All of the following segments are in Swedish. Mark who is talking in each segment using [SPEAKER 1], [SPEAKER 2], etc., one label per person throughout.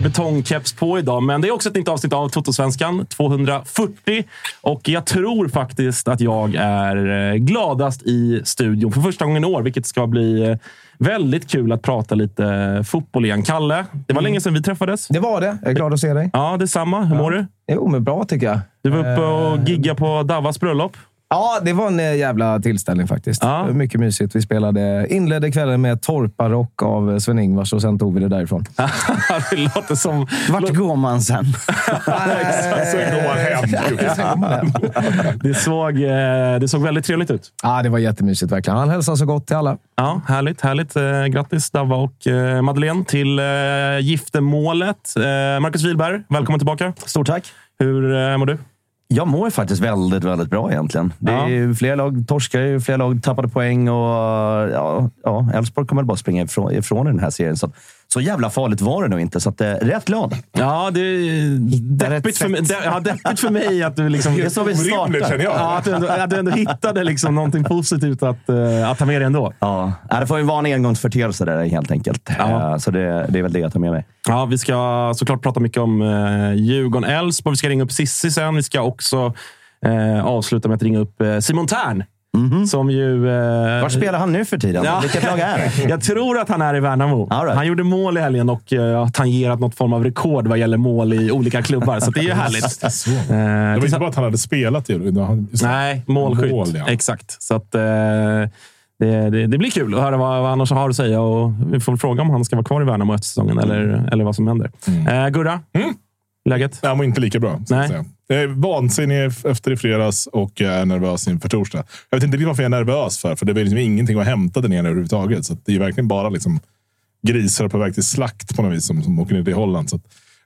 [SPEAKER 1] Betongkeps på idag, men det är också ett nytt avsnitt av Totosvenskan 240. Och jag tror faktiskt att jag är eh, gladast i studion för första gången i år, vilket ska bli eh, väldigt kul att prata lite fotboll igen. Kalle, det var länge sedan vi träffades.
[SPEAKER 2] Det var det. Jag är glad att se dig.
[SPEAKER 1] Ja, detsamma. Hur mår du?
[SPEAKER 2] Jo, men bra tycker jag.
[SPEAKER 1] Du var uppe och giggade på Davas bröllop.
[SPEAKER 2] Ja, det var en eh, jävla tillställning faktiskt.
[SPEAKER 1] Ja.
[SPEAKER 2] Mycket mysigt. Vi spelade, inledde kvällen med Torparock av eh, Sven-Ingvars och sen tog vi det därifrån.
[SPEAKER 1] det låter som...
[SPEAKER 3] Vart går man sen?
[SPEAKER 1] Exakt, så går man hem. Det såg, eh, det såg väldigt trevligt ut.
[SPEAKER 2] Ja, det var jättemysigt verkligen. Han hälsade så gott till alla.
[SPEAKER 1] Ja, härligt. härligt. Grattis Dava och Madeleine till giftermålet. Marcus Wihlberg, välkommen tillbaka.
[SPEAKER 3] Stort tack.
[SPEAKER 1] Hur mår du?
[SPEAKER 3] Jag mår faktiskt väldigt, väldigt bra egentligen. Det är ju fler lag torskade, fler lag tappade poäng och ja, ja, Elfsborg kommer väl bara springa ifrån, ifrån i den här serien. Så, så jävla farligt var det nog inte, så att, eh, rätt glad.
[SPEAKER 1] Ja, det är deppigt för, mig, de, ja, deppigt för mig att du liksom...
[SPEAKER 3] Det är så vi startar.
[SPEAKER 1] Ja, att, du ändå, att du ändå hittade liksom någonting positivt att, eh, att ta med dig ändå.
[SPEAKER 3] Ja, det får ju vara en engångsföreteelse där helt enkelt.
[SPEAKER 1] Ja.
[SPEAKER 3] Eh, Så det, det är väl det jag tar med mig.
[SPEAKER 1] Ja, vi ska såklart prata mycket om eh, Djurgården-Elfsborg. Vi ska ringa upp Sissi sen. Vi ska också eh, avsluta med att ringa upp eh, Simon Tern. Som ju... Eh,
[SPEAKER 3] Var spelar han nu för tiden?
[SPEAKER 1] Ja.
[SPEAKER 3] Vilket lag är det?
[SPEAKER 1] Jag tror att han är i Värnamo.
[SPEAKER 3] Right.
[SPEAKER 1] Han gjorde mål i helgen och har tangerat något form av rekord vad gäller mål i olika klubbar. Så det är ju härligt.
[SPEAKER 4] Det
[SPEAKER 1] Eh,
[SPEAKER 4] var inte
[SPEAKER 1] tillsamm-
[SPEAKER 4] bara att han hade spelat. Han-
[SPEAKER 1] Nej, målskytt.
[SPEAKER 4] Mål, ja.
[SPEAKER 1] Exakt. Så att, eh, det, det, det blir kul att höra vad, vad han har att säga. Och vi får fråga om han ska vara kvar i Värnamo efter säsongen eller, eller vad som händer. Eh, Gurra, läget?
[SPEAKER 4] Han var inte lika bra.
[SPEAKER 1] Nej.
[SPEAKER 4] Jag är vansinnig efter i fredags och jag är nervös inför torsdag. Jag vet inte riktigt varför jag är nervös för, för det är liksom ingenting att hämta där nere överhuvudtaget. Så det är verkligen bara liksom grisar på väg till slakt på något vis som, som åker ner till Holland. Så att,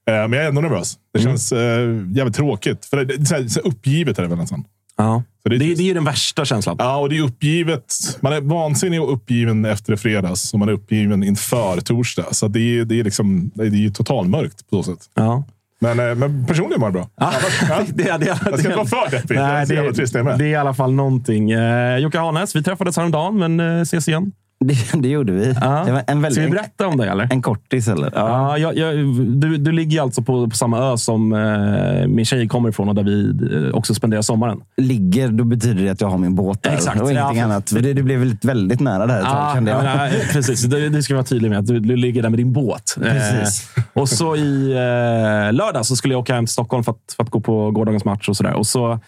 [SPEAKER 4] eh, men jag är ändå nervös. Det känns eh, jävligt tråkigt. För det, det, så här, så här uppgivet är det väl nästan.
[SPEAKER 1] Ja.
[SPEAKER 4] Så
[SPEAKER 1] Det,
[SPEAKER 4] det är-
[SPEAKER 1] det är ju den värsta känslan.
[SPEAKER 4] Ja, och det är uppgivet. Man är vansinnig och uppgiven efter i fredags och man är uppgiven inför torsdag. Så det är, det är, liksom, det är ju totalmörkt på så sätt.
[SPEAKER 1] Ja.
[SPEAKER 4] Men, eh, men personligen mår jag bra.
[SPEAKER 1] Ja.
[SPEAKER 4] Ja.
[SPEAKER 1] Det, det, det,
[SPEAKER 4] Jag ska inte vara för deppig.
[SPEAKER 1] Nej, det, det är i alla fall någonting. Eh, Jocke Hanes, vi träffades häromdagen, men eh, ses igen.
[SPEAKER 5] Det, det gjorde vi.
[SPEAKER 1] Ja.
[SPEAKER 5] Det var en väldigt,
[SPEAKER 1] Ska vi berätta om det eller?
[SPEAKER 5] En kortis eller?
[SPEAKER 1] Ja, jag, jag, du, du ligger alltså på, på samma ö som eh, min tjej kommer ifrån och där vi eh, också spenderar sommaren.
[SPEAKER 5] Ligger, då betyder det att jag har min båt där.
[SPEAKER 1] Exakt.
[SPEAKER 5] Och ingenting
[SPEAKER 1] Ja.
[SPEAKER 5] annat. Det, det blev väldigt, väldigt nära där ett tag
[SPEAKER 1] Ja,
[SPEAKER 5] kände jag.
[SPEAKER 1] men, nej, precis. Det, det ska vi vara tydlig med. Att du, du ligger där med din båt.
[SPEAKER 5] Precis.
[SPEAKER 1] Eh, och så i eh, lördag så skulle jag åka hem till Stockholm för att, för att gå på gårdagens match. och, så där. och så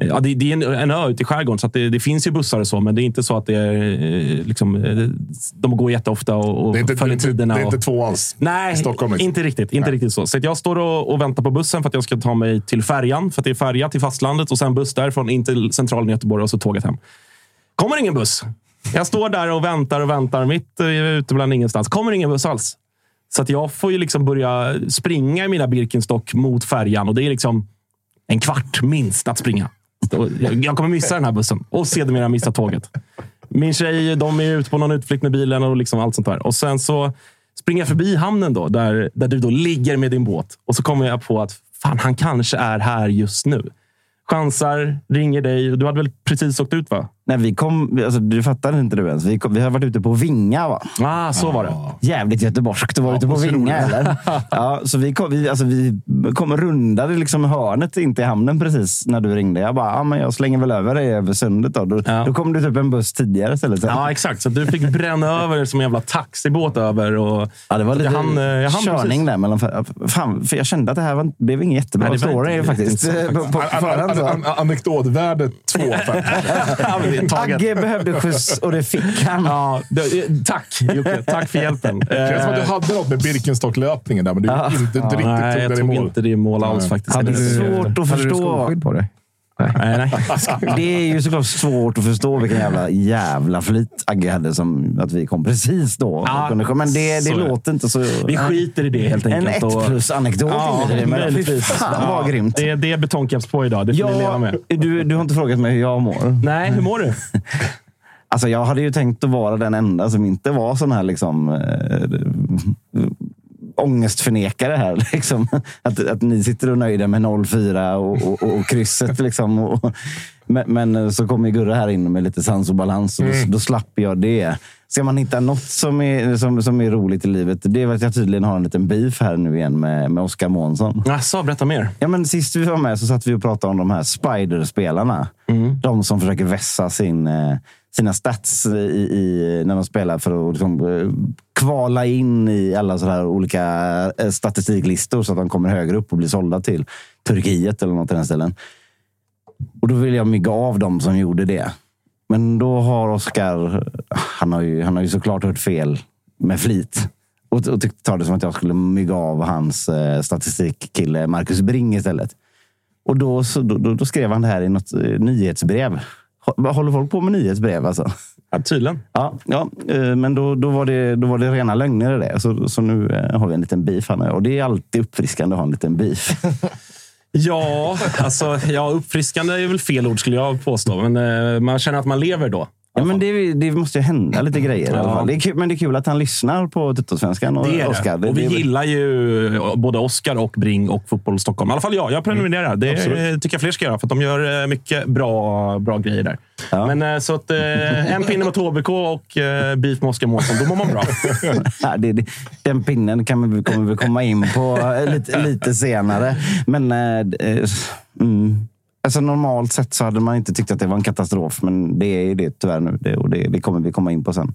[SPEAKER 1] Ja, det, det är en, en ö ute i skärgården, så det, det finns ju bussar och så, men det är inte så att det är, eh, liksom, eh, de går jätteofta och, och
[SPEAKER 4] Det är inte,
[SPEAKER 1] följer tiderna.
[SPEAKER 4] det är
[SPEAKER 1] och,
[SPEAKER 4] inte tvåans
[SPEAKER 1] Nej,
[SPEAKER 4] i Stockholm. Liksom.
[SPEAKER 1] inte riktigt. Inte riktigt så. Så jag står och, och väntar på bussen för att jag ska ta mig till färjan. För att det är färja till fastlandet och sen buss därifrån in till centralen i Göteborg och så tåget hem. Kommer ingen buss. Jag står där och väntar och väntar mitt eh, ute bland ingenstans. Kommer ingen buss alls. Så att jag får ju liksom börja springa i mina Birkenstock mot färjan och det är liksom en kvart minst att springa. Och jag- Jag kommer missa den här bussen och sedermera missa tåget. Min tjej de är ute på någon utflykt med bilen och liksom allt sånt där. Och sen så springer jag förbi hamnen då, där, där du då ligger med din båt. Och så kommer jag på att fan, han kanske är här just nu. Chansar, ringer dig. Du hade väl precis åkt ut va?
[SPEAKER 5] Nej, vi kom, alltså, du fattar inte du ens. Vi, kom, vi har varit ute på Vinga. Va?
[SPEAKER 1] Ah, så var det.
[SPEAKER 5] Jävligt göteborgskt att vara ute på Vinga. Eller? Ja, så vi kom, vi, alltså, vi kom rundade liksom hörnet in till hamnen precis när du ringde. Jag bara, ja, men jag slänger väl över dig över sundet. Då, då,
[SPEAKER 1] Ja.
[SPEAKER 5] då kom det typ en buss tidigare istället.
[SPEAKER 1] Ja, exakt. Så du fick bränna över som en jävla taxibåt över. Och
[SPEAKER 5] Ja, det var lite
[SPEAKER 1] jag hann, eh, jag hann
[SPEAKER 5] körning
[SPEAKER 1] precis.
[SPEAKER 5] där. Mellan, fan, för jag kände att det här var, blev ingen jättebra
[SPEAKER 1] Nej, det
[SPEAKER 5] story
[SPEAKER 1] inte
[SPEAKER 5] faktiskt. På, på
[SPEAKER 4] an- Anekdotvärde två.
[SPEAKER 1] Taget.
[SPEAKER 5] Agge behövde skjuts och det fick han.
[SPEAKER 1] Ja, det, eh, tack Jocke. Tack för hjälpen.
[SPEAKER 4] Det känns som att du hade något med Birkenstock-löpningen där, men du inte, inte riktigt
[SPEAKER 1] Nej,
[SPEAKER 4] tog
[SPEAKER 1] jag
[SPEAKER 4] den i
[SPEAKER 1] tog
[SPEAKER 4] mål.
[SPEAKER 1] inte det i mål alls
[SPEAKER 4] Nej.
[SPEAKER 1] faktiskt.
[SPEAKER 6] Hade
[SPEAKER 1] Det-
[SPEAKER 6] du,
[SPEAKER 5] svårt att
[SPEAKER 6] hade du
[SPEAKER 5] förstå.
[SPEAKER 6] skoskydd på dig?
[SPEAKER 1] Nej, nej.
[SPEAKER 5] Det är ju såklart svårt att förstå vilken jävla, jävla flyt Agge hade som att vi kom precis då.
[SPEAKER 1] Ja.
[SPEAKER 5] Men det, det låter inte så...
[SPEAKER 1] Vi skiter i det helt
[SPEAKER 5] en
[SPEAKER 1] enkelt.
[SPEAKER 5] ett
[SPEAKER 1] och-
[SPEAKER 5] plus-anekdot
[SPEAKER 1] Ja,
[SPEAKER 5] det. Men fy fan vad
[SPEAKER 1] Ja,
[SPEAKER 5] grymt.
[SPEAKER 1] Det, det är betongkeps på idag. Det får ni leva
[SPEAKER 5] Ja,
[SPEAKER 1] med.
[SPEAKER 5] du, du har inte frågat mig hur jag mår.
[SPEAKER 1] Nej, hur mår du?
[SPEAKER 5] Alltså, jag hade ju tänkt att vara den enda som inte var sån här liksom, äh, ångestförnekare här. Liksom. Att, att ni sitter och nöjda med 0-4 och, och, och krysset. Liksom. Och, men, men så kommer Gurra här in med lite sans och balans och då, då slapp jag det. Ska man hitta något som är, som, som är roligt i livet, det är att jag tydligen har en liten beef här nu igen med, med Oskar Månsson.
[SPEAKER 1] Jaså, berätta mer.
[SPEAKER 5] Ja, men sist vi var med så satt vi och pratade om de här Spider-spelarna. De som försöker vässa sin, eh, sina stats i, i, när de spelar för att liksom, eh, kvala in i alla sådana här olika eh, statistiklistor så att de kommer högre upp och blir sålda till Turkiet eller något i den ställen. Och då vill jag mygga av dem som gjorde det. Men då har Oskar, han har ju, han har ju såklart hört fel med flit. Och, och tyckte ta det som att jag skulle mygga av hans eh, statistikkille Marcus Bring istället. Och då, så, då, då, skrev han det här i något eh, nyhetsbrev. Hå- Håller folk på med nyhetsbrev alltså?
[SPEAKER 1] Ja, tydligen.
[SPEAKER 5] Ja, ja eh, men då, då, var det, då var det rena lögner i det. Så, så nu eh, har vi en liten beef. Och jag. Och det är alltid uppfriskande att ha en liten beef.
[SPEAKER 1] Ja, alltså, ja, uppfriskande är väl fel ord skulle jag påstå. Men eh, man känner att man lever då.
[SPEAKER 5] Ja, men det, det måste ju hända lite grejer. I alla
[SPEAKER 1] Ja.
[SPEAKER 5] Det är kul, men det är kul att han lyssnar på Tuttosvenskan och
[SPEAKER 1] Det är
[SPEAKER 5] Oskar.
[SPEAKER 1] det. Och vi gillar ju både Oscar och Bring och Fotboll Stockholm. I alla fall jag. Jag prenumererar. Det
[SPEAKER 4] Absolut.
[SPEAKER 1] tycker jag fler ska göra, för att de gör eh, mycket bra, bra grejer där.
[SPEAKER 5] Ja.
[SPEAKER 1] Men eh, så att eh, en pinne mot HBK och eh, beef med Oskar Månsson, då mår man bra.
[SPEAKER 5] Ja, det, den pinnen kan vi, kommer vi komma in på eh, lite, lite senare. Men eh, eh, mm alltså, normalt sett så hade man inte tyckt att det var en katastrof. Men det är det tyvärr nu. Det, och det, det kommer vi komma in på sen.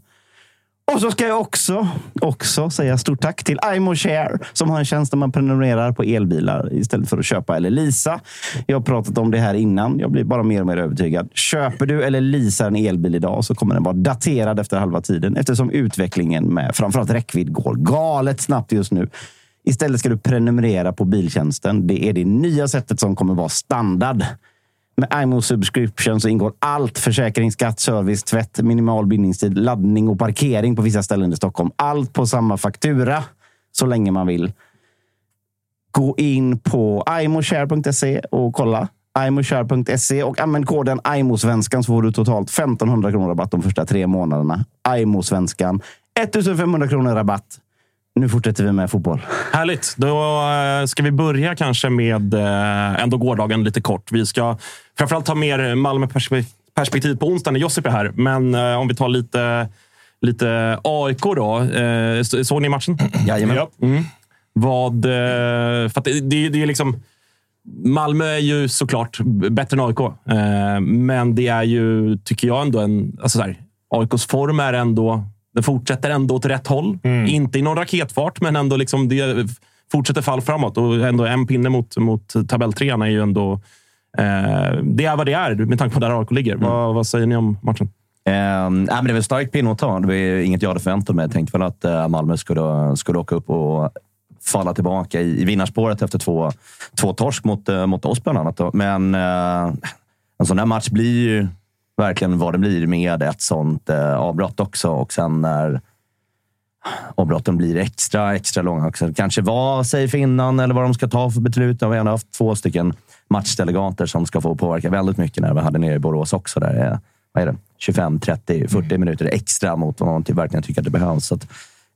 [SPEAKER 5] Och så ska jag också, också säga stort tack till Imo Share som har en tjänst där man prenumererar på elbilar istället för att köpa eller leasa. Jag har pratat om det här innan. Jag blir bara mer och mer övertygad. Köper du eller leasar en elbil idag så kommer den vara daterad efter halva tiden eftersom utvecklingen med framförallt räckvidd går galet snabbt just nu. Istället ska du prenumerera på biltjänsten. Det är det nya sättet som kommer vara standard. Med IMO Subscription så ingår allt. Försäkring, skatt, service, tvätt, minimal bindningstid, laddning och parkering på vissa ställen i Stockholm. Allt på samma faktura så länge man vill. Gå in på imoshare.se och kolla. imoshare.se och använd koden IMOSvenskan så får du totalt 1500 kronor rabatt de första tre månaderna. IMOSvenskan. 1500 kronor rabatt. Nu fortsätter vi med fotboll.
[SPEAKER 1] Härligt. Då eh, ska vi börja kanske med eh, ändå gårdagen lite kort. Vi ska framförallt ta mer Malmö-perspektiv på onsdag när Josip är här. Men eh, om vi tar lite, lite AIK då. Så- såg ni matchen?
[SPEAKER 3] Jajamän.
[SPEAKER 4] Ja.
[SPEAKER 1] Vad... Eh, för att det, det, det är liksom... Malmö är ju såklart bättre än AIK. Men det är ju, tycker jag, ändå en... Alltså så här, AIKs form är ändå... Den fortsätter ändå åt rätt håll. Inte i någon raketfart, men ändå liksom det fortsätter fall framåt. Och ändå en pinne mot, mot tabelltrean är ju ändå... Eh, det är vad det är med tanke på där AIK ligger. Vad, vad säger ni om matchen?
[SPEAKER 3] Eh, nej, men det var en stark pinne att ta. Det var inget jag hade förväntat mig. Jag tänkte väl att eh, Malmö skulle, skulle åka upp och falla tillbaka i, i vinnarspåret efter två, två torsk mot, eh, mot oss bland annat. Då. Men eh, en sån här match blir ju verkligen vad det blir med ett sånt eh, avbrott också. Och sen när avbrotten blir extra, extra långa också. Det kanske var safe innan eller vad de ska ta för beslut. Vi har ändå haft två stycken matchdelegater som ska få påverka väldigt mycket när vi hade nere i Borås också. Där är, vad är det? 25, 30, 40 minuter extra mot vad man verkligen tycker att det behövs. Så att,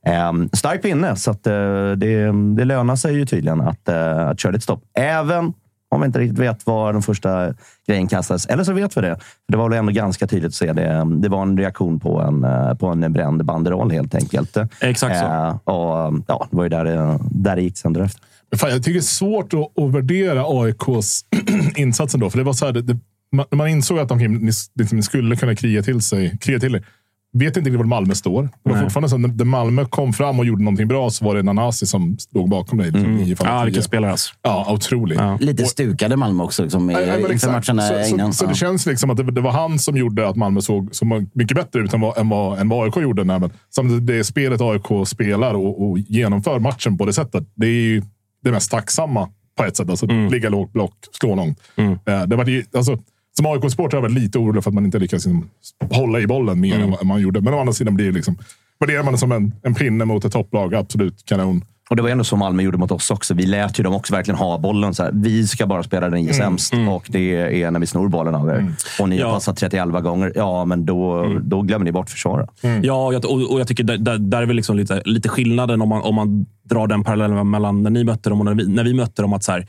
[SPEAKER 3] ehm, stark pinne, så att, eh, det, det lönar sig ju tydligen att, eh, att köra ett stopp. Även om vi inte riktigt vet var den första grejen kastades. Eller så vet vi det. Det var väl ändå ganska tydligt att se det. Det var en reaktion på en, eh, på en bränd banderoll helt enkelt.
[SPEAKER 1] Exakt så.
[SPEAKER 3] Eh, och, ja, det var ju där det, där det gick sen därefter.
[SPEAKER 4] Fan, jag tycker det är svårt att, att värdera AIKs insats ändå. För det var så här, det, det, man, man insåg att de ni, liksom skulle kunna kriga till sig, kriga till det. Vet inte riktigt var Malmö står. Det var
[SPEAKER 1] Nej.
[SPEAKER 4] fortfarande så när- Malmö kom fram och gjorde någonting bra så var det Nanasi som stod bakom dig. Liksom, fem,
[SPEAKER 1] Ja, vilken spelare alltså.
[SPEAKER 4] Ja, otrolig.
[SPEAKER 1] Ja.
[SPEAKER 5] Lite stukade Malmö också liksom, i-
[SPEAKER 4] Ja, ja,
[SPEAKER 5] inför
[SPEAKER 4] exakt.
[SPEAKER 5] matcherna
[SPEAKER 4] så,
[SPEAKER 5] innan.
[SPEAKER 4] Så, så
[SPEAKER 5] Ja.
[SPEAKER 4] det känns liksom att det, det var han som gjorde att Malmö såg så mycket bättre ut än vad, än vad, än vad AIK gjorde. Nej, men, som det, det spelet AIK spelar och, och genomför matchen på det sättet. Det är ju det mest tacksamma på ett sätt. Alltså, Ligga lågt block, slå långt. Eh, det var, ju- alltså, som AIK-supporter är jag väl lite orolig för att man inte lyckas liksom, hålla i bollen mer än vad man gjorde. Men å andra sidan blir det liksom, värderar man det som en, en pinne mot ett topplag, absolut kanon.
[SPEAKER 3] Och det var ändå så Malmö gjorde mot oss också. Vi lät ju dem också verkligen ha bollen. Så här, vi ska bara spela den i sämst och det är när vi snor bollen av er. Och ni har
[SPEAKER 1] Ja.
[SPEAKER 3] passat 31 gånger. Ja, men då, då glömmer ni bort försvara.
[SPEAKER 1] Ja, och jag, och, och jag tycker där, där, där är väl liksom lite, lite skillnaden om man, om man drar den parallellen mellan när ni mötte dem och när vi, när vi mötte dem. Att så här,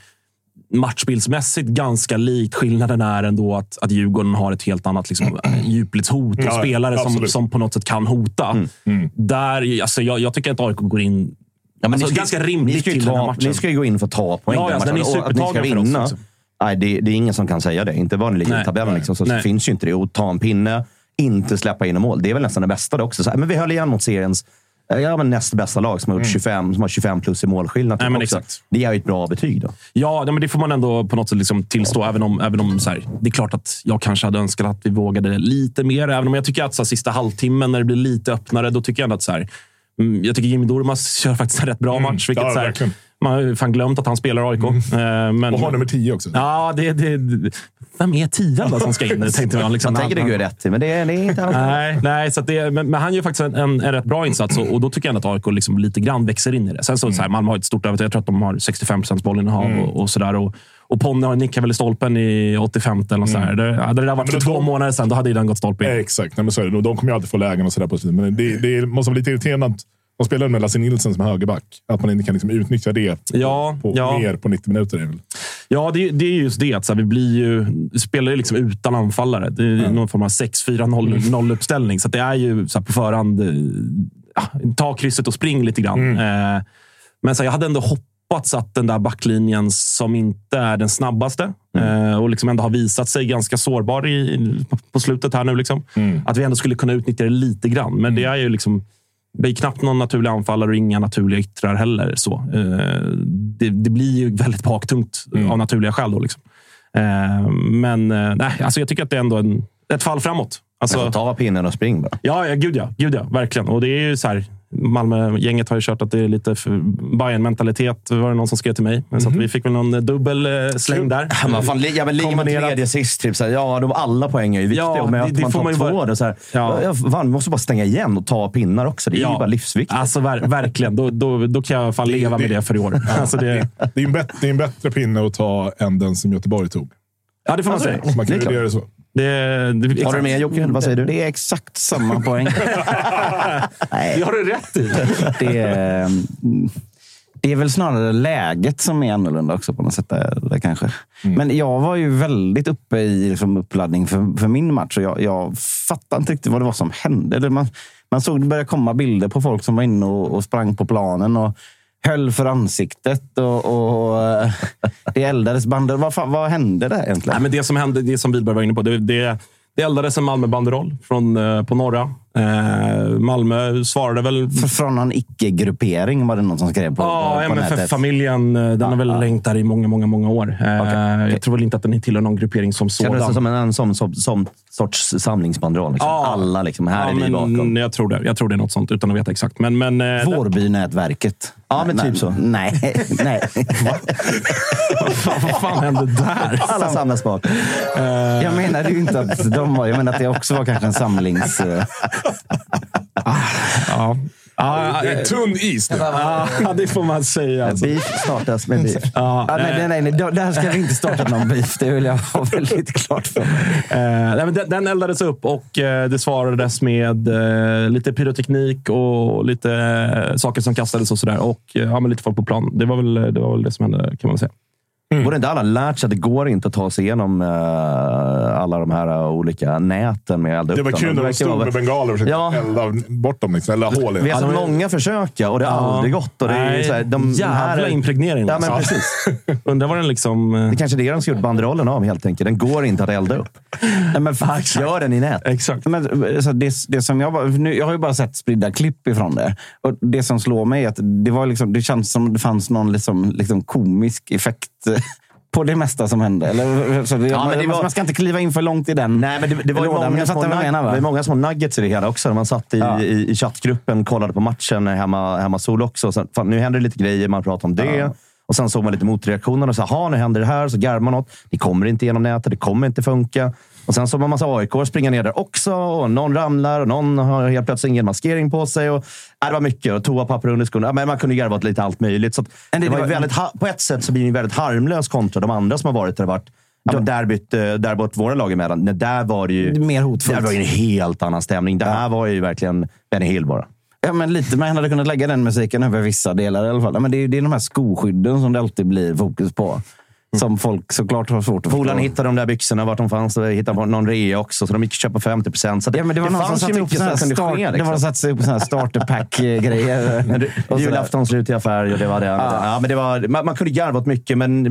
[SPEAKER 1] matchbildsmässigt ganska likt. Skillnaden är ändå att, att Djurgården har ett helt annat liksom, djupledshot och
[SPEAKER 4] Ja,
[SPEAKER 1] spelare som,
[SPEAKER 4] absolut.
[SPEAKER 1] som på något sätt kan hota. Där, alltså, jag, jag tycker att AIK går in
[SPEAKER 3] Ja,
[SPEAKER 1] alltså,
[SPEAKER 3] ni ska-
[SPEAKER 1] ganska rimligt
[SPEAKER 3] ni ska, ju
[SPEAKER 1] till den här
[SPEAKER 3] ta,
[SPEAKER 1] matchen.
[SPEAKER 3] ni ska ju gå in för att ta poäng.
[SPEAKER 1] Ja,
[SPEAKER 3] den
[SPEAKER 1] ja,
[SPEAKER 3] matchen.
[SPEAKER 1] den är
[SPEAKER 3] Och att ni ska
[SPEAKER 1] supertagen för oss,
[SPEAKER 3] vinna.
[SPEAKER 1] liksom.
[SPEAKER 3] Nej, det, det är ingen som kan säga det. Inte vad ni ligger i tabellen. Liksom, så
[SPEAKER 1] Nej.
[SPEAKER 3] finns ju inte det. Och ta en pinne, inte släppa in en mål. Det är väl nästan det bästa det också. Så men vi höll igen mot seriens ja, men näst bästa lag som har, gjort 25, som har 25 plus i målskillnad.
[SPEAKER 1] Mm. Nej, men
[SPEAKER 3] också.
[SPEAKER 1] exakt.
[SPEAKER 3] Det är ju ett bra betyg. Då.
[SPEAKER 1] Ja, nej, men det får man ändå på något sätt liksom tillstå. Även om, även om så här, det är klart att jag kanske hade önskat att vi vågade lite mer. Även om jag tycker att så här, sista halvtimmen, när det blir lite öppnare, då tycker jag ändå att så här, mm, jag tycker Jimmy Durmaz kör faktiskt en rätt bra match. Vilket,
[SPEAKER 4] Ja,
[SPEAKER 1] så här, man har fan glömt att han spelar AIK. Eh, Men,
[SPEAKER 4] Och har nummer 10 också.
[SPEAKER 1] Ja, det, det, vem är tian då som ska in? Tänkte man, liksom,
[SPEAKER 3] Man tänker det
[SPEAKER 1] Han-
[SPEAKER 3] går ju rätt till, men det är, det är inte alls.
[SPEAKER 1] Nej, nej så att det, men, men han gör faktiskt en, en, en rätt bra insats och, och då tycker jag ändå att AIK liksom lite grann växer in i det. Sen så, så här, Malmö har ett stort övertag. Jag tror att de har 65 procents bollinnehav och, och sådär. Och, och Ponne har- nickar väl i stolpen i 85 eller något sådär. Det, hade det där varit
[SPEAKER 4] men
[SPEAKER 1] för två månader sedan, då hade ju den gått stolpe in.
[SPEAKER 4] Exakt, Nej, men så är det. De- De kommer ju alltid få lägen och sådär. Men det, det måste vara lite irriterande att de spelar med Lasse Nilsson som högerback. Att man inte kan liksom utnyttja det
[SPEAKER 1] Ja,
[SPEAKER 4] på,
[SPEAKER 1] ja.
[SPEAKER 4] mer på 90 minuter. Är väl.
[SPEAKER 1] Ja, det, det är just det. Att så här, vi blir ju, spelar ju liksom utan anfallare. Det är någon form av 6-4-0-uppställning. Så det är ju så här, på förhand, eh, ja, ta krysset och spring lite grann. Eh, men så här, jag hade ändå hoppats att den där backlinjen som inte är den snabbaste eh, och liksom ändå har visat sig ganska sårbar i, på slutet här nu. Liksom, Att vi ändå skulle kunna utnyttja det lite grann. Men det är ju liksom det är knappt någon naturlig anfallare och inga naturliga yttrar heller. Så. Eh, det, det blir ju väldigt baktungt av naturliga skäl. Då, liksom. eh, men eh, nej, alltså jag tycker att det är ändå en, ett fall framåt. Alltså,
[SPEAKER 3] ta pinnen och spring bara.
[SPEAKER 1] ja, ja, gud ja, gud ja. Verkligen. Och det är ju så här, Malmö-gänget har ju kört att det är lite för Bayern-mentalitet. var det någon som skrev till mig. Så att vi fick väl någon dubbel eh, släng där.
[SPEAKER 3] Ja, men fan, ja, men ligger man tredje sist, typ, så här, ja, de, alla poäng är ju viktiga.
[SPEAKER 1] Ja,
[SPEAKER 3] och möter
[SPEAKER 1] det- det
[SPEAKER 3] man
[SPEAKER 1] ju
[SPEAKER 3] två,
[SPEAKER 1] bara-
[SPEAKER 3] då, så här,
[SPEAKER 1] Ja.
[SPEAKER 3] ja. fan, vi måste bara stänga igen och ta pinnar också. Det är ju bara livsviktigt.
[SPEAKER 1] Alltså ver verkligen. Då, då, då kan jag fan leva med det för i år. Alltså det,
[SPEAKER 4] Det är, en bättre, det är en bättre pinne att ta än den som Göteborg tog.
[SPEAKER 1] ja, det får man säga.
[SPEAKER 4] Man kan
[SPEAKER 3] Det
[SPEAKER 4] det så.
[SPEAKER 1] Det, det,
[SPEAKER 3] Har
[SPEAKER 1] exakt.
[SPEAKER 3] du med Jocke? Vad säger du?
[SPEAKER 5] Det är exakt samma poäng.
[SPEAKER 1] Det har du rätt i.
[SPEAKER 5] Det är, mm, Det är väl snarare läget som är annorlunda också på något sätt. Där, där kanske. Men jag var ju väldigt uppe i liksom, uppladdning för, för min match och jag, jag fattade inte riktigt vad det var som hände. Man, man såg det började komma bilder på folk som var inne och, och sprang på planen och höll för ansiktet och, och eh, det eldades banderoll. Vad, fan- vad hände där egentligen?
[SPEAKER 1] Nej, men det som hände, det som Wihlberg var inne på, det, det, det eldades en Malmö-banderoll från, eh, på norra. Eh, Malmö svarade väl...
[SPEAKER 5] För- Från någon icke-gruppering var det någon som skrev på,
[SPEAKER 1] Ja,
[SPEAKER 5] på nätet.
[SPEAKER 1] MFF-familjen. eh, Den har väl hängt där i många, många, många år. Eh, Jag tror väl inte att den tillhör någon gruppering som sådan.
[SPEAKER 3] Kändes det som en, en som, som, som sorts samlingsbanderoll? Liksom.
[SPEAKER 1] Ja.
[SPEAKER 3] Alla liksom, här
[SPEAKER 1] ja,
[SPEAKER 3] är vi
[SPEAKER 1] men
[SPEAKER 3] bakom.
[SPEAKER 1] Jag tror det. Jag tror det är något sånt, utan att veta exakt. Men, men, eh,
[SPEAKER 5] Vårbynätverket.
[SPEAKER 3] Ja, men
[SPEAKER 5] Nej,
[SPEAKER 3] typ så.
[SPEAKER 5] Nej, nej.
[SPEAKER 1] vad, fan, vad fan hände där?
[SPEAKER 3] Alla samlas bak.
[SPEAKER 5] Jag menade ju inte att de var... Jag menar att det också var kanske en samlings...
[SPEAKER 1] Ja. Ja,
[SPEAKER 4] Det är tunn is nu.
[SPEAKER 1] ja, det får man säga. Alltså.
[SPEAKER 3] Beef startas med beef.
[SPEAKER 1] Ja,
[SPEAKER 5] Ja, nej, nej, nej, nej. Där ska vi inte starta någon beef. Det vill jag ha väldigt klart för mig.
[SPEAKER 1] Eh, nej, men den, den eldades upp och eh, det svarades med eh, lite pyroteknik och lite eh, saker som kastades och sådär. Och eh, ja, men lite folk på plan. Det var, väl, det var väl det som hände, kan man säga.
[SPEAKER 3] Borde inte alla lärt sig att det går inte att ta sig igenom eh, alla de här eh, olika näten med att elda
[SPEAKER 4] Det
[SPEAKER 3] upp
[SPEAKER 4] var
[SPEAKER 3] dem?
[SPEAKER 4] kul när de stod
[SPEAKER 3] vara-
[SPEAKER 4] med bengaler och försökte
[SPEAKER 3] Ja.
[SPEAKER 4] elda bort dem. Liksom, eller hål i
[SPEAKER 3] Vi har sett många försöka och det har
[SPEAKER 1] Ja.
[SPEAKER 3] aldrig gått. Och det är
[SPEAKER 1] Nej,
[SPEAKER 3] så här, de,
[SPEAKER 1] jävla
[SPEAKER 3] här är-
[SPEAKER 1] impregnering.
[SPEAKER 3] Ja, men
[SPEAKER 1] alltså.
[SPEAKER 3] precis.
[SPEAKER 1] Undrar vad den liksom... eh,
[SPEAKER 3] Det är kanske är det de ska gjort banderollen av helt enkelt. Den går inte att elda upp.
[SPEAKER 5] Nej, men fan,
[SPEAKER 3] Gör den i nät.
[SPEAKER 1] Exakt.
[SPEAKER 5] Men, så det, det som jag, nu, jag har ju bara sett spridda klipp ifrån det. Och det som slår mig är att det, var liksom, det känns som det fanns någon liksom, liksom komisk effekt på det mesta som hände. Eller, så det,
[SPEAKER 3] Ja, men det
[SPEAKER 5] man,
[SPEAKER 3] var-
[SPEAKER 5] man ska inte kliva in för långt i den
[SPEAKER 3] Nej, men det, det var ju många små, det
[SPEAKER 5] Va?
[SPEAKER 3] var många små nuggets i det hela också. Man satt i,
[SPEAKER 5] Ja.
[SPEAKER 3] i, i chattgruppen kollade på matchen hemma, hemma Sol också. Så, fan, nu händer det lite grejer, man pratar om det.
[SPEAKER 5] Ja.
[SPEAKER 3] Och Sen såg man lite motreaktioner och sa, "Ha, nu händer det här. Så garvar man något. Det kommer inte genom nätet, det kommer inte funka. Och Sen såg man massa AIK springa ner där också. Och någon ramlar och någon har helt plötsligt ingen maskering på sig. Och, äh, det var mycket. Och toapapper under skorna. Ja, Men man kunde garva åt lite allt möjligt. Så det,
[SPEAKER 5] det-
[SPEAKER 3] var
[SPEAKER 5] det var-
[SPEAKER 3] väldigt, på ett sätt så blir det väldigt harmlös kontra de andra som har varit där. Det varit, ja, men derbyt våra lag emellan. Nej, Där var det ju...
[SPEAKER 5] Mer hotfullt.
[SPEAKER 3] Det var ju en helt annan stämning. Det här var ju verkligen Benny Hill bara.
[SPEAKER 5] Ja, men lite. Man hade kunnat lägga den musiken över vissa delar i alla fall. Ja, Men det, är, det är de här skoskydden som det alltid blir fokus på. Som folk såklart har svårt att
[SPEAKER 3] Polaren
[SPEAKER 5] förstå.
[SPEAKER 3] hittade de där byxorna vart de fanns och hittade på någon rea också. Så de gick och köpte på 50 procent.
[SPEAKER 5] Ja, men det var någon som
[SPEAKER 3] fanns
[SPEAKER 5] satte
[SPEAKER 3] ju mycket som kunde
[SPEAKER 5] start,
[SPEAKER 3] ske.
[SPEAKER 5] det var
[SPEAKER 3] Liksom.
[SPEAKER 5] satt ihop såna här starterpack-grejer.
[SPEAKER 3] Julaftonsrut i färg och det var det. Ja. men det var, man, man kunde garva åt mycket, men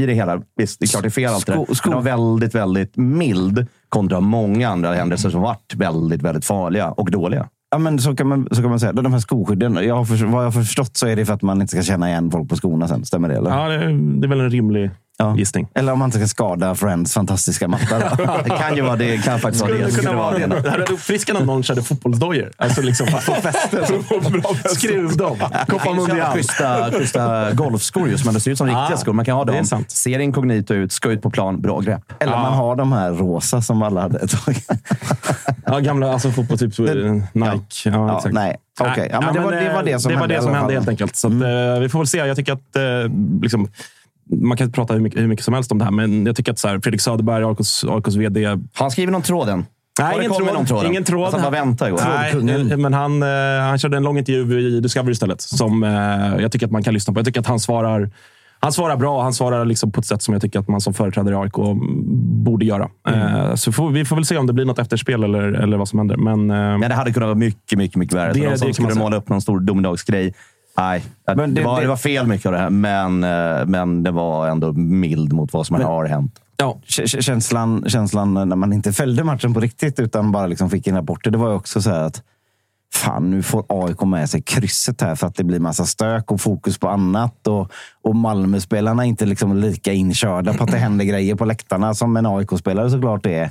[SPEAKER 3] i det hela, visst, det är klart det är fel allt det där. Men Den var väldigt, väldigt mild kontra många andra händelser som varit väldigt, väldigt farliga och dåliga.
[SPEAKER 5] Ja, men så kan man, så kan man säga. De här skoskydden, jag har för, vad jag har förstått så är det för att man inte ska känna igen folk på skorna sen. Stämmer det? Eller?
[SPEAKER 1] Ja, det, det är väl en rimlig
[SPEAKER 5] Ja.
[SPEAKER 1] gissning.
[SPEAKER 5] Eller om man inte ska skada Friends fantastiska matta. då.
[SPEAKER 3] Det kan ju vara det. kan faktiskt vara det.
[SPEAKER 1] Skulle kunna vara det.
[SPEAKER 3] det.
[SPEAKER 1] Det hade varit uppfriskande om någon körde fotbollsdojor. Alltså liksom få fäste. Skruv dem. Copa Mundial.
[SPEAKER 3] schyssta, schyssta golfskor just, men det ser ut som riktiga
[SPEAKER 1] Ja,
[SPEAKER 3] skor. Man kan ha
[SPEAKER 1] det
[SPEAKER 3] dem, ser inkognito ut, ska ut på plan, bra grepp.
[SPEAKER 5] Eller man har de här rosa som alla hade ett tag.
[SPEAKER 1] Ja, gamla alltså fotboll, typ eh, Nike. Ja,
[SPEAKER 5] Ja,
[SPEAKER 1] exakt.
[SPEAKER 5] nej. Okej, ja, men det, var, det var det som
[SPEAKER 1] det var
[SPEAKER 5] hände.
[SPEAKER 1] det
[SPEAKER 5] i
[SPEAKER 1] som
[SPEAKER 5] alla
[SPEAKER 1] hände helt enkelt. Så att, eh, vi får väl se. Jag tycker att eh, liksom, man kan prata hur mycket, hur mycket som helst om det här, men jag tycker att så här, Fredrik Söderberg, AIKs, AIKs vd,
[SPEAKER 3] Han skriver någon tråden.
[SPEAKER 1] Nej, ingen tråd.
[SPEAKER 3] någon tråd?
[SPEAKER 1] Ingen tråd.
[SPEAKER 3] Jag satt bara och väntade igår.
[SPEAKER 1] Nej, eh, men han, eh, han körde en lång intervju i Discovery istället. Som eh, jag tycker att man kan lyssna på. Jag tycker att han svarar, han svarar bra. Han svarar liksom på ett sätt som jag tycker att man som företrädare i AIK borde göra. Eh, så får, vi får väl se om det blir något efterspel eller, eller vad som händer. Men, eh,
[SPEAKER 3] Men det hade kunnat vara mycket, mycket, mycket värre.
[SPEAKER 1] Det-
[SPEAKER 3] Det, de som skulle måla upp någon stor domedagsgrej. Nej,
[SPEAKER 5] Men
[SPEAKER 3] det,
[SPEAKER 5] det-
[SPEAKER 3] var,
[SPEAKER 5] det-
[SPEAKER 3] det var fel mycket av det här, men, eh, men det var ändå mild mot vad som har hänt.
[SPEAKER 1] ja,
[SPEAKER 5] Känslan, känslan när man inte följde matchen på riktigt utan bara liksom fick in rapporter, det var ju också så här att Fan, nu får AIK med sig krysset här för att det blir massa stök och fokus på annat. Och, och Malmö-spelarna är inte liksom lika inkörda på att det händer grejer på läktarna som en AIK-spelare såklart är.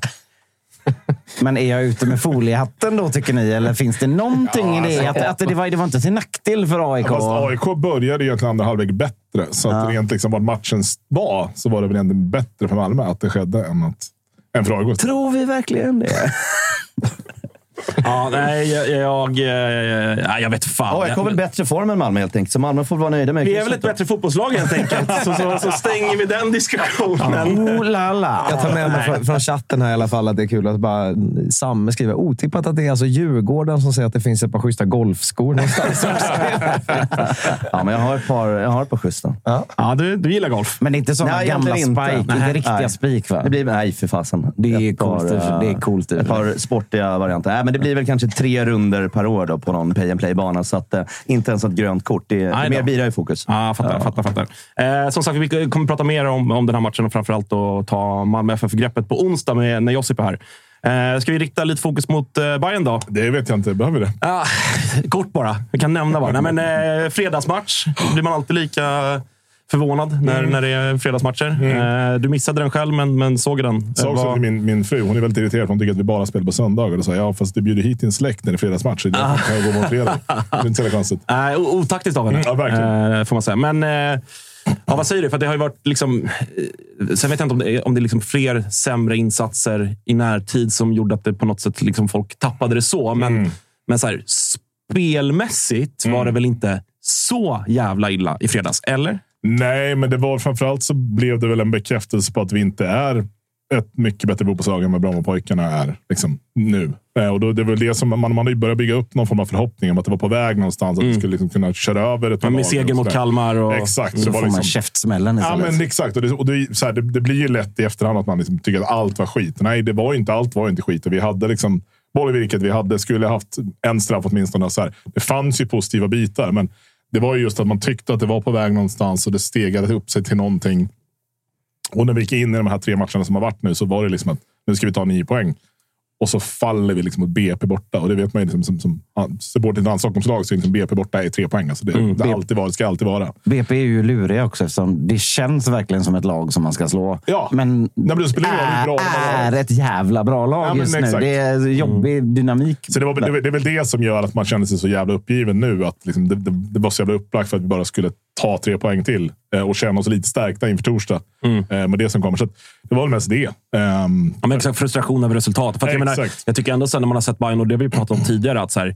[SPEAKER 5] Men är jag ute med foliehatten då, tycker ni? Eller finns det någonting i det? Att, att det, var, det var inte till nackdel för AIK?
[SPEAKER 4] Fast AIK började egentligen andra halvlek bättre. Så att rent liksom vad matchen var så var det väl egentligen bättre för Malmö att det skedde än, att, än för AIK.
[SPEAKER 5] Tror vi verkligen det?
[SPEAKER 1] Ja, nej, jag... Jag, jag, jag vet fan.
[SPEAKER 3] AIK har väl bättre form än Malmö helt enkelt, så Malmö får vara nöjda med
[SPEAKER 1] Vi är väl ett bättre fotbollslag helt enkelt. Så, så, så stänger vi den diskussionen.
[SPEAKER 5] Oh, la, la. Jag tar med mig från, från chatten här i alla fall att det är kul att bara Samme skriver otippat att det är alltså Djurgården som säger att det finns ett par schyssta golfskor någonstans.
[SPEAKER 3] Ja, men jag har ett par, jag har ett par schyssta.
[SPEAKER 1] Ja, du, du gillar golf.
[SPEAKER 5] Men det är inte sådana
[SPEAKER 3] Nej,
[SPEAKER 5] gamla
[SPEAKER 3] egentligen inte.
[SPEAKER 5] spike.
[SPEAKER 3] Nej.
[SPEAKER 5] Inte riktiga
[SPEAKER 3] Nej.
[SPEAKER 5] spik va?
[SPEAKER 3] Det blir, nej, för fasen.
[SPEAKER 5] Det är
[SPEAKER 3] Ett par,
[SPEAKER 5] coolt,
[SPEAKER 3] eh,
[SPEAKER 5] det är coolt.
[SPEAKER 3] Ett par sportiga varianter. Nej, men det blir väl kanske tre runder per år då på någon pay and play-bana, så att, eh, inte ens ett grönt kort. Det är mer bira i fokus.
[SPEAKER 1] Ja, fattar, fattar, fattar. Eh, som sagt, vi kommer prata mer om, om den här matchen och framförallt då ta Malmö FF-greppet på onsdag med, när Josip är här. Eh, ska vi rikta lite fokus mot eh, Bayern då?
[SPEAKER 4] Det vet jag inte. Behöver vi det?
[SPEAKER 1] Ah, kort bara. Jag kan nämna bara. Nej, men, eh, fredagsmatch. Då blir man alltid lika förvånad när, när det är fredagsmatcher. Eh, du missade den själv, men, men såg den.
[SPEAKER 4] Sa
[SPEAKER 1] Eh,
[SPEAKER 4] också
[SPEAKER 1] vad-
[SPEAKER 4] till min, min fru, hon är väldigt irriterad för hon tycker att vi bara spelar på söndagar. Och sa, ja, fast du bjuder hit din släkt när det är fredagsmatch. Det
[SPEAKER 1] Ah.
[SPEAKER 4] kan jag gå mot fredag. Det är inte så jävla konstigt.
[SPEAKER 1] O- otaktiskt av henne.
[SPEAKER 4] Mm, ja, verkligen.
[SPEAKER 1] Eh, får man säga. Men eh, ja, vad säger du? För det har ju varit liksom... eh, Sen vet jag inte om det är, om det är liksom fler sämre insatser i närtid som gjorde att det på något sätt liksom folk tappade det så. Men,
[SPEAKER 4] Mm.
[SPEAKER 1] men så här, spelmässigt var det väl inte så jävla illa i fredags? Eller?
[SPEAKER 4] Nej, men det var framförallt så blev det väl en bekräftelse på att vi inte är ett mycket bättre fotbollslag än vad Brommapojkarna är liksom, nu. Eh, Och då, det väl det som man, man ju börjat bygga upp någon form av förhoppning om att det var på väg någonstans. Att vi skulle liksom kunna köra över ett par
[SPEAKER 1] med seger mot. Kalmar och...
[SPEAKER 4] Exakt.
[SPEAKER 5] Så
[SPEAKER 4] var
[SPEAKER 5] får man
[SPEAKER 4] liksom,
[SPEAKER 5] käftsmällen
[SPEAKER 4] Ja, men exakt. Och det, och det, så här, det, det blir ju lätt i efterhand att man liksom tycker att allt var skit. Nej, det var inte allt var inte skit. Och vi hade liksom boll i virket. Vi hade, skulle haft en straff åtminstone. Så här. Det fanns ju positiva bitar, men det var just att man tyckte att det var på väg någonstans och det stegade upp sig till någonting. Och när vi gick in i de här tre matcherna som har varit nu så var det liksom att nu ska vi ta nio poäng. Och så faller vi liksom mot BP borta. Och det vet man ju liksom, som, som support till ett Stockholmslag så är liksom BP borta är tre poäng. Alltså det, det, har alltid varit, det ska alltid vara.
[SPEAKER 5] BP är ju luriga också eftersom det känns verkligen som ett lag som man ska slå.
[SPEAKER 4] Ja.
[SPEAKER 5] Men,
[SPEAKER 4] men det spelar hur bra
[SPEAKER 5] är, är ett jävla bra lag
[SPEAKER 4] Ja, men
[SPEAKER 5] just nu.
[SPEAKER 4] exakt.
[SPEAKER 5] Det är jobbig dynamik.
[SPEAKER 4] Så det, var, det, är- det är väl det som gör att man känner sig så jävla uppgiven nu. Att liksom det, det, det var så jävla upplagt för att vi bara skulle ta tre poäng till eh, och känna oss lite stärkta inför torsdag. Eh, med det som kommer. Så det var väl mest det. Ehm,
[SPEAKER 1] Ja, men exakt, frustration över resultat. För jag, menar,
[SPEAKER 4] Exakt.
[SPEAKER 1] jag tycker ändå sen när man har sett Bayern, och det har vi pratat om tidigare, att så här,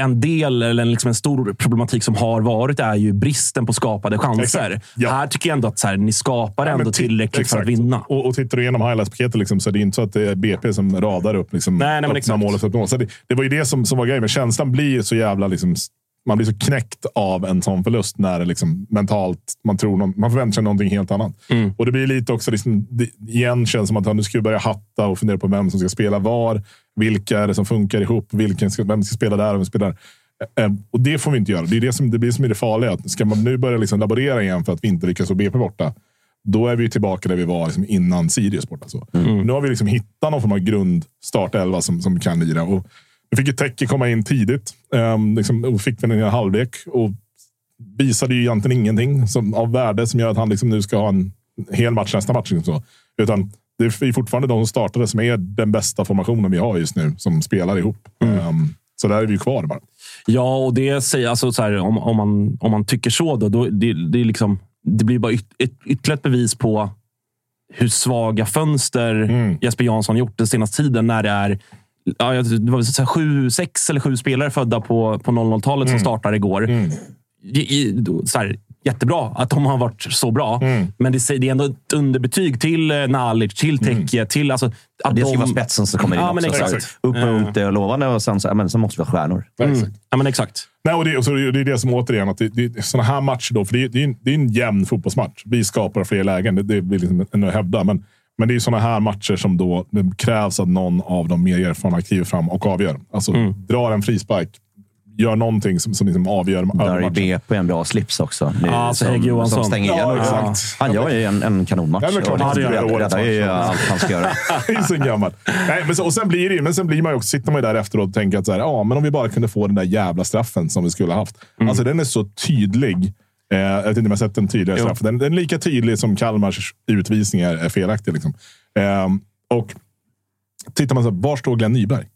[SPEAKER 1] en del, eller en, liksom en stor problematik som har varit, är ju bristen på skapade chanser.
[SPEAKER 4] Exakt. Ja.
[SPEAKER 1] Här tycker jag ändå att så här, ni skapar
[SPEAKER 4] Ja,
[SPEAKER 1] ändå
[SPEAKER 4] ti-
[SPEAKER 1] tillräckligt för att
[SPEAKER 4] exakt.
[SPEAKER 1] vinna.
[SPEAKER 4] Och, och tittar du igenom highlights-paketet liksom, så är det inte så att det är BP som radar upp liksom,
[SPEAKER 1] Nej, nej,
[SPEAKER 4] öppna
[SPEAKER 1] exakt.
[SPEAKER 4] mål efter mål. Så det, det var ju det som, som var grejen. Men känslan blir så jävla... Liksom, man blir så knäckt av en sån förlust när det liksom, mentalt man tror någon, man förväntar sig någonting helt annat.
[SPEAKER 1] Mm.
[SPEAKER 4] Och det blir lite också, liksom, igen känns som att nu ska vi börja hatta och fundera på vem som ska spela var. Vilka är det som funkar ihop? Vilken ska, vem ska spela där och vem ska spela där? Eh, Och det får vi inte göra. Det är det som, det blir som är det farliga. Att ska man nu börja liksom laborera igen för att vi inte lyckas få BP borta, då är vi tillbaka där vi var liksom innan Sirius borta. Så. Nu har vi liksom hittat någon form av grund startelva som, som kan lira. Och vi fick ju Tecke komma in tidigt um, liksom, och fick väl en hel halvlek. Och visade ju egentligen ingenting som, av värde som gör att han liksom nu ska ha en hel match nästa match. Liksom så. Utan det är fortfarande de som startade som är den bästa formationen vi har just nu, som spelar ihop. Um, så där är vi ju kvar bara.
[SPEAKER 1] Ja, och det säger alltså så här, om, om, man, om man tycker så, då, då det, det, är liksom, det blir bara yt, ett, ytterligare ett bevis på hur svaga fönster
[SPEAKER 4] Mm.
[SPEAKER 1] Jesper Jansson gjort den senaste tiden. När det är ja, det var så här, sju, sex eller sju spelare födda på, på 00-talet som startar igår.
[SPEAKER 4] Mm.
[SPEAKER 1] I, så här, jättebra att de har varit så bra,
[SPEAKER 4] Mm.
[SPEAKER 1] men det, det är ändå ett underbetyg till eh, Nalic, till Tecke, till... Alltså, att
[SPEAKER 3] Det ska
[SPEAKER 1] de,
[SPEAKER 3] vara spetsen som kommer in
[SPEAKER 1] Ja, men
[SPEAKER 3] också.
[SPEAKER 1] exakt.
[SPEAKER 3] Så Upp och ut och lovande och sen så, ja, men så måste vi ha stjärnor.
[SPEAKER 1] Mm. Ja, men exakt.
[SPEAKER 4] Nej, och det, och så det är det som återigen, att det, det, sådana här matcher då, för det, är- det, är en, det är en jämn fotbollsmatch. Vi skapar fler lägen, det, det vill liksom ändå hävda. Men, men det är sådana här matcher som då det krävs att någon av de mer erfarna kliver fram och avgör. Alltså drar en frispark, gör någonting som, som liksom avgör
[SPEAKER 3] Där är. BP en bra slips också. Nu,
[SPEAKER 1] Ja, så
[SPEAKER 3] som,
[SPEAKER 1] Hägg Johansson.
[SPEAKER 3] Som stänger igen.
[SPEAKER 4] Ja.
[SPEAKER 3] Han gör ju en, en kanonmatch.
[SPEAKER 4] Ja, men klart,
[SPEAKER 3] och
[SPEAKER 4] han gör
[SPEAKER 3] räddar-
[SPEAKER 4] årets
[SPEAKER 3] räddar ju allt han ska göra.
[SPEAKER 4] Det är så gammal. Nej, men, så, och sen blir det men sen blir man ju också, sitter man ju där efteråt och tänker att så här, ja, men om vi bara kunde få den där jävla straffen som vi skulle ha haft. Alltså den är så tydlig. Eh, jag vet inte om jag har sett en tydligare straff. Den, den är lika tydlig som Kalmars utvisning är, är felaktig. Liksom. Eh, och tittar man så här, var står Glenn Nyberg?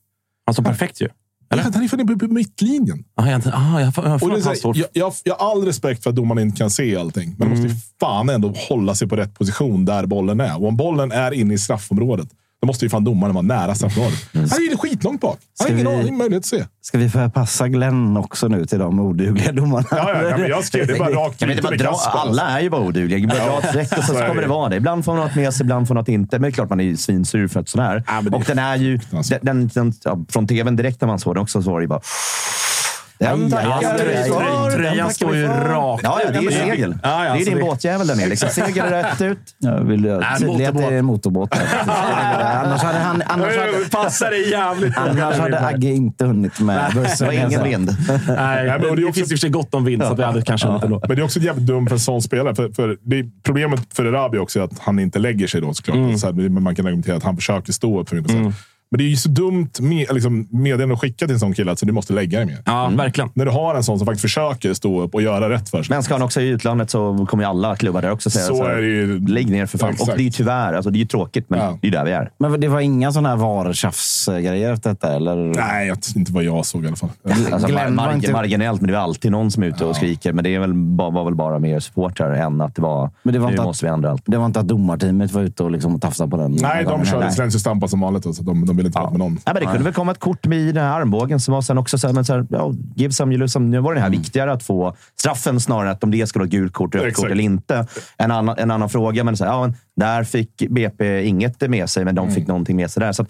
[SPEAKER 1] Alltså perfekt ju.
[SPEAKER 4] Eller? Han är fan på mittlinjen.
[SPEAKER 1] Ah, jag, ah, jag, jag,
[SPEAKER 4] Och det är
[SPEAKER 1] jag,
[SPEAKER 4] så
[SPEAKER 1] jag,
[SPEAKER 4] här,
[SPEAKER 1] står
[SPEAKER 4] jag, jag, jag har all respekt för att domaren inte kan se allting. Men man måste ju fan ändå hålla sig på rätt position där bollen är. Och om bollen är inne i straffområdet, Då måste ju fan domaren vara nära straffområdet. Han är ju skitlångt bak. Han har
[SPEAKER 5] Ska
[SPEAKER 4] ingen
[SPEAKER 5] vi-
[SPEAKER 4] aning möjlighet att se.
[SPEAKER 5] Ska vi förpassa Glenn också nu till de odugliga domarna?
[SPEAKER 4] Ja, ja, ja, men jag skrev det bara rakt
[SPEAKER 3] Kan vi inte bara dra, alla är ju bara odugliga. Bara dra streck och så,
[SPEAKER 4] så
[SPEAKER 3] kommer
[SPEAKER 4] det.
[SPEAKER 3] vara det. Ibland får man något med sig, ibland får man något inte. Men det är klart man är ju svinsur för ett sånt här.
[SPEAKER 4] Ja,
[SPEAKER 3] och den är ju... Den, den, den, ja, från tvn direkt när man såg den också så var det ju bara... Den tackar vi för,
[SPEAKER 1] Tröjan står ju rakt.
[SPEAKER 3] Ja, ja, det är ju segel.
[SPEAKER 1] Ja, ja,
[SPEAKER 3] det är
[SPEAKER 1] så
[SPEAKER 3] din
[SPEAKER 1] det-
[SPEAKER 3] båtjävel där nere. Liksom. Segel rätt ut.
[SPEAKER 5] Jag vill
[SPEAKER 1] Nej,
[SPEAKER 5] tydligt att det är en motorbåt. annars hade, han, annars hade,
[SPEAKER 1] Passar dig jävligt
[SPEAKER 5] annars hade Agge inte hunnit med
[SPEAKER 3] Det
[SPEAKER 5] bussen.
[SPEAKER 3] var ingen
[SPEAKER 5] alltså.
[SPEAKER 3] vind.
[SPEAKER 1] Nej,
[SPEAKER 4] men det
[SPEAKER 1] det finns i och för sig gott om vind, så vi hade kanske inte.
[SPEAKER 4] Men det är också jävligt dumt för en sån spelare. För, för det är, problemet för Erabi också är att han inte lägger sig då såklart.
[SPEAKER 1] Mm.
[SPEAKER 4] Så här, men man kan argumentera att han försöker stå upp för mycket. Mm. Men det är ju så dumt med, liksom, meddelande att skicka till en sån kille att så du måste lägga dig mer.
[SPEAKER 1] Ja, verkligen.
[SPEAKER 4] När du har en sån som faktiskt försöker stå upp och göra rätt för sig.
[SPEAKER 3] Men ska han också i utlandet så kommer ju alla klubbar där också säga
[SPEAKER 4] Så är det ju.
[SPEAKER 3] Lägg ner för fan.
[SPEAKER 4] Exakt.
[SPEAKER 3] Och det är ju tyvärr, alltså, det är ju tråkigt, men
[SPEAKER 4] Ja.
[SPEAKER 3] det är där vi är.
[SPEAKER 5] Men det var inga sådana här VAR-tjafs-grejer efter detta? Eller?
[SPEAKER 4] Nej, jag, inte vad jag såg i alla fall.
[SPEAKER 3] Alltså,
[SPEAKER 5] Glenn
[SPEAKER 3] mar-
[SPEAKER 5] inte-
[SPEAKER 3] Marginellt, men det är alltid någon som är ute och skriker. Men det är väl, var väl bara mer supportrar än att det var,
[SPEAKER 5] Men det var
[SPEAKER 3] nu
[SPEAKER 5] inte att-
[SPEAKER 3] måste vi ändra allt.
[SPEAKER 5] Det var inte att domarteamet var ute och liksom tafsade på den?
[SPEAKER 4] Nej, de körde
[SPEAKER 5] heller.
[SPEAKER 4] Slensi Stampa som vanligt. då, Så de, de ville inte prata med någon.
[SPEAKER 3] Ja, men det kunde väl komma ett kort med i den här armbågen som var sen också så här, men så här, ja, give some, you some. Nu var det här viktigare att få straffen snarare än att om det skulle ha gult kort, rött kort eller inte. En annan, en annan fråga, men, så här, ja, men där fick BP inget med sig, men de fick någonting med sig där. Så att,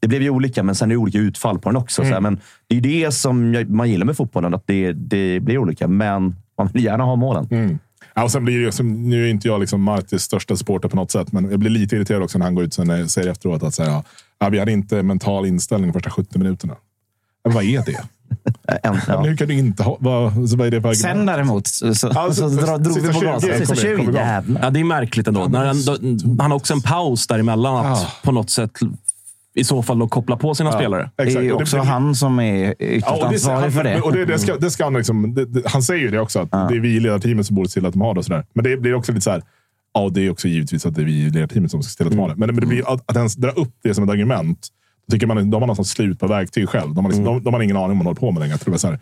[SPEAKER 3] Det blev ju olika, men sen är det olika utfall på den också. Så här, men det är ju det som jag, man gillar med fotbollen, att det, det blir olika. Men man vill gärna ha målen.
[SPEAKER 4] Ja, och sen blir det, nu är inte jag liksom Martis största supporter på något sätt, men jag blir lite irriterad också när han går ut sen och säger efteråt att säga, ja, vi hade inte mental inställning de första 70 minuterna. Men vad är det?
[SPEAKER 3] En,
[SPEAKER 4] Men
[SPEAKER 3] ja.
[SPEAKER 4] hur kan du inte ha... Vad, så vad är det för
[SPEAKER 5] Sen däremot så, så,
[SPEAKER 4] Alltså,
[SPEAKER 5] så dra, drog vi på
[SPEAKER 4] 20
[SPEAKER 5] gasen.
[SPEAKER 3] Sista
[SPEAKER 4] igen, kom
[SPEAKER 3] 20,
[SPEAKER 4] igång.
[SPEAKER 1] Ja, det är märkligt ändå. När han, då, han har också en paus däremellan att
[SPEAKER 4] Ja.
[SPEAKER 1] på något sätt i så fall då koppla på sina spelare.
[SPEAKER 5] Det är
[SPEAKER 4] Exakt.
[SPEAKER 5] ju
[SPEAKER 4] det
[SPEAKER 5] också
[SPEAKER 4] blir-
[SPEAKER 5] han som är ytterst
[SPEAKER 4] Ja, och det,
[SPEAKER 5] ansvarig
[SPEAKER 4] han,
[SPEAKER 5] för det.
[SPEAKER 4] Och det, det ska, det ska han, liksom, det, det, han säger ju det också, att det är vi i ledarteamet som borde se till att de har det. Och sådär. Men det blir också lite så här. Ja, det är också givetvis att det är vi i ledarteamet som ska se till har det. Men, men det blir, att, att ens dra upp det som ett argument. Tycker man, de har något slut på verktyg själv. De har, liksom, de, de har ingen aning om vad man håller på med längre. Jag tror det är så här,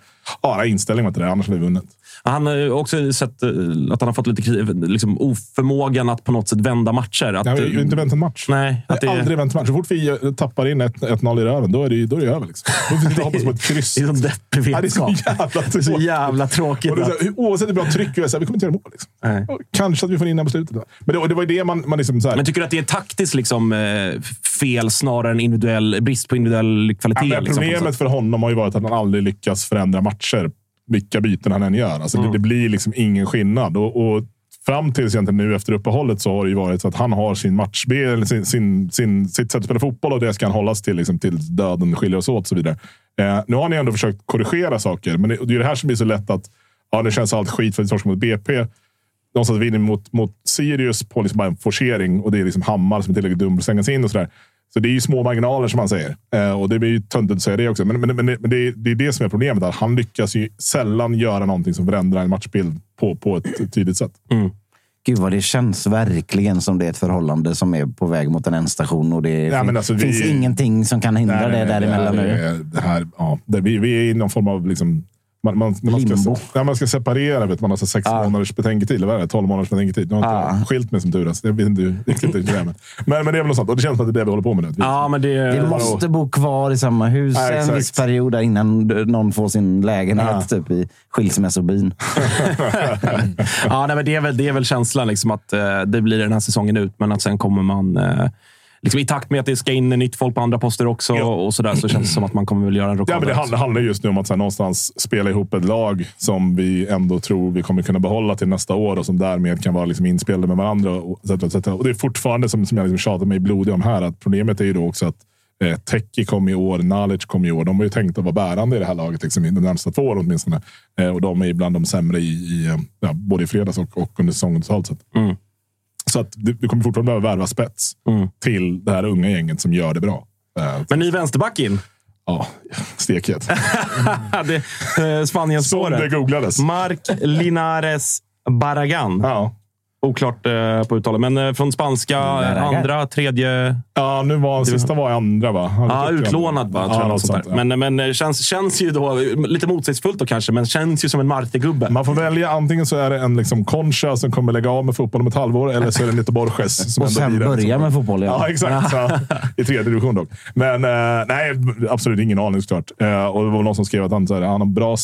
[SPEAKER 4] här inställningen var inte det, annars hade vi vunnit.
[SPEAKER 1] Han har också sett eh, att han har fått lite liksom, oförmågan att på något sätt vända matcher. Att,
[SPEAKER 4] Jag har ju inte vänt en match.
[SPEAKER 1] Nej, att
[SPEAKER 4] har
[SPEAKER 1] det-
[SPEAKER 4] aldrig vänt en match. Så fort vi eh, tappar in ett- 1-0 i röven, då är det, då är det över. Liksom. Då finns det hoppas på ett kryss.
[SPEAKER 1] Det är en deppig
[SPEAKER 4] Ja, det är så
[SPEAKER 1] vetskap.
[SPEAKER 4] jävla
[SPEAKER 1] Det är så
[SPEAKER 4] tråkigt.
[SPEAKER 1] jävla tråkigt.
[SPEAKER 4] Och det är så här, oavsett hur bra tryck vi är, så här, vi kommer inte göra mål. Liksom.
[SPEAKER 1] Nej.
[SPEAKER 4] Kanske att vi får in den på slutet. Men det, det var ju det man, man liksom... Så här,
[SPEAKER 1] Men tycker du att det är taktiskt liksom, eh, fel snarare än individuell, brist på individuell kvalitet?
[SPEAKER 4] Ja,
[SPEAKER 1] liksom,
[SPEAKER 4] problemet för honom har ju varit att han aldrig lyckas förändra matcher. Vilka byten han än gör. Alltså,
[SPEAKER 1] Mm.
[SPEAKER 4] det, det blir liksom ingen skillnad. Och, och fram tills egentligen nu efter uppehållet så har det ju varit så att han har sin eller sin, sin, sin, sitt sätt att spela fotboll och det ska han hållas till liksom, tills döden skiljer oss åt och så vidare. Eh, nu har ni ändå försökt korrigera saker, men det, det är det här som blir så lätt att ja, det känns allt skit för att vi torskar mot BP. Någonstans vinner vi mot, mot Sirius på liksom bara en forcering och det är liksom Hammar som är tillräckligt dum för att sig in och sådär. Så det är ju små marginaler som man säger. Eh, och det blir ju töntigt att säga det också. Men, men, men, det- men det, är, det är det som är problemet. Att han lyckas ju sällan göra någonting som förändrar en matchbild på, på ett tydligt sätt.
[SPEAKER 5] Gud vad det känns verkligen som det är ett förhållande som är på väg mot en ändstation och det
[SPEAKER 4] men alltså, vi-
[SPEAKER 5] finns ingenting som kan hindra det däremellan
[SPEAKER 4] det,
[SPEAKER 5] nu.
[SPEAKER 4] det här, ja, det, vi, vi är i någon form av liksom, man, man, när man, ska,
[SPEAKER 5] Limbo.
[SPEAKER 4] när man ska separera, vet man har så sex månaders betänketid. Eller vad är det? 12 månaders betänketid. Nu har jag inte
[SPEAKER 5] Ah.
[SPEAKER 4] skilt mig som tur är. så Jag vet inte riktigt hur det är. Men, men, men det är väl något sånt. Och det känns som att det är det vi håller på med nu. Vi-
[SPEAKER 1] Ja, men det...
[SPEAKER 5] Det måste bo kvar i samma hus
[SPEAKER 4] Ja,
[SPEAKER 5] en viss period innan någon får sin lägenhet
[SPEAKER 4] Ja.
[SPEAKER 5] typ i skilsmässobyn.
[SPEAKER 1] ja, nej, men det, är väl, det är väl känslan liksom att eh, det blir den här säsongen ut, men att sen kommer man... Eh, liksom I takt med att det ska in nytt folk på andra poster också
[SPEAKER 4] Ja.
[SPEAKER 1] och sådär, så känns det som att man kommer väl göra en
[SPEAKER 4] Ja,
[SPEAKER 1] rockad.
[SPEAKER 4] men det handlar, handlar just nu om att så här, någonstans spela ihop ett lag som vi ändå tror vi kommer kunna behålla till nästa år och som därmed kan vara liksom inspelade med varandra. Och, så, så, och det är fortfarande, som, som jag liksom tjatar mig blodig om här, att problemet är ju då också att eh, Teki kom i år, Nalic kom i år. De var ju tänkt att vara bärande i det här laget liksom, i de närmsta två åren åtminstone. Eh, och de är bland de sämre i, i eh, ja, både i fredags och, och under säsongen totalt sett.
[SPEAKER 1] Mm.
[SPEAKER 4] Så att vi kommer fortfarande behöva värva spets
[SPEAKER 1] Mm.
[SPEAKER 4] till det här unga gänget som gör det bra. Eh,
[SPEAKER 1] Men ny vänsterback in.
[SPEAKER 4] ja, stekhet.
[SPEAKER 1] det, eh, Spaniens
[SPEAKER 4] Som det googlades.
[SPEAKER 1] Mark Linares Barragan.
[SPEAKER 4] Ja.
[SPEAKER 1] Oklart eh, på uttalet, men eh, från spanska
[SPEAKER 5] Barragan.
[SPEAKER 1] andra, tredje
[SPEAKER 4] Ja, nu var sista var i andra va? Han
[SPEAKER 1] Ja,
[SPEAKER 4] jag.
[SPEAKER 1] utlånad va? Tror
[SPEAKER 4] Ja,
[SPEAKER 1] jag, sånt. Men, men det känns, känns ju då lite motsägelsefullt då kanske, men känns ju som en Marte-gubbe.
[SPEAKER 4] Man får välja. Antingen så är det en liksom Concha som kommer lägga av med fotboll om ett halvår, eller så är det Lito Borges. Som
[SPEAKER 5] Och
[SPEAKER 4] ändå
[SPEAKER 5] sen börja
[SPEAKER 4] som-
[SPEAKER 5] med fotboll igen.
[SPEAKER 4] Ja, exakt. Så, I tredje division dock. Men eh, nej, absolut ingen aning såklart. Eh, och det var någon som skrev att han, så här, han har bra,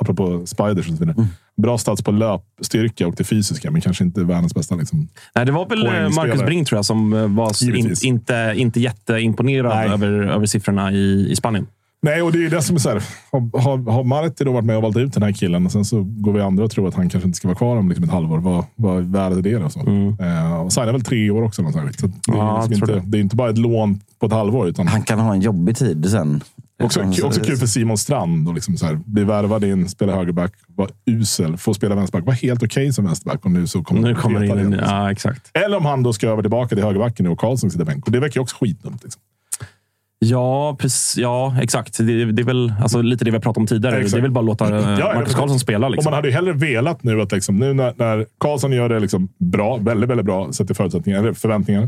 [SPEAKER 4] apropå spiders och så vidare,
[SPEAKER 1] Mm.
[SPEAKER 4] bra stats på löpstyrka och det fysiska, men kanske inte världens bästa. Liksom.
[SPEAKER 1] Nej, det var väl eh. Marcus Brink tror jag som eh, var in,
[SPEAKER 4] Givetvis.
[SPEAKER 1] Inte, inte jätteimponerad
[SPEAKER 4] Nej.
[SPEAKER 1] över, över siffrorna i, i Spanien.
[SPEAKER 4] Nej, och det är det som är så här. Har, har, Marti då varit med och valt ut den här killen och sen så går vi andra och tror att han kanske inte ska vara kvar om liksom ett halvår. Vad, vad är det då? Så? Eh, och signar väl tre år också. Så det, är
[SPEAKER 1] Mm. Ja,
[SPEAKER 4] liksom inte, det är inte bara ett lån på ett halvår. Utan
[SPEAKER 5] Han kan ha en jobbig tid sen.
[SPEAKER 4] också, också
[SPEAKER 5] så-
[SPEAKER 4] kul för Simon Strand att liksom så här, bli värvad in, spela högerback, vara usel, få spela vänsterback. Var helt okej som vänsterback och nu så kommer
[SPEAKER 1] Nu kommer in
[SPEAKER 4] liksom.
[SPEAKER 1] ja, exakt.
[SPEAKER 4] Eller om han då ska över tillbaka till högerbacken och Karlsson sitter bänk. Och det verkar ju också skitdumt. Liksom.
[SPEAKER 1] Ja, precis, ja, exakt. Det, det är väl alltså, lite det vi har pratat om tidigare.
[SPEAKER 4] Exakt.
[SPEAKER 1] Det är väl bara att låta
[SPEAKER 4] Ja,
[SPEAKER 1] Marcus
[SPEAKER 4] ja,
[SPEAKER 1] Karlsson spela.
[SPEAKER 4] Och
[SPEAKER 1] Liksom.
[SPEAKER 4] man hade ju hellre velat nu att liksom, nu när, när Karlsson gör det liksom bra, väldigt, väldigt bra sett till förutsättningar, eller förväntningar,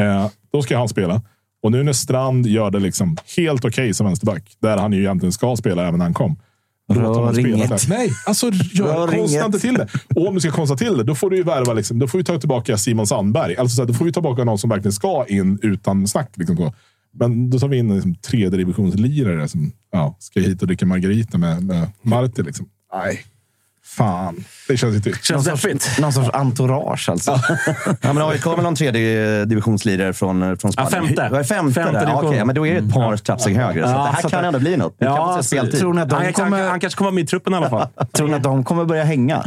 [SPEAKER 4] eh, då ska han spela. Och nu när Strand gör det liksom helt okej som vänsterback, där han ju egentligen ska spela även när han kom. Låt
[SPEAKER 5] Rör
[SPEAKER 4] honom spela
[SPEAKER 5] inget.
[SPEAKER 4] där. Nej, alltså gör,
[SPEAKER 5] Rör
[SPEAKER 4] konsta
[SPEAKER 5] inget.
[SPEAKER 4] inte till det. Och om du ska konsta till det, då får du ju värva, liksom, då får vi ta tillbaka Simon Sandberg. Alltså, så här, då får vi ta tillbaka någon som verkligen ska in utan snack. Liksom. Men då tar vi in liksom, tredje divisionslirare som ja, ska hit och dricka margarita med, med Marti. Liksom. Nej, fan. Det känns inte...
[SPEAKER 1] Känns
[SPEAKER 5] Någon
[SPEAKER 1] deppigt.
[SPEAKER 5] sorts, någon sorts entourage alltså.
[SPEAKER 3] Ja, men AIK har väl någon tredje divisionslirare från, från Spanien?
[SPEAKER 1] femte.
[SPEAKER 3] Vad är femte?
[SPEAKER 1] Femte?
[SPEAKER 3] Ja. Okej, men då är det ett par trappsteg högre. Så
[SPEAKER 1] Ja,
[SPEAKER 3] det här
[SPEAKER 1] så
[SPEAKER 3] kan
[SPEAKER 1] att-
[SPEAKER 3] ändå bli något. Speltid.
[SPEAKER 5] Tror ni att de
[SPEAKER 1] han, han,
[SPEAKER 5] kommer-
[SPEAKER 1] han kanske kommer vara med i truppen i alla fall.
[SPEAKER 5] Tror ni att de kommer börja hänga?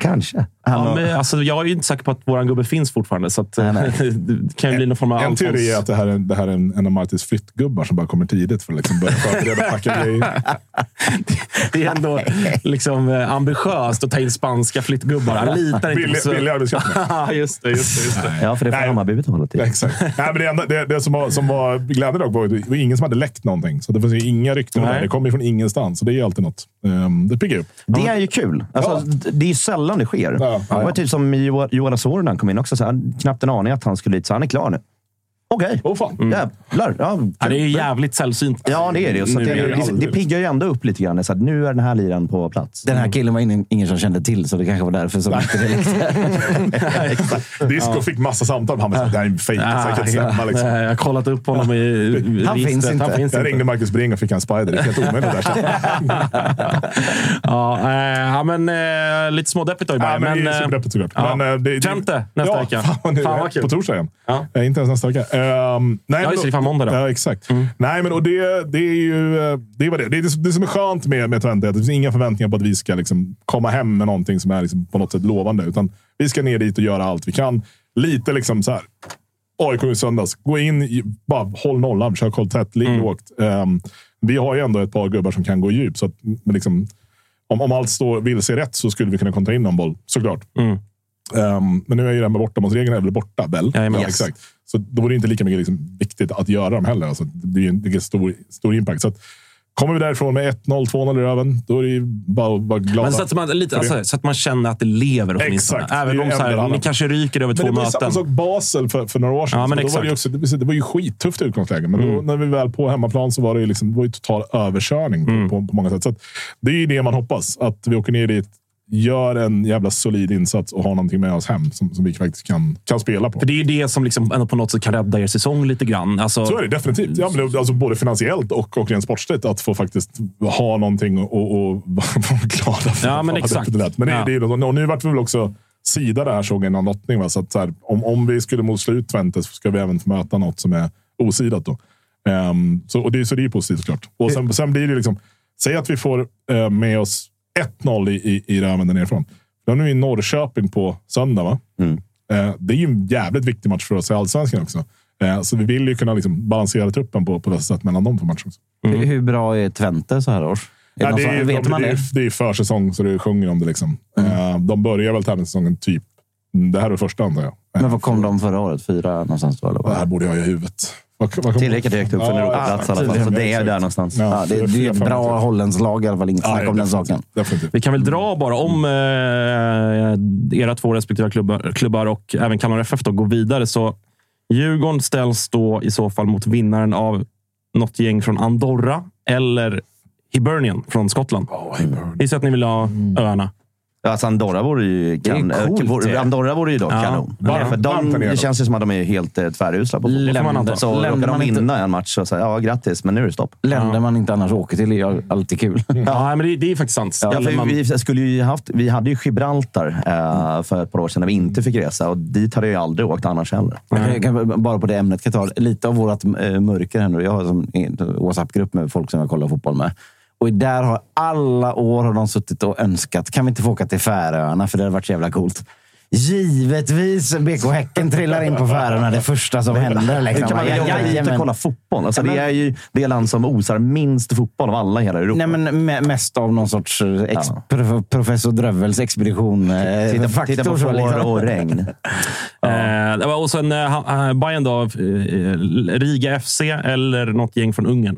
[SPEAKER 5] Kanske. Han
[SPEAKER 1] Ja, men, alltså, jag är ju inte säker på att våran gubbe finns fortfarande. Så att, det kan ju bli någon form av
[SPEAKER 4] En teori är att det här är, det här är en, en av Martins flyttgubbar som bara kommer tidigt för att liksom börja förbereda och packa grejer.
[SPEAKER 1] Det är ändå liksom, eh, ambitiöst att ta in spanska flyttgubbar. Han litar inte
[SPEAKER 4] Billig,
[SPEAKER 1] på...
[SPEAKER 4] billig arbetskraft.
[SPEAKER 1] Ja, just det. Just det, just det.
[SPEAKER 3] Ja, för det får
[SPEAKER 4] Nej.
[SPEAKER 3] Hammarby betala till.
[SPEAKER 4] Ja, Exakt. Nej, men det, enda, det, det som var, som var glädjande dock var att det var ingen som hade läckt någonting. Så det fanns ju inga rykten om
[SPEAKER 1] Nej.
[SPEAKER 4] det. Det kommer ju från ingenstans. Så det är alltid något. Um, det piggar upp.
[SPEAKER 3] Det är ju kul. Alltså, d- Det är ju sällan det sker.
[SPEAKER 4] Ja, ja,
[SPEAKER 3] Det var typ som Jo- Johan Asoro när han kom in också. Så han, knappt en aning att han skulle dit, så han är klar nu. Okej.
[SPEAKER 4] Åh fan.
[SPEAKER 3] Jävlar. Ja,
[SPEAKER 1] Ja, det är ju jävligt sällsynt.
[SPEAKER 3] Ja, det är det. Så
[SPEAKER 1] Nu
[SPEAKER 3] det,
[SPEAKER 1] är det
[SPEAKER 3] det,
[SPEAKER 1] alltså-
[SPEAKER 3] det piggar ju ändå upp lite grann. Så att nu är den här liran på plats.
[SPEAKER 5] Den här killen var ingen, ingen som kände till, så det kanske var därför som inte det läckte.
[SPEAKER 4] Disco fick massa samtal. Han bara, det här är fejk. Det här kan inte stämma. Liksom.
[SPEAKER 1] Jag har kollat upp honom i i
[SPEAKER 5] Han finns inte.
[SPEAKER 1] Han finns
[SPEAKER 4] Jag
[SPEAKER 1] inte.
[SPEAKER 4] ringde Marcus Bring och fick en spider. Det är helt omöjligt. Det där.
[SPEAKER 1] Ja, ja, men eh, lite smådeppigt då i
[SPEAKER 4] Ja,
[SPEAKER 1] Bayern.
[SPEAKER 4] men det
[SPEAKER 1] men,
[SPEAKER 4] är
[SPEAKER 1] eh,
[SPEAKER 4] superdeppigt såklart.
[SPEAKER 1] ja.
[SPEAKER 4] Men, eh, det, det,
[SPEAKER 1] nästa
[SPEAKER 4] ja,
[SPEAKER 1] vecka.
[SPEAKER 4] Fan,
[SPEAKER 1] Fan, vad kul.
[SPEAKER 4] På torsdag igen.
[SPEAKER 1] Ja.
[SPEAKER 4] Inte ens nästa vecka. Um, nej,
[SPEAKER 1] Ja, just det, det är måndag då.
[SPEAKER 4] Ja, exakt. Nej, men och det, det är ju eh, det, var det. Det, är det, som är skönt med, med Twente det finns inga förväntningar på att vi ska liksom komma hem med någonting som är liksom på något sätt lovande. Utan vi ska ner dit och göra allt vi kan. Lite liksom så här. AIK i söndags. Gå in, bara håll nollan, kör koll tätt, ligg lågt. Um, vi har ju ändå ett par gubbar som kan gå djup. Så att, men liksom, om, om allt står vill se rätt så skulle vi kunna kontra in någon boll, såklart.
[SPEAKER 1] Mm.
[SPEAKER 4] Um, men nu är ju det här med är väl borta, väl? Ja, exakt. Så då var det inte lika mycket liksom, viktigt att göra dem heller. Alltså, det är ju en det är stor, stor impact. Så att, kommer vi därifrån med 1-0, 2-0 i röven, då är det ju bara vara glada.
[SPEAKER 1] Men så att, man, lite, alltså, så att man känner att det lever åtminstone.
[SPEAKER 4] Exakt.
[SPEAKER 1] Även om så här, ni kanske ryker över
[SPEAKER 4] Men
[SPEAKER 1] två
[SPEAKER 4] det var samma
[SPEAKER 1] möten.
[SPEAKER 4] sak Basel för, för några år sedan.
[SPEAKER 1] Ja, men
[SPEAKER 4] då var det,
[SPEAKER 1] exakt.
[SPEAKER 4] också, det, det var ju skittufft utgångsläge, men
[SPEAKER 1] Mm.
[SPEAKER 4] då, när vi väl på hemmaplan så var det ju, liksom, det var ju total överkörning på,
[SPEAKER 1] Mm.
[SPEAKER 4] på, på många sätt. Så det är ju det man hoppas. Att vi åker ner dit, gör en jävla solid insats och har någonting med oss hem som, som vi faktiskt kan, kan spela på.
[SPEAKER 1] För det är det som liksom på något sätt kan rädda er säsong lite grann. Alltså,
[SPEAKER 4] Så är det definitivt. Ja, men det- alltså både finansiellt och, och rent sportsligt. Att få faktiskt ha någonting och, och, vara glada för.
[SPEAKER 1] Ja, men exakt.
[SPEAKER 4] det lätt. Men det,
[SPEAKER 1] Ja.
[SPEAKER 4] det är, och nu vart vi väl också sida där såg någon lottning. Va? Så att så här, om, om vi skulle mot slut Twente så ska vi även möta något som är osidat. Då. Ehm, så, och det, så det är positivt såklart. Och sen, sen blir det liksom, säg att vi får eh, med oss 1-0 i, i, i röven där nerifrån. Då är i Norrköping på söndag. Va? Eh, det är ju en jävligt viktig match för oss i allsvenskan också. Eh, så vi vill ju kunna liksom balansera truppen på, på bästa sätt mellan de två matcherna. också.
[SPEAKER 5] Hur, hur bra är Twente så här års? Är
[SPEAKER 4] Ja, det, är,
[SPEAKER 5] vet
[SPEAKER 4] de,
[SPEAKER 5] man
[SPEAKER 4] det,
[SPEAKER 5] det?
[SPEAKER 4] är, det är försäsong så det sjunger om det. Liksom. Eh, de börjar väl tävlingssäsongen typ... Det här är första antar jag. Eh,
[SPEAKER 5] Men vad kom de förra året? Fyra någonstans då? Eller
[SPEAKER 4] Det här borde jag ha i huvudet. Vad, vad kom-
[SPEAKER 3] Tillräckligt högt upp för en
[SPEAKER 4] Ja,
[SPEAKER 3] Europaplats i alla fall. Så det är där någonstans.
[SPEAKER 4] Ja,
[SPEAKER 5] Ja, det, det är ett bra holländskt lag i alla fall. Inget snack om den saken.
[SPEAKER 1] Vi kan väl dra bara om eh, era två respektive klubbar, klubbar och även Kalmar FF då går vidare. Så Djurgården ställs då i så fall mot vinnaren av något gäng från Andorra eller Hibernian från Skottland. Gissar att ni vill ha öarna.
[SPEAKER 3] Alltså Andorra vore ju, kan,
[SPEAKER 5] Det coolt,
[SPEAKER 3] eh, vore,
[SPEAKER 5] det.
[SPEAKER 3] Andorra vore ju dock
[SPEAKER 1] Ja.
[SPEAKER 3] kanon.
[SPEAKER 4] Varmt-
[SPEAKER 3] för
[SPEAKER 4] varmt där
[SPEAKER 3] de, det känns ju som att de är helt eh, tvärusla på fotboll. Så
[SPEAKER 5] Länder
[SPEAKER 3] råkar de
[SPEAKER 5] man inte-
[SPEAKER 3] vinna en match så säger ja grattis, men nu är det stopp.
[SPEAKER 5] Länder man inte annars åker till är alltid kul.
[SPEAKER 1] Ja, men det, det är faktiskt sant.
[SPEAKER 3] Ja, för
[SPEAKER 1] man-
[SPEAKER 3] vi, skulle ju haft, vi hade ju Gibraltar eh, för ett par år sedan när vi inte fick resa och dit hade jag ju aldrig åkt annars heller.
[SPEAKER 5] Jag kan, bara på det ämnet ta lite av vårt äh, mörker här nu. Jag har en WhatsApp-grupp med folk som jag kollar fotboll med. Och där har alla år har de suttit och önskat, kan vi inte få åka till Färöarna? För det hade varit så jävla coolt. Givetvis BK Häcken trillar in på Färöarna det första som händer. Liksom.
[SPEAKER 3] kan man dit och
[SPEAKER 5] Jajamän.
[SPEAKER 3] kolla fotboll? Alltså,
[SPEAKER 5] Ja, men-
[SPEAKER 3] det är ju det land som osar minst fotboll av alla i hela Europa.
[SPEAKER 5] Nej, men me- mest av någon sorts eh, ex- prof- professor Drövels expedition. eh,
[SPEAKER 3] titta,
[SPEAKER 5] faktor
[SPEAKER 3] titta på
[SPEAKER 5] så,
[SPEAKER 3] får
[SPEAKER 5] liksom.
[SPEAKER 3] och regn.
[SPEAKER 1] Eh, det var- och sen eh, eh, Bayern då, eh, Riga FC eller något gäng från Ungern.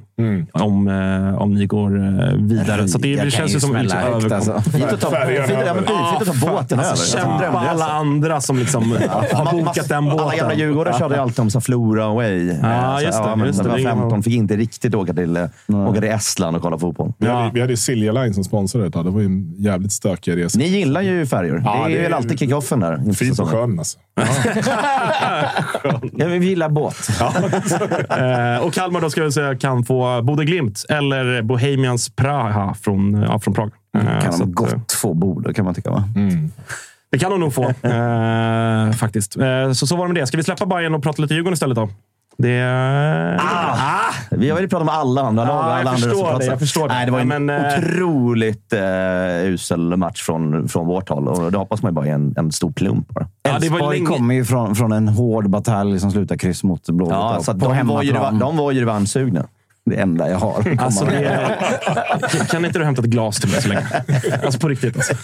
[SPEAKER 1] Om, eh, om ni går eh, vidare. så det, det känns
[SPEAKER 5] ju
[SPEAKER 1] som liksom, överkom-
[SPEAKER 5] alltså.
[SPEAKER 3] Fint att ta, fint, ja, men fint att ta båten över.
[SPEAKER 1] Alltså,
[SPEAKER 3] Alltså,
[SPEAKER 1] kämpa alla andra som liksom har bokat den
[SPEAKER 3] Alla gamla
[SPEAKER 1] båten.
[SPEAKER 3] djurgårdare körde ju alltid om så här Flora away.
[SPEAKER 1] Ja,
[SPEAKER 3] Eh,
[SPEAKER 1] just
[SPEAKER 3] så,
[SPEAKER 1] det,
[SPEAKER 3] ja, men
[SPEAKER 1] just det.
[SPEAKER 3] var 15
[SPEAKER 1] gammal-
[SPEAKER 3] fick inte riktigt åka till, eh, åka till Estland och kolla fotboll.
[SPEAKER 4] Vi
[SPEAKER 1] Ja.
[SPEAKER 4] hade, vi hade ju Silja Line som sponsrade ett tag. Det var ju en jävligt stökig resa.
[SPEAKER 3] Ni gillar ju färjor.
[SPEAKER 4] Ja,
[SPEAKER 3] det är väl
[SPEAKER 4] ju
[SPEAKER 3] alltid kickoffen där.
[SPEAKER 4] Fint på sjön alltså.
[SPEAKER 5] Ja, vi gillar båt.
[SPEAKER 1] Eh, och Kalmar då ska jag säga kan få Bode Glimt eller Bohemians Praha från, ja, från Prag. Eh,
[SPEAKER 5] Kan de
[SPEAKER 1] att, eh,
[SPEAKER 5] gott få Bode, kan man tycka. Va?
[SPEAKER 1] Det kan de nog få, eh, faktiskt. Eh, så, så var det med det. Ska vi släppa Bayern och prata lite Djurgården istället då? Det...
[SPEAKER 3] Ah, vi har ju pratat om alla andra lag och
[SPEAKER 1] jag
[SPEAKER 3] alla andra
[SPEAKER 1] förstår det, jag förstår det.
[SPEAKER 3] Nej, det var en
[SPEAKER 1] Ja, men, eh,
[SPEAKER 3] otroligt eh, usel match från, från vårt håll och det hoppas man ju bara är en, en stor plump. Bara.
[SPEAKER 1] Ja, det var
[SPEAKER 5] Elfsborg
[SPEAKER 1] länge-
[SPEAKER 5] kommer ju från, från en hård batalj som slutar kryss mot Blåvitt.
[SPEAKER 3] Ja, så de, var ju,
[SPEAKER 5] hemmaplan.
[SPEAKER 3] de var ju revanschsugna.
[SPEAKER 5] Det enda jag har.
[SPEAKER 1] Alltså, det är, kan inte du hämta ett glas till mig så länge? Alltså på riktigt. Alltså.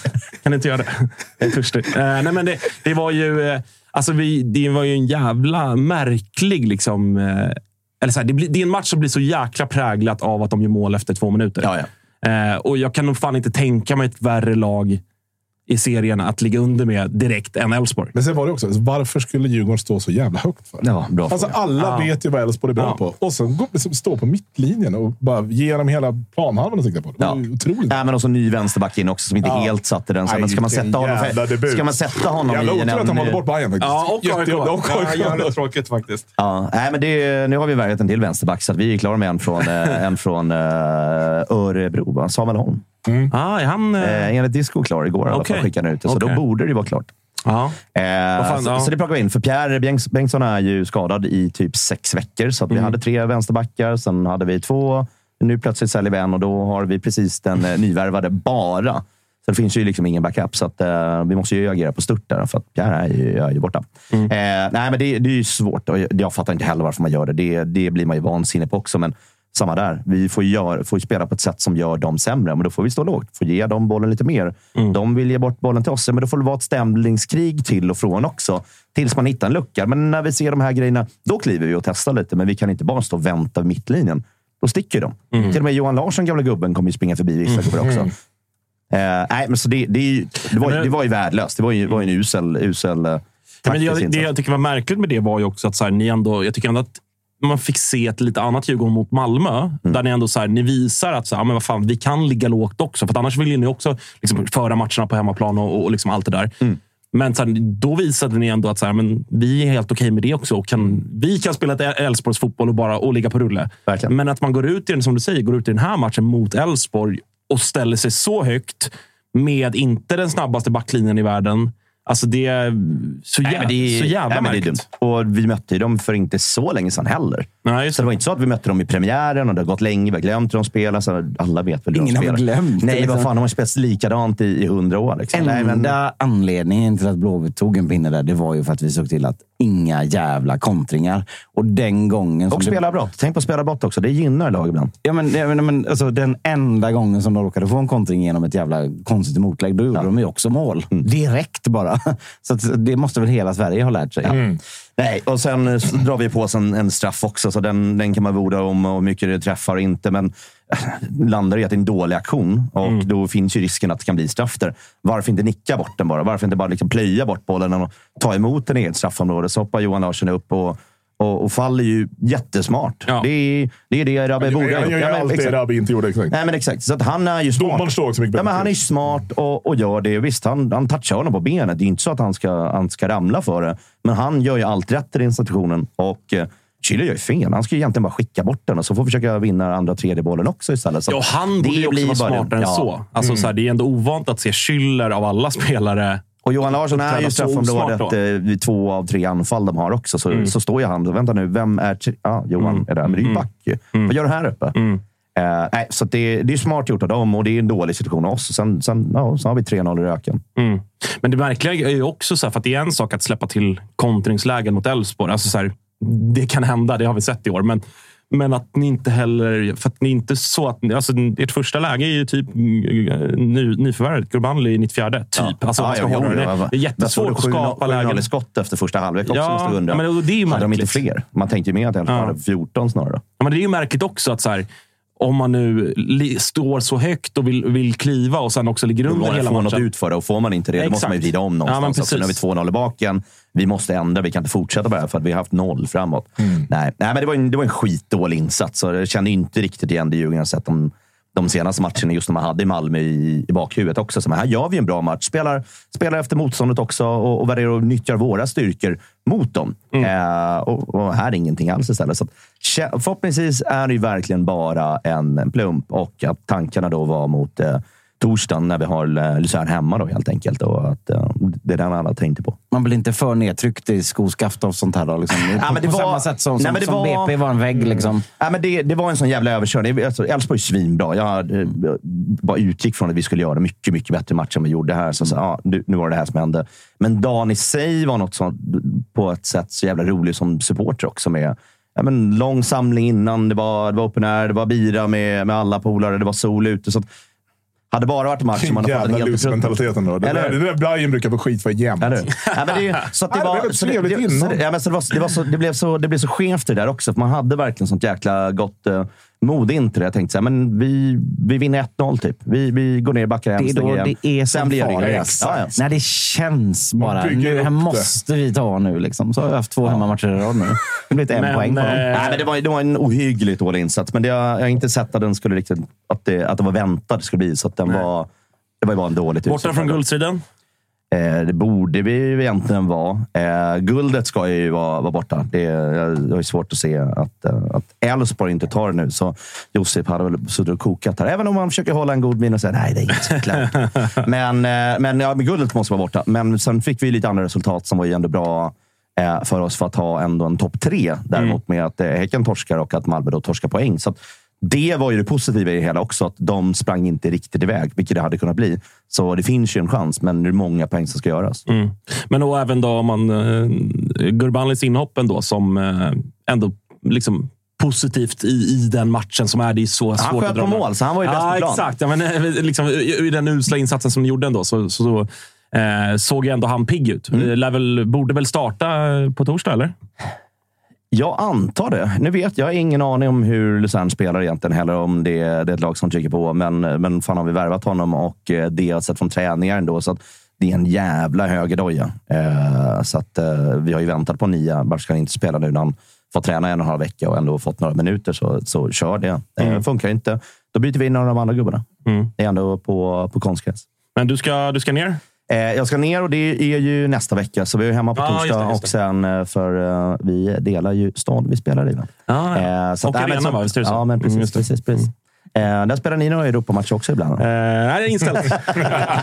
[SPEAKER 1] Kan inte göra det? Jag är törstig. Eh, nej, men det, det var ju... Eh, alltså vi, det var ju en jävla märklig... Liksom, eh, eller så här, det, blir, det är en match som blir så jäkla präglat av att de gör mål efter två minuter.
[SPEAKER 3] Ja,
[SPEAKER 1] Eh, och jag kan nog fan inte tänka mig ett värre lag i serien att ligga under med direkt än Elfsborg.
[SPEAKER 4] Men sen var det också, varför skulle Djurgården stå så jävla högt för?
[SPEAKER 3] Ja, bra
[SPEAKER 4] Alltså
[SPEAKER 3] fråga.
[SPEAKER 4] alla
[SPEAKER 1] Ja.
[SPEAKER 4] vet ju vad Elfsborg är bra
[SPEAKER 1] Ja.
[SPEAKER 4] på. Och sen gå- liksom stå på mittlinjen och bara ge dem hela planhalvan att sikta på. Det var
[SPEAKER 3] Ja.
[SPEAKER 4] ju otroligt.
[SPEAKER 3] Nej, men också ny vänsterback in också som inte
[SPEAKER 4] Ja.
[SPEAKER 3] helt satte den. Så,
[SPEAKER 4] Nej,
[SPEAKER 3] men ska man sätta honom,
[SPEAKER 4] jävla debut.
[SPEAKER 3] ska man sätta honom
[SPEAKER 4] Jävla
[SPEAKER 3] i en...
[SPEAKER 4] otur att de håller bort Bayern faktiskt.
[SPEAKER 1] Ja, och AIK. Ja, jävligt tråkigt faktiskt.
[SPEAKER 3] Ja, nej, men det, nu har vi värvat en till vänsterback, så att vi är klara med en från, eh, en från eh, Örebro. Samuel Holm.
[SPEAKER 1] Ah, är han... Eh,
[SPEAKER 3] Eh, enligt Disco klar igår. i alla fall, skickade ut det, så
[SPEAKER 1] Okej.
[SPEAKER 3] då borde det vara klart.
[SPEAKER 1] ja.
[SPEAKER 3] Eh,
[SPEAKER 1] fan,
[SPEAKER 3] så,
[SPEAKER 1] ja.
[SPEAKER 3] så det plockar vi in. För Pierre Bengts- Bengtsson är ju skadad i typ sex veckor. Så
[SPEAKER 1] Mm.
[SPEAKER 3] vi hade tre vänsterbackar, sen hade vi två. Nu plötsligt säljer vi en och då har vi precis den eh, nyvärvade bara. Så det finns ju liksom ingen backup, så att, eh, vi måste ju agera på stört där. För att Pierre är ju, är ju borta.
[SPEAKER 1] Mm.
[SPEAKER 3] Eh, nej, men det, det är ju svårt och jag, jag fattar inte heller varför man gör det. Det, det blir man ju vansinnig på också. Men samma där. Vi får gör, får spela på ett sätt som gör dem sämre, men då får vi stå lågt. Får ge dem bollen lite mer.
[SPEAKER 1] Mm.
[SPEAKER 3] De vill ge bort bollen till oss, men då får det vara ett stämningskrig till och från också. Tills man hittar en lucka. Men när vi ser de här grejerna, då kliver vi och testar lite. Men vi kan inte bara stå och vänta vid mittlinjen. Då sticker de.
[SPEAKER 1] Mm.
[SPEAKER 3] Till och med Johan Larsson, gamla gubben, kommer ju springa förbi vissa gubbar också. Eh, nej, men så det, det, ju- det, var, det var ju värdelöst. Det var ju, var ju en usel, usel eh,
[SPEAKER 1] men jag, det jag tycker var märkligt med det var ju också att så här, ni ändå, jag tycker ändå att man fick se ett lite annat Djurgården mot Malmö.
[SPEAKER 3] Mm.
[SPEAKER 1] Där ni ändå så här, ni visar att så här, men vad fan, vi kan ligga lågt också. För annars vill ju ni också liksom, föra matcherna på hemmaplan och, och liksom allt det där.
[SPEAKER 3] Mm.
[SPEAKER 1] Men så här, då visade ni ändå att så här, men vi är helt okej med det också. Och kan, vi kan spela ett Elfsborgs fotboll och bara och ligga på rulle.
[SPEAKER 3] Verkligen.
[SPEAKER 1] Men att man går ut i den, som du säger, går ut i den här matchen mot Elfsborg och ställer sig så högt med inte den snabbaste backlinjen i världen. Alltså det är så, jä-
[SPEAKER 3] Nej, det är,
[SPEAKER 1] så jävla
[SPEAKER 3] nej, men det är
[SPEAKER 1] märkligt.
[SPEAKER 3] dumt. Och vi mötte ju dem för inte så länge sedan heller.
[SPEAKER 1] Nej,
[SPEAKER 3] Så det var inte så att vi mötte dem i premiären och det har gått länge. Vi har glömt hur de spelar. Så alla vet väl hur
[SPEAKER 5] Ingen
[SPEAKER 3] de
[SPEAKER 5] har
[SPEAKER 3] spelar.
[SPEAKER 5] glömt det,
[SPEAKER 3] Nej,
[SPEAKER 5] liksom.
[SPEAKER 3] vad fan. De har spelat likadant i i hundra år. Liksom. Nej, men,
[SPEAKER 5] Enda anledningen till att Blåvitt tog en pinne där, det var ju för att vi såg till att inga jävla kontringar. Och den gången...
[SPEAKER 3] och spela brott. Tänk på att spela brott också. Det gynnar lag ibland.
[SPEAKER 5] Ja, men, ja, men, men, alltså, den enda gången som de råkade få en kontring genom ett jävla konstigt motlägg, då gjorde de ju också mål.
[SPEAKER 3] Mm.
[SPEAKER 5] Direkt bara. Så att, det måste väl hela Sverige ha lärt sig.
[SPEAKER 3] Nej, och sen eh, så drar vi på oss en, en straff också, så den, den kan man orda om och mycket det träffar och inte. Men eh, landar i att det är en dålig aktion och då finns ju risken att det kan bli straff där. Varför inte nicka bort den bara? Varför inte bara liksom plöja bort bollen och ta emot den i eget straffområde? Så hoppar Johan Larsson upp och Och, och faller ju jättesmart.
[SPEAKER 1] Ja.
[SPEAKER 3] Det, är, det är det Rabbe borde ha
[SPEAKER 4] Han
[SPEAKER 3] gjort.
[SPEAKER 4] gör
[SPEAKER 3] Ja, men
[SPEAKER 4] allt det
[SPEAKER 3] exakt.
[SPEAKER 4] Rabbi inte gjorde. Exakt.
[SPEAKER 3] Nej, men exakt. Så att han är ju smart.
[SPEAKER 4] Domaren står också mycket
[SPEAKER 3] ja, men Han är smart och, och gör det. Visst, han, han touchar honom på benet. Det är inte så att han ska, han ska ramla för det. Men han gör ju allt rätt i den situationen. Och eh, Chile gör ju fel. Han ska ju egentligen bara skicka bort den och så får försöka vinna andra tredje bollen också istället. Så
[SPEAKER 1] Ja, han borde ju också
[SPEAKER 3] blir
[SPEAKER 1] vara smartare än
[SPEAKER 3] ja.
[SPEAKER 1] så. Alltså, så här, det är ändå ovant att se Schüller av alla spelare.
[SPEAKER 3] Och Johan Larsson är ju straffområdet eh, vid två av tre anfall de har också. Så,
[SPEAKER 1] Mm.
[SPEAKER 3] så står ju han. Vänta nu, vem är... Ja, Johan är där. Men det är ju back ju. Vad gör du här uppe?
[SPEAKER 1] Mm.
[SPEAKER 3] Eh, nej, så det, det är smart gjort av dem och det är en dålig situation av oss. Sen, sen, ja, så har vi 3-0 i röken.
[SPEAKER 1] Mm. Men det märkliga är ju också så här, för att det är en sak att släppa till kontringslägen mot Elfsborg. Alltså så här, det kan hända, det har vi sett i år. Men, men att ni inte heller... För att ni inte så att... Alltså, ert första läge är ju typ ny, nyförvärvet Gurbanli i 94. Typ. Alltså, man ska
[SPEAKER 3] ja,
[SPEAKER 1] hålla
[SPEAKER 3] jo,
[SPEAKER 1] det.
[SPEAKER 3] ja,
[SPEAKER 1] det är jättesvårt att skapa lägen.
[SPEAKER 3] i skott efter första halvlek också.
[SPEAKER 1] Ja,
[SPEAKER 3] måste undra.
[SPEAKER 1] men det är ju
[SPEAKER 3] hade de inte
[SPEAKER 1] märkligt.
[SPEAKER 3] fler? Man tänkte ju mer att
[SPEAKER 1] Ja.
[SPEAKER 3] hade 14 snarare.
[SPEAKER 1] Ja, men det är ju märkligt också att så här, om man nu står så högt och vill, vill kliva och sen också ligger
[SPEAKER 3] Då
[SPEAKER 1] under hela
[SPEAKER 3] få något
[SPEAKER 1] matchen.
[SPEAKER 3] ut för det och får man inte det, då måste man ju vrida om
[SPEAKER 1] Ja,
[SPEAKER 3] någonstans. alltså, nu har vi
[SPEAKER 1] precis.
[SPEAKER 3] 2-0 i baken. Vi måste ändra. Vi kan inte fortsätta bara för att vi har haft noll framåt.
[SPEAKER 1] Mm.
[SPEAKER 3] Nej, nej, men det var en, det var en skitdålig insats. Så jag kände inte riktigt igen det Djurgården har sett de, de senaste matcherna, just när man hade i Malmö i, i bakhuvudet också. Så här gör vi en bra match. Spelar, spelar efter motståndet också och, och värderar och nyttjar våra styrkor mot dem.
[SPEAKER 1] Mm.
[SPEAKER 3] Eh, och, och här är ingenting alls istället. Så att, förhoppningsvis är det verkligen bara en, en plump och att tankarna då var mot eh, torsdagen när vi har eh, Luzern hemma då helt enkelt. Och att, eh, det är den alla tänkte på.
[SPEAKER 5] Man blir inte för nedtryckt i skoskaft och sånt här. Då, liksom.
[SPEAKER 3] Ja, men det
[SPEAKER 5] på
[SPEAKER 3] var-
[SPEAKER 5] samma sätt som,
[SPEAKER 3] Nej,
[SPEAKER 5] som,
[SPEAKER 3] men det
[SPEAKER 5] som
[SPEAKER 3] var- Mm.
[SPEAKER 5] BP var en vägg. Liksom.
[SPEAKER 3] Ja, men det, det var en sån jävla överkörning. Alltså, Elfsborg är svinbra. Jag eh, bara utgick från att vi skulle göra mycket, mycket bättre match än vi gjorde här. Så, så, ja, nu, nu var det det här som hände. Men dagen i sig var något sånt, på ett sätt så jävla roligt som supporter också. Med, ja, men, lång samling innan, det var, det var open air, det var bira med, med alla polare, det var sol ute. Så att, hade bara varit en match som man hade fått en helt
[SPEAKER 4] lusmentaliteten då. Det
[SPEAKER 3] Eller
[SPEAKER 4] där, det där Brian brukar få skit för jämt.
[SPEAKER 3] eller ja, men det, så att det, var, så det, det, så ja, men så det, var, det, var så, det, blev så, det blev så skevt det där också. För man hade verkligen sånt jäkla gott uh, mod in till det. Jag tänkte så här, men vi, vi vinner 1-0 typ. Vi, vi går ner, backar hem,
[SPEAKER 5] Det är då
[SPEAKER 3] igen.
[SPEAKER 5] det är
[SPEAKER 3] Sen
[SPEAKER 5] som
[SPEAKER 3] blir jag
[SPEAKER 5] farligast.
[SPEAKER 3] Ja, ja.
[SPEAKER 5] När det känns bara. Nu, här måste vi ta nu. Liksom. Så har jag haft två hemmamatcher i rad nu. Det blir en
[SPEAKER 1] Men,
[SPEAKER 5] poäng på dem.
[SPEAKER 1] eh,
[SPEAKER 3] Nej, men det, var, det var en ohyggligt dålig insats, men det, jag har inte sett att den skulle riktigt, att det, att det var väntat det skulle bli. Så att den var, det var ju bara en dåligt
[SPEAKER 1] Borta från guldstriden.
[SPEAKER 3] Eh, det borde vi ju egentligen vara. Eh, guldet ska ju vara, vara borta. Det, är- svårt att se att, eh, att Elfsborg inte tar det nu. Så Josip hade väl suttit och kokat här. Även om han försöker hålla en god min och säga nej, det är inget så klart. men, men, ja, men guldet måste vara borta. Men sen fick vi lite andra resultat som var ju ändå bra för oss för att ha ändå en topp tre. Däremot med att eh, Häcken torskar och att Malmö då torskar poäng. Så att, det var ju det positiva i det hela också, att de sprang inte riktigt iväg, vilket det hade kunnat bli. Så det finns ju en chans, men det är många poäng som ska göras.
[SPEAKER 1] Mm. Men då även då man... Uh, Gurbanlis inhopp ändå som eh, ändå liksom positivt i, i den matchen som är det är så
[SPEAKER 3] Han
[SPEAKER 1] svårt
[SPEAKER 3] sköt
[SPEAKER 1] att dra
[SPEAKER 3] på
[SPEAKER 1] med.
[SPEAKER 3] mål, så han var ju bäst
[SPEAKER 1] ja,
[SPEAKER 3] på plan.
[SPEAKER 1] Exakt. Ja, men, eh, liksom, i, I den usla insatsen som de gjorde ändå så, så, så eh, såg ju ändå han pigg ut.
[SPEAKER 3] Mm.
[SPEAKER 1] Lär väl, borde väl starta eh, på torsdag, eller?
[SPEAKER 3] Jag antar det. Nu vet jag ingen aning om hur Luzern spelar egentligen heller, om det det är ett lag som trycker på. Men, men fan har vi värvat honom och eh, det jag sett från träningar ändå. Så att det är en jävla högerdoja. Eh, så att, eh, vi har ju väntat på Nia. Varför ska han inte spela nu när han fått träna en och en halv vecka och ändå fått några minuter? Så, så kör det. Eh, Funkar inte, då byter vi in några av de andra gubbarna.
[SPEAKER 1] Mm.
[SPEAKER 3] Det är ändå på, på konstgräs.
[SPEAKER 1] Men du ska, du ska ner?
[SPEAKER 3] Eh, jag ska ner och det är ju nästa vecka, så vi är hemma på torsdag.
[SPEAKER 1] just det, just det.
[SPEAKER 3] Och sen, eh, för eh, vi delar ju stad vi spelar i. Va?
[SPEAKER 1] Ah, ja.
[SPEAKER 3] Så
[SPEAKER 1] Och arena, va? Visst är det så?
[SPEAKER 3] Ja, men precis.
[SPEAKER 1] Mm,
[SPEAKER 3] precis, precis. Eh, där spelar ni några Europamatcher också ibland?
[SPEAKER 1] Eh, nej, det är inställt.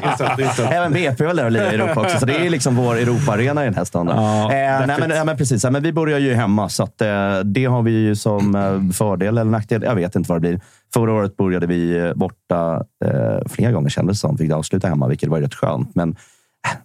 [SPEAKER 1] inställt, inställt.
[SPEAKER 3] Även BP är väl där och lirar i Europa också, så det är liksom vår Europa-arena i den här stan. då.
[SPEAKER 1] Ja,
[SPEAKER 3] eh, nej, men, ja, men precis. Men vi börjar ju hemma, så att, eh, det har vi ju som eh, fördel eller nackdel. Jag vet inte vad det blir. Förra året började vi eh, borta eh, flera gånger kändes det som. Fick avsluta hemma, vilket var rätt skönt. Men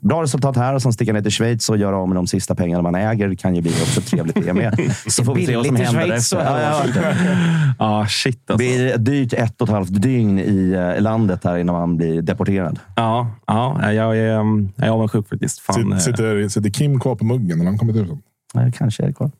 [SPEAKER 3] bra resultat här och sen sticka ner till Schweiz och göra av med de sista pengarna man äger. Det kan ju bli också trevligt det med. Så får vi se vad som händer.
[SPEAKER 5] Schweiz,
[SPEAKER 3] efter.
[SPEAKER 5] så.
[SPEAKER 3] Ja, ja,
[SPEAKER 1] Ah, shit
[SPEAKER 3] det
[SPEAKER 1] alltså.
[SPEAKER 3] blir ett dyrt ett och ett halvt dygn i eh, landet här innan man blir deporterad.
[SPEAKER 1] Ja, ja, jag är, um, jag är avundsjuk faktiskt. Fan, eh,
[SPEAKER 4] Sitter, sitter, sitter Kim kvar på muggen när han kommit ut?
[SPEAKER 3] Nej, kanske är det kvar.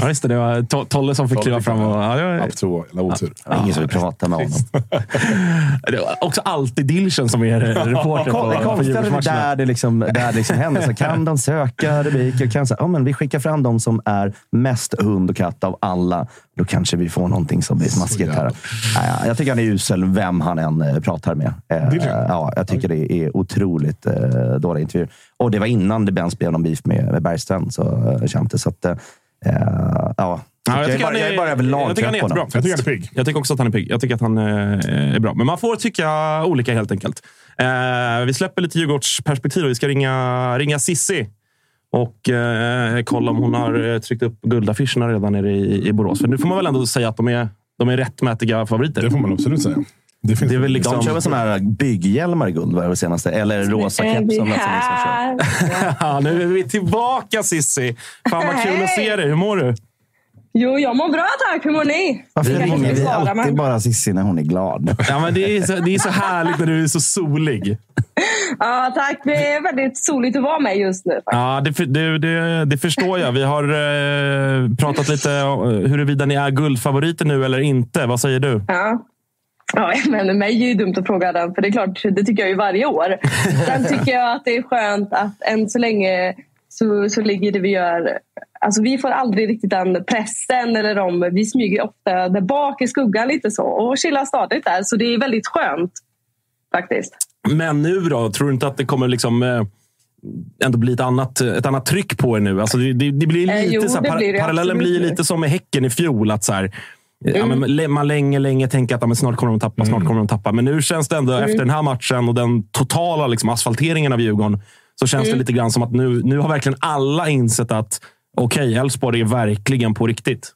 [SPEAKER 1] Ja, just det. Det var To- Tolle som fick kliva fram. Och, ja, det, var,
[SPEAKER 4] App 2, eller otur.
[SPEAKER 3] Det är ingen som vill prata med honom.
[SPEAKER 1] det var också alltid Dilchen som är reporter på,
[SPEAKER 3] Det
[SPEAKER 1] på Djurgårdsmatcherna.
[SPEAKER 3] där det, liksom, där det liksom händer. Så kan de söka rubriker? Kan, så, ja, men vi skickar fram de som är mest hund och katt av alla. Då kanske vi får någonting som blir smaskigt här. Ja, ja, jag tycker han är usel, vem han än eh, pratar med. Eh, ja, jag tycker det är otroligt eh, dåliga intervjuer. Och det var innan det ens blev någon beef med, med Bergstrand, så. Så att, ja,
[SPEAKER 1] Ja,
[SPEAKER 3] jag, är
[SPEAKER 1] tycker
[SPEAKER 3] bara,
[SPEAKER 1] han
[SPEAKER 3] jag är bara överlag
[SPEAKER 1] jag tycker han är jättebra.
[SPEAKER 4] Jag tycker han är pigg.
[SPEAKER 1] Jag tycker också att han är pigg. Jag tycker att han eh, är bra. Men man får tycka olika helt enkelt. Eh, vi släpper lite Djurgårdsperspektiv. och Vi ska ringa, ringa Sissi och eh, kolla om hon har eh, tryckt upp guldaffischerna redan nere i, i Borås. För nu får man väl ändå säga att de är, de är rättmätiga favoriter.
[SPEAKER 4] Det får man absolut säga. Det, finns
[SPEAKER 1] Det är väl liksom-
[SPEAKER 3] De kör väl sådana här bygghjälmar i guld, var det senaste? Eller rosa keps som Nilsson kör.
[SPEAKER 1] Ja, nu är vi tillbaka Sissi. Fan vad kul att se dig. Hur mår du?
[SPEAKER 7] Jo, jag mår bra tack. Hur mår ni?
[SPEAKER 5] Varför
[SPEAKER 7] Jag
[SPEAKER 5] ringer vi alltid
[SPEAKER 7] men-
[SPEAKER 5] bara Cissi när hon är glad?
[SPEAKER 1] Ja, men det, är så, det är så härligt när du är så solig.
[SPEAKER 7] Ja, tack. Det är väldigt soligt att vara med just nu. faktiskt.
[SPEAKER 1] Ja, det, det, det, det förstår jag. Vi har eh, pratat lite om huruvida ni är guldfavoriter nu eller inte. Vad säger du?
[SPEAKER 7] Ja. Ja, men mig är ju dumt att fråga den, för det är klart, det tycker jag ju varje år. Sen tycker jag att det är skönt att än så länge så, så ligger det vi gör... Alltså vi får aldrig riktigt den pressen eller de, vi smyger ofta där bak i skuggan lite så och chillar stadigt där. Så det är väldigt skönt faktiskt.
[SPEAKER 1] Men nu då? Tror du inte att det kommer liksom... Eh, ändå bli ett annat, ett annat tryck på er nu. Alltså det, det, det blir
[SPEAKER 7] Eh,
[SPEAKER 1] lite
[SPEAKER 7] jo,
[SPEAKER 1] så här,
[SPEAKER 7] det
[SPEAKER 1] par,
[SPEAKER 7] blir det
[SPEAKER 1] parallellen
[SPEAKER 7] absolut.
[SPEAKER 1] blir lite som med Häcken i fjol. Att så här,
[SPEAKER 7] Mm.
[SPEAKER 1] le- man länge, länge tänker att ja, snart kommer de tappa, snart kommer de tappa. Men nu känns det ändå
[SPEAKER 7] Mm.
[SPEAKER 1] efter den här matchen och den totala liksom, asfalteringen av Djurgården så känns
[SPEAKER 7] Mm.
[SPEAKER 1] det lite grann som att nu, nu har verkligen alla insett att okej, Elfsborg är verkligen på riktigt.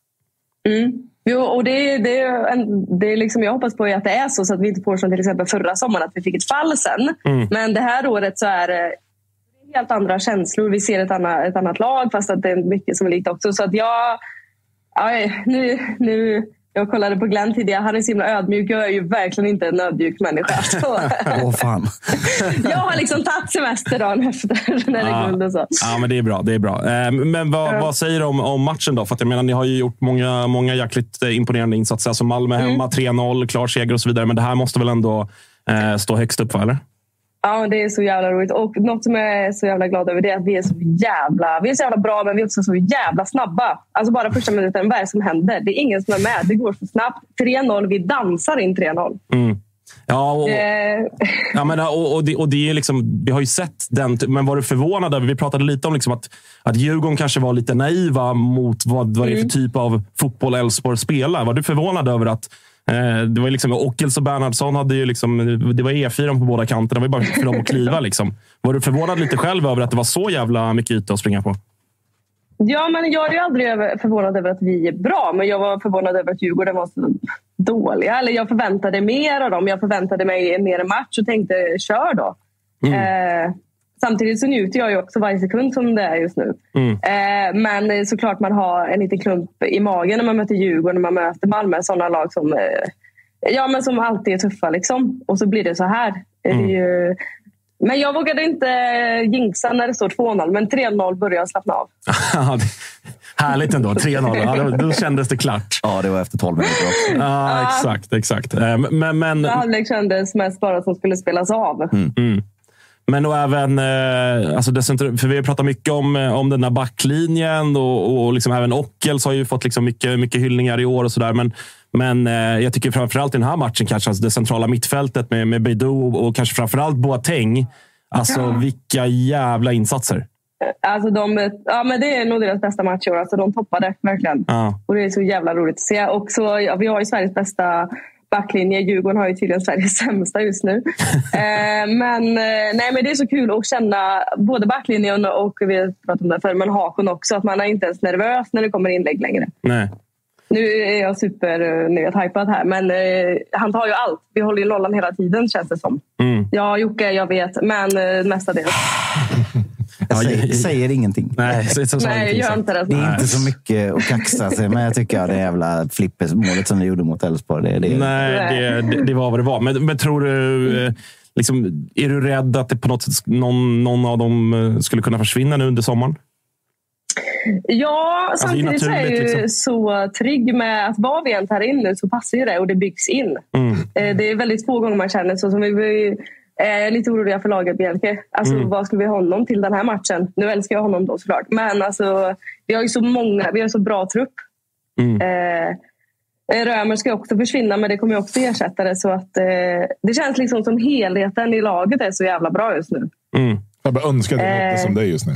[SPEAKER 7] Mm. Jo, och det, det, är det är liksom, jag hoppas på att det är så, så att vi inte får som till exempel förra sommaren, att vi fick ett fall sen.
[SPEAKER 1] Mm.
[SPEAKER 7] Men det här året så är det helt andra känslor. Vi ser ett annat, ett annat lag, fast att det är mycket som är likt också. Så att jag... Ja, nu, nu, jag kollade på Glenn tidigare. Han är så himla ödmjuk. Jag är ju verkligen inte en ödmjuk människa. Så,
[SPEAKER 5] Åh fan.
[SPEAKER 7] jag har liksom tagit semester dagen efter när det är guld och så.
[SPEAKER 1] Ja, men det är bra. Det är bra. Eh, Men vad, vad säger du om, om matchen då? För att jag menar, ni har ju gjort många, många jäkligt eh, imponerande insatser. Alltså Malmö hemma, 3-0, klar seger och så vidare. Men det här måste väl ändå eh, stå högst upp, va? Eller?
[SPEAKER 7] Ja, det är så jävla roligt. Och något som jag är så jävla glad över det är att vi är så jävla, vi är så jävla bra, men vi är också så jävla snabba. Alltså bara första minuten, vad är det som händer? Det är ingen som är med. Det går så snabbt. 3-0, vi dansar in 3-0.
[SPEAKER 1] Mm. Ja, och,
[SPEAKER 7] Eh,
[SPEAKER 1] ja, men, och, och, det, och det är liksom, vi har ju sett den. Men var du förvånad över, vi pratade lite om liksom att, att Djurgården kanske var lite naiva mot vad, vad det är för typ av fotboll Elfsborg spelar. Var du förvånad över att det var liksom, Ockels och Bernhardsson hade ju liksom, det var E4 på båda kanterna. Det var bara för dem att kliva. Liksom. Var du förvånad lite själv över att det var så jävla mycket yta att springa på?
[SPEAKER 7] ja, men jag är ju aldrig förvånad över att vi är bra, men jag var förvånad över att Djurgården var så dåliga. Eller jag förväntade mer av dem. Jag förväntade mig mer match och tänkte, kör då. Eh, samtidigt så njuter jag ju också varje sekund som det är just nu. Eh, men såklart man har en liten klump i magen när man möter Djurgården, när man möter Malmö. Sådana lag som, eh, ja, men som alltid är tuffa. Liksom. Och så blir det så här. Det är ju, men jag vågade inte jinxa när det står 2-0, men 3-0 började jag slappna av.
[SPEAKER 1] Det- Härligt ändå. 3-0. Ja, då, då kändes det klart.
[SPEAKER 3] Ja, det var efter 12 minuter också.
[SPEAKER 1] Ja, exakt. exakt. Eh, Men, men,
[SPEAKER 7] Halvlek kändes mest bara som skulle spelas av.
[SPEAKER 1] Men och även, eh, alltså för vi har pratat mycket om, eh, om den här backlinjen och, och liksom även Ockels har ju fått liksom mycket, mycket hyllningar i år och sådär. Men, men eh, jag tycker framförallt i den här matchen, kanske alltså det centrala mittfältet med, med Beidou och, kanske framförallt Boateng. Alltså vilka jävla insatser.
[SPEAKER 7] Alltså de, ja, men det är nog deras bästa match i år. Alltså de toppade verkligen.
[SPEAKER 1] Ja.
[SPEAKER 7] Och det är så jävla roligt att se. Och så, ja, vi har ju Sveriges bästa backlinje. Djurgården har ju tydligen Sveriges sämsta just nu. eh, men, eh, nej, men det är så kul att känna både backlinjen och vi har pratat om det förr, men Hakon också. Att man är inte ens nervös när det kommer inlägg längre.
[SPEAKER 1] Nej.
[SPEAKER 7] Nu är jag super eh, ni vet, hypad här, men eh, han tar ju allt. Vi håller ju nollan hela tiden känns det som.
[SPEAKER 1] Mm.
[SPEAKER 7] Ja, Jocke, jag vet, men eh, mestadels.
[SPEAKER 5] Jag säger, säger ingenting.
[SPEAKER 1] Nej, så, så, så
[SPEAKER 7] Nej, gör inte det.
[SPEAKER 5] Det är inte så mycket att kaxa sig med, jag tycker jag. Det jävla flippesmålet som ni gjorde mot Elfsborg. Det, det,
[SPEAKER 1] Nej, det, det, det var vad det var. Men, men tror du... eh, Liksom, är du rädd att det på något sätt, någon, någon av dem eh, skulle kunna försvinna nu under sommaren?
[SPEAKER 7] Ja,
[SPEAKER 1] Alltså,
[SPEAKER 7] samtidigt är jag ju
[SPEAKER 1] liksom.
[SPEAKER 7] så trygg med att vad vi än tar in nu så passar ju det och det byggs in.
[SPEAKER 1] Mm.
[SPEAKER 7] Eh, Det är väldigt få gånger man känner så. Som vi var ju, eh, lite oroliga för laget Bielke. Alltså,
[SPEAKER 1] Mm.
[SPEAKER 7] Vad skulle vi ha honom till den här matchen? Nu älskar jag honom då såklart. Men alltså, vi har ju så många, vi har så bra trupp.
[SPEAKER 1] Mm.
[SPEAKER 7] Eh, Römer ska också försvinna, men det kommer ju också ersätta det. Så att, eh, det känns liksom som helheten i laget är så jävla bra just nu.
[SPEAKER 1] Mm.
[SPEAKER 4] Jag bara önskar att jag
[SPEAKER 7] Eh.
[SPEAKER 4] låter som dig just nu.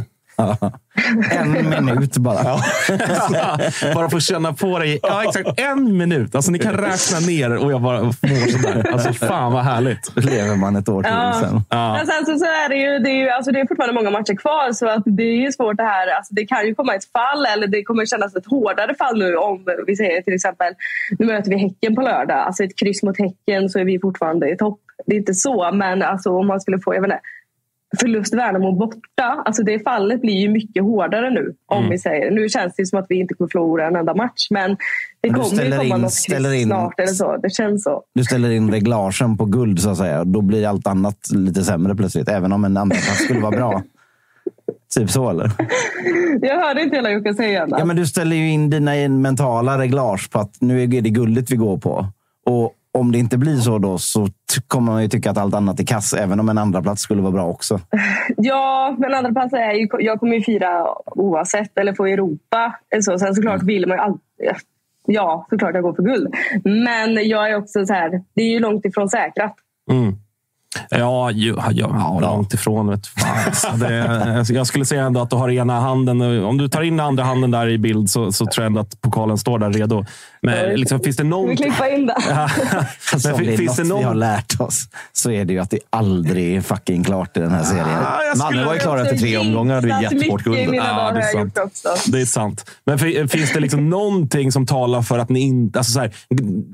[SPEAKER 5] En minut bara.
[SPEAKER 1] bara få känna på dig. Ja, exakt. En minut. Alltså, ni kan räkna ner och jag bara mår sådär. Alltså, fan vad härligt.
[SPEAKER 5] Lever man ett år till
[SPEAKER 7] Ja.
[SPEAKER 5] sen.
[SPEAKER 1] Ja.
[SPEAKER 7] Men sen så, så är det ju, det är ju alltså det är fortfarande många matcher kvar så att det är ju svårt det här. Alltså det kan ju komma ett fall eller det kommer kännas ett hårdare fall nu om vi säger till exempel nu möter vi Häcken på lördag. Alltså ett kryss mot Häcken så är vi fortfarande i topp. Det är inte så men alltså om man skulle få jag vet inte, förlust Värnamo borta. Alltså det fallet blir ju mycket hårdare nu. Om
[SPEAKER 1] Mm.
[SPEAKER 7] vi säger. Nu känns det som att vi inte kommer förlora en enda match men det
[SPEAKER 5] Men
[SPEAKER 7] kommer ju komma
[SPEAKER 5] in-
[SPEAKER 7] något
[SPEAKER 5] ställer in-
[SPEAKER 7] snart eller så. Det känns så.
[SPEAKER 5] Du ställer in reglagen på guld så att säga. Då blir allt annat lite sämre plötsligt. Även om en andra skulle vara bra. Typ så eller?
[SPEAKER 7] Jag hörde inte hela Jocke säga
[SPEAKER 5] Ja, men du ställer ju in dina mentala reglage på att nu är det guldet vi går på. Och om det inte blir så då så kommer man ju tycka att allt annat är kass. Även om en andra plats skulle vara bra också.
[SPEAKER 7] Ja, men andra plats är ju, jag kommer ju fira oavsett, eller få Europa. eller Så. Sen såklart vill man ju alltid... Ja, såklart jag går för guld. Men jag är också så här, det är ju långt ifrån säkrat.
[SPEAKER 1] Mm. Ja, ju, ja, ja, långt ifrån. Vet fan. Alltså, det, jag skulle säga ändå att du har ena handen. Om du tar in andra handen där i bild så, så tror jag ändå att pokalen står där redo. Men liksom, finns det någon...
[SPEAKER 7] vi klippa in det?
[SPEAKER 1] Men
[SPEAKER 5] det är
[SPEAKER 1] finns
[SPEAKER 5] något
[SPEAKER 1] det någon-
[SPEAKER 5] vi har lärt oss så är det ju att det aldrig är fucking klart i den här serien.
[SPEAKER 1] Ja,
[SPEAKER 3] Malmö var ju klara efter tre omgångar. Hade vi gett bort guldet.
[SPEAKER 1] Ja, det är sant. Det är sant. Men fi- finns det liksom någonting som talar för att ni inte... Alltså så här,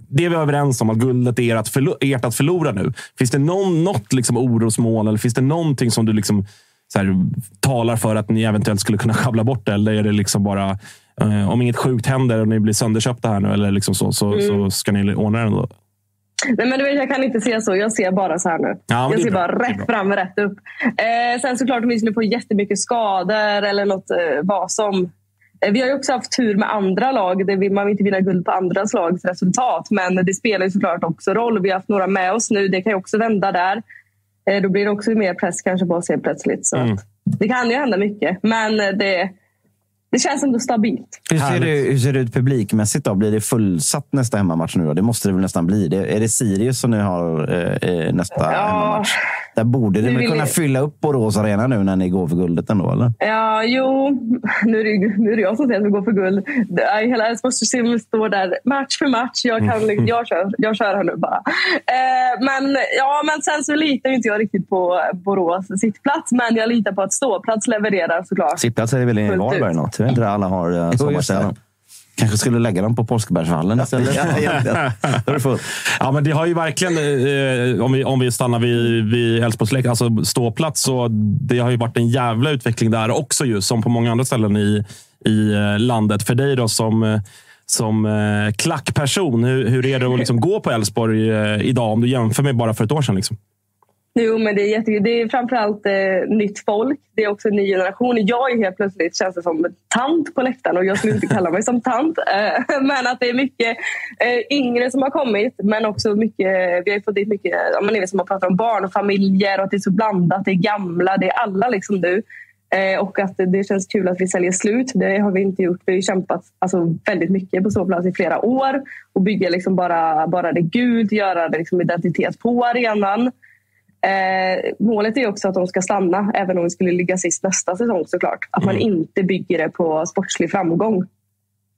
[SPEAKER 1] det vi är överens om, att guldet är ert, förlo- ert att förlora nu. Finns det någon, något liksom orosmoln eller finns det någonting som du liksom så här, talar för att ni eventuellt skulle kunna sjabbla bort det? Eller är det liksom bara... eh, om inget sjukt händer och ni blir sönderköpta här nu, eller liksom så, så,
[SPEAKER 7] Mm.
[SPEAKER 1] så ska ni ordna det ändå?
[SPEAKER 7] Nej, men du vet, jag kan inte se så. Jag ser bara så här nu.
[SPEAKER 1] Ja,
[SPEAKER 7] jag ser
[SPEAKER 1] bra.
[SPEAKER 7] bara rätt fram, rätt upp. Eh, sen såklart om vi skulle få jättemycket skador eller något eh, vad som. Vi har ju också haft tur med andra lag. Det vill, man vill inte vinna guld på andras lags resultat. Men det spelar ju såklart också roll. Vi har haft några med oss nu. Det kan ju också vända där. Eh, då blir det också mer press kanske på oss helt plötsligt. Så
[SPEAKER 1] Mm.
[SPEAKER 7] det kan ju hända mycket. Men eh, det, det känns ändå stabilt.
[SPEAKER 5] Hur ser, det, hur ser det ut publikmässigt? då? Blir det fullsatt nästa hemmamatch nu? Då? Det måste det väl nästan bli. Det, är det Sirius som ni har eh, eh, nästa
[SPEAKER 7] Ja.
[SPEAKER 5] hemmamatch? Där borde det
[SPEAKER 7] Nu
[SPEAKER 5] väl kunna
[SPEAKER 7] jag-
[SPEAKER 5] fylla upp Borås Arena nu när ni går för guldet ändå? Eller?
[SPEAKER 7] Ja, jo. Nu är, det, nu är det jag som säger att vi går för guld. Det är- Hela Elfsborgssystemet står där match för match. Jag, kan,
[SPEAKER 1] Mm.
[SPEAKER 7] jag, kör, jag kör här nu bara. Eh, men, ja, men sen så litar inte jag riktigt på Borås sittplats. Men jag litar på att ståplats levererar såklart.
[SPEAKER 3] Sittplats är väl i Varberg något? Jag vet inte alla har
[SPEAKER 5] det.
[SPEAKER 3] sommarställen.
[SPEAKER 5] Kanske skulle lägga dem på Påskbergsvallen istället.
[SPEAKER 3] Ja, egentligen. Då är det fullt.
[SPEAKER 1] Ja, men det har ju verkligen, eh, om, vi, om vi stannar vid, vid Älvsborgslek, alltså ståplats, så det har ju varit en jävla utveckling där också, ju, som på många andra ställen i, i eh, landet. För dig då som, eh, som eh, klackperson, hur, hur är det att liksom gå på Elfsborg eh, idag om du jämför med bara för ett år sedan? Liksom?
[SPEAKER 7] Jo, men det är, jättekul. det är framförallt eh, nytt folk. Det är också en ny generation. Jag är helt plötsligt känns det som en tant på läktaren och jag skulle inte kalla mig som tant. Eh, men att det är mycket eh, yngre som har kommit. Men också mycket, vi har fått dit mycket ja, men ni som har pratat om barn och familjer och att det är så blandat. Det är gamla, det är alla liksom nu. Eh, och att det, det känns kul att vi säljer slut. Det har vi inte gjort. Vi har kämpat alltså, väldigt mycket på ståplats i flera år och bygga liksom bara, bara det gult, göra det liksom identitet på arenan. Eh, målet är också att de ska stanna, även om vi skulle ligga sist nästa säsong såklart. Att man inte bygger det på sportslig framgång.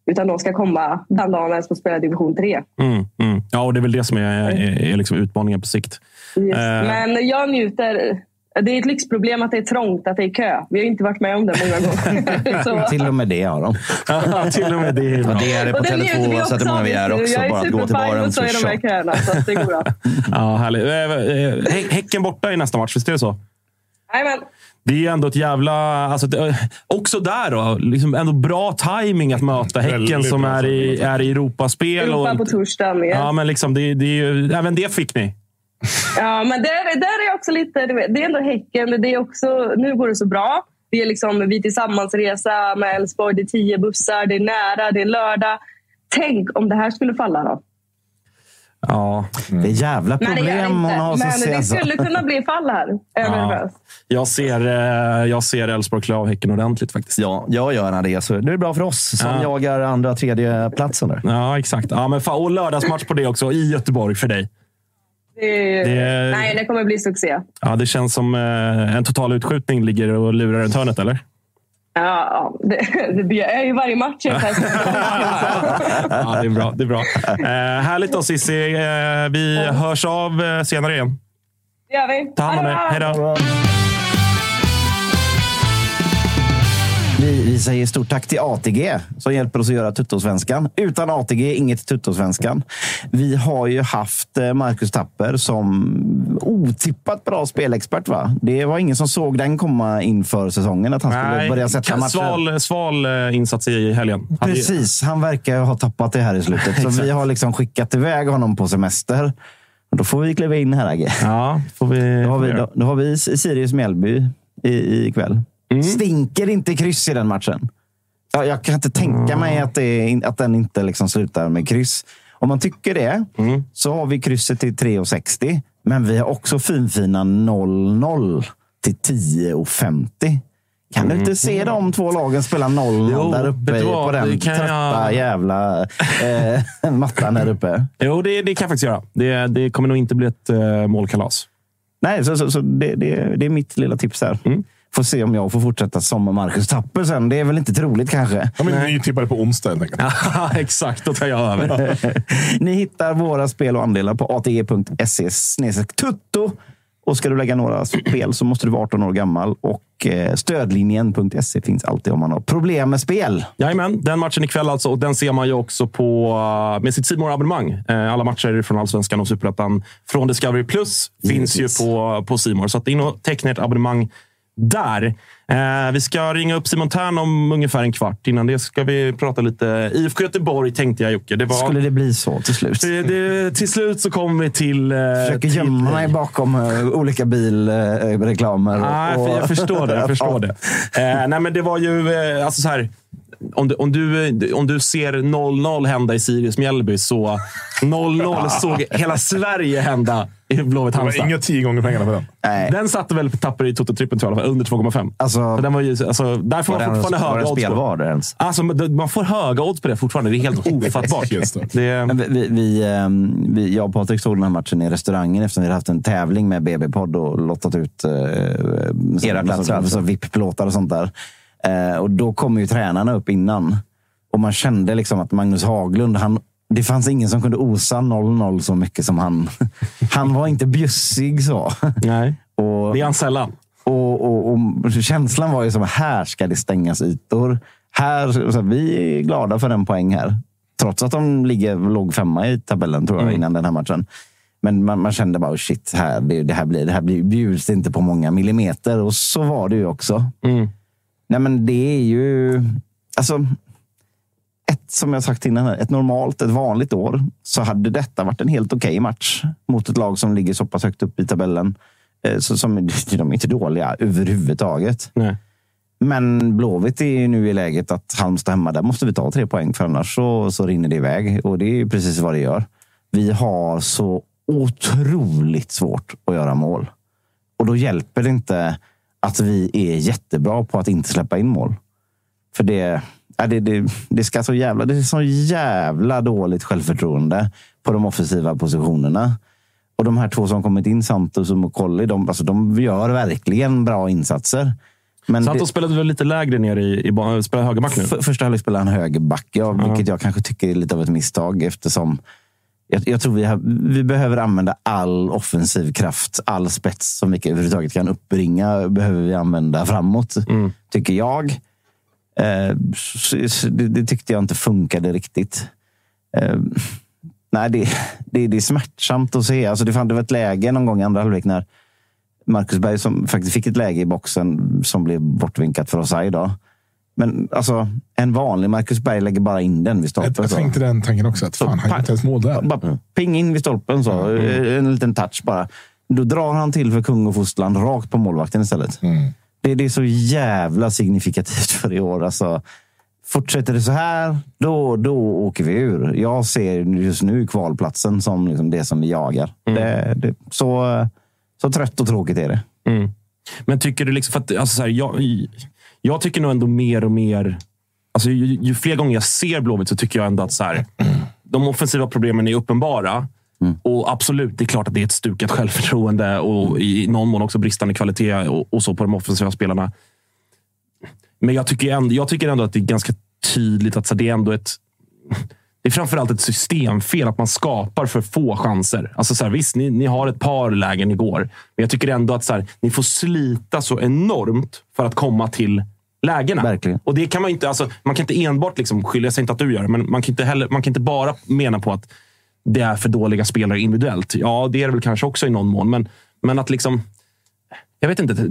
[SPEAKER 7] Utan de ska komma den dagen Elfsborg spelar division 3.
[SPEAKER 1] Mm, mm. Ja, och det är väl det som är, är, är liksom utmaningen på sikt.
[SPEAKER 7] Just.
[SPEAKER 1] Eh.
[SPEAKER 7] Men jag njuter. Det är ett lyxproblem att det är trångt, att det är kö. Vi har inte varit med om det många gånger.
[SPEAKER 5] Till och med det har de.
[SPEAKER 1] Ja, till och med det. är.
[SPEAKER 3] Ja, det är det på
[SPEAKER 7] och det
[SPEAKER 3] Tele2
[SPEAKER 7] njuter vi
[SPEAKER 3] oavsett hur många vi är också.
[SPEAKER 7] Jag är
[SPEAKER 3] Bara att gå till baren
[SPEAKER 7] och så är de här köerna. Så att det går bra.
[SPEAKER 1] Ja, härligt. Eh, eh, Hä- Häcken borta i nästa match, visst är det så?
[SPEAKER 7] Jajamän.
[SPEAKER 1] Det är ändå ett jävla... Alltså, också där då, liksom ändå bra timing att möta Häcken som är i, är i Europaspel.
[SPEAKER 7] Europa
[SPEAKER 1] och,
[SPEAKER 7] på torsdag med.
[SPEAKER 1] Ja, men liksom, det, det är ju, även det fick ni.
[SPEAKER 7] Ja, men där, där är också lite... Det är ändå Häcken. Det är också, nu går det så bra. Det är liksom vi tillsammans-resa med Elfsborg. Det är tio bussar, det är nära, det är lördag. Tänk om det här skulle falla då?
[SPEAKER 1] Ja.
[SPEAKER 5] Det är jävla
[SPEAKER 7] Nej, det
[SPEAKER 5] problem hon har
[SPEAKER 7] Men det skulle kunna bli fall här.
[SPEAKER 1] Ja. Jag ser, eh, jag ser Elfsborg klä av Häcken ordentligt faktiskt.
[SPEAKER 3] Ja, jag gör det. Så det är bra för oss som
[SPEAKER 1] Ja.
[SPEAKER 3] jagar andra, tredje platsen där.
[SPEAKER 1] Ja, exakt. Ja, men fan, och lördagsmatch på det också, i Göteborg för dig.
[SPEAKER 7] Det,
[SPEAKER 1] Det-
[SPEAKER 7] Nej, det kommer bli succé.
[SPEAKER 1] Ja, det känns som eh, en total utskjutning ligger och lurar runt hörnet, eller?
[SPEAKER 7] Ja, det, det blir- är ju varje match.
[SPEAKER 1] Ja, det är bra. Det är bra. Eh, härligt då, Cissi. Eh, vi hörs av eh, senare igen.
[SPEAKER 7] Det gör vi.
[SPEAKER 1] Ta hand om
[SPEAKER 7] det
[SPEAKER 1] Hej då.
[SPEAKER 5] Vi, vi säger stort tack till ATG som hjälper oss att göra Tuttosvenskan. Utan ATG, inget Tuttosvenskan. Vi har ju haft eh, Marcus Tapper som otippat bra spelexpert. Va? Det var ingen som såg den komma inför säsongen, att han skulle börja sätta matcher.
[SPEAKER 1] sval, sval eh, insats i helgen.
[SPEAKER 5] Precis, han verkar ha tappat det här i slutet. Så vi har liksom skickat iväg honom på semester. Då får vi kliva in här, Agge.
[SPEAKER 1] Ja, får vi...
[SPEAKER 5] Då har vi, då, då har vi Sirius Mjällby i, ikväll.
[SPEAKER 1] Mm.
[SPEAKER 5] Stinker inte kryss i den matchen? Ja, jag kan inte tänka mig att, det, att den inte liksom slutar med kryss. Om man tycker det,
[SPEAKER 1] Mm.
[SPEAKER 5] så har vi krysset till 3,60. Men vi har också finfina 0-0 till 10,50. Kan du inte se de två lagen spela 0-0
[SPEAKER 1] Mm. Jo,
[SPEAKER 5] där
[SPEAKER 1] vet
[SPEAKER 5] uppe på den trötta
[SPEAKER 1] jag-
[SPEAKER 5] jävla eh, mattan där uppe?
[SPEAKER 1] Jo, det, det kan jag faktiskt göra. Det, det kommer nog inte bli ett uh, målkalas.
[SPEAKER 5] Nej, så, så, så det, det, är mitt lilla tips här.
[SPEAKER 1] Mm.
[SPEAKER 5] Får se om jag får fortsätta som Marcus Tapper sen. Det är väl inte troligt kanske.
[SPEAKER 4] De är nytippade på onsdag helt enkelt.
[SPEAKER 1] Exakt, då tar jag över.
[SPEAKER 5] Ni hittar våra spel och andelar på atg.se tutto. Och ska du lägga några spel så måste du vara 18 år gammal. Och eh, stödlinjen.se finns alltid om man har problem med spel.
[SPEAKER 1] Jajamän, den matchen ikväll alltså. Och den ser man ju också på, uh, med sitt simor abonnemang Eh, Alla matcher från Allsvenskan och Superettan från Discovery Plus finns ju på, More. Så att in och teckna ett abonnemang där. Eh, vi ska ringa upp Simon Tern om ungefär en kvart. Innan det ska vi prata lite IFK Göteborg, tänkte jag Jocke. Det var,
[SPEAKER 5] Skulle det bli så till slut?
[SPEAKER 1] det, det, till slut så kommer vi till... Eh,
[SPEAKER 5] Försöker
[SPEAKER 1] till
[SPEAKER 5] gömma mig bakom eh, olika bilreklamer.
[SPEAKER 1] Nej, för jag förstår det. Jag förstår det. Eh, nej, men det var ju eh, alltså så här. Om du, om, du, om du ser 0-0 hända i Sirius Mjällby så 0-0 såg hela Sverige hända i Blåvitt
[SPEAKER 4] Det var
[SPEAKER 1] Halmstad.
[SPEAKER 4] inga tio gånger pengarna på den.
[SPEAKER 5] Nej.
[SPEAKER 1] Den satte väl på tapper i Toto-trippen tror jag, under 2,5.
[SPEAKER 5] Alltså-
[SPEAKER 1] Så den var ju, alltså, där får
[SPEAKER 3] Var
[SPEAKER 1] man
[SPEAKER 3] det
[SPEAKER 1] fortfarande
[SPEAKER 3] var det
[SPEAKER 1] höga odds
[SPEAKER 3] spelvar där ens?
[SPEAKER 1] Alltså, man får höga odds på det fortfarande. Det är helt ofattbart. Det,
[SPEAKER 5] Men Vi, vi, ehm, vi, jag och Patrik såg den här matchen i restaurangen efter vi hade haft en tävling med BB-podd och lottat ut eh,
[SPEAKER 3] Era platser
[SPEAKER 5] så,
[SPEAKER 3] alltså?
[SPEAKER 5] så VIP-plåtar och sånt där. Eh, och då kom ju tränarna upp innan. Och man kände liksom att Magnus Haglund, han, det fanns ingen som kunde osa 0-0 så mycket som han. Han var inte bjussig så.
[SPEAKER 1] nej,
[SPEAKER 5] Och,
[SPEAKER 1] det är han sällan.
[SPEAKER 5] och, och, och känslan var ju som här ska det stängas ytor. Här, så vi är glada för en poäng här. Trots att de ligger, låg femma i tabellen tror jag innan den här matchen. Men man, man kände bara oh shit, här, det, det här blir, det här blir, bjuds inte på många millimeter. Och så var det ju också.
[SPEAKER 1] Mm.
[SPEAKER 5] Nej, men det är ju... Alltså, ett, som jag sagt innan, ett normalt, ett vanligt år så hade detta varit en helt okej match mot ett lag som ligger så pass högt upp i tabellen. Eh, Så, som, de är inte dåliga överhuvudtaget.
[SPEAKER 1] Nej.
[SPEAKER 5] Men Blåvitt är nu i läget att Halmstad hemma, där måste vi ta tre poäng för annars så, så rinner det iväg. Och det är ju precis vad det gör. Vi har så otroligt svårt att göra mål. Och då hjälper det inte att vi är jättebra på att inte släppa in mål. För det, ja, det, det, det, ska så jävla, det är så jävla dåligt självförtroende på de offensiva positionerna. Och de här två som kommit in, Santos och Mokolli, de, alltså, de gör verkligen bra insatser. Men
[SPEAKER 1] Santos spelade väl lite lägre ner i, i banan. Spelar högerback nu.
[SPEAKER 5] För, första halvlek spelade han högerback, ja, vilket jag kanske tycker är lite av ett misstag eftersom jag, jag tror vi, har, vi behöver använda all offensiv kraft, all spets som vi överhuvudtaget kan uppbringa behöver vi använda framåt, tycker jag. Eh, det, det tyckte jag inte funkade riktigt. Eh, nej, det, det, det är smärtsamt att se. Alltså det, fann, det var ett läge någon gång i andra halvlek när Marcus Berg som faktiskt fick ett läge i boxen som blev bortvinkat för offside. Då. Men alltså, en vanlig Marcus Berg lägger bara in den vid
[SPEAKER 4] Jag,
[SPEAKER 5] stolpen.
[SPEAKER 4] jag
[SPEAKER 5] så.
[SPEAKER 4] tänkte den tanken också. Att fan, han gjorde inte ens mål där.
[SPEAKER 5] Bara ping in vid stolpen. så. En liten touch bara. Då drar han till för kung och fostran rakt på målvakten istället.
[SPEAKER 4] Mm.
[SPEAKER 5] Det, det är så jävla signifikativt för i år. Alltså, fortsätter det så här, då, då åker vi ur. Jag ser just nu kvalplatsen som liksom det som vi jagar. Det, det, så, så trött och tråkigt är det.
[SPEAKER 1] Mm. Men tycker du liksom... För att, alltså så här, jag, jag tycker nog ändå mer och mer... Alltså, ju, ju fler gånger jag ser Blåvitt så tycker jag ändå att så här, de offensiva problemen är uppenbara. Och absolut, det är klart att det är ett stukat självförtroende och i någon mån också bristande kvalitet och, och så på de offensiva spelarna. Men jag tycker, ändå, jag tycker ändå att det är ganska tydligt att så det är ändå ett... Det är framförallt ett systemfel att man skapar för få chanser. Alltså så här, visst, ni, ni har ett par lägen igår, men jag tycker ändå att så här, ni får slita så enormt för att komma till lägena.
[SPEAKER 5] Verkligen.
[SPEAKER 1] Och det kan man, inte, alltså, man kan inte enbart liksom skylla, jag säger inte att du gör det, men man kan inte, heller, man kan inte bara mena på att det är för dåliga spelare individuellt. Ja, det är det väl kanske också i någon mån, men, men att liksom... Jag vet inte.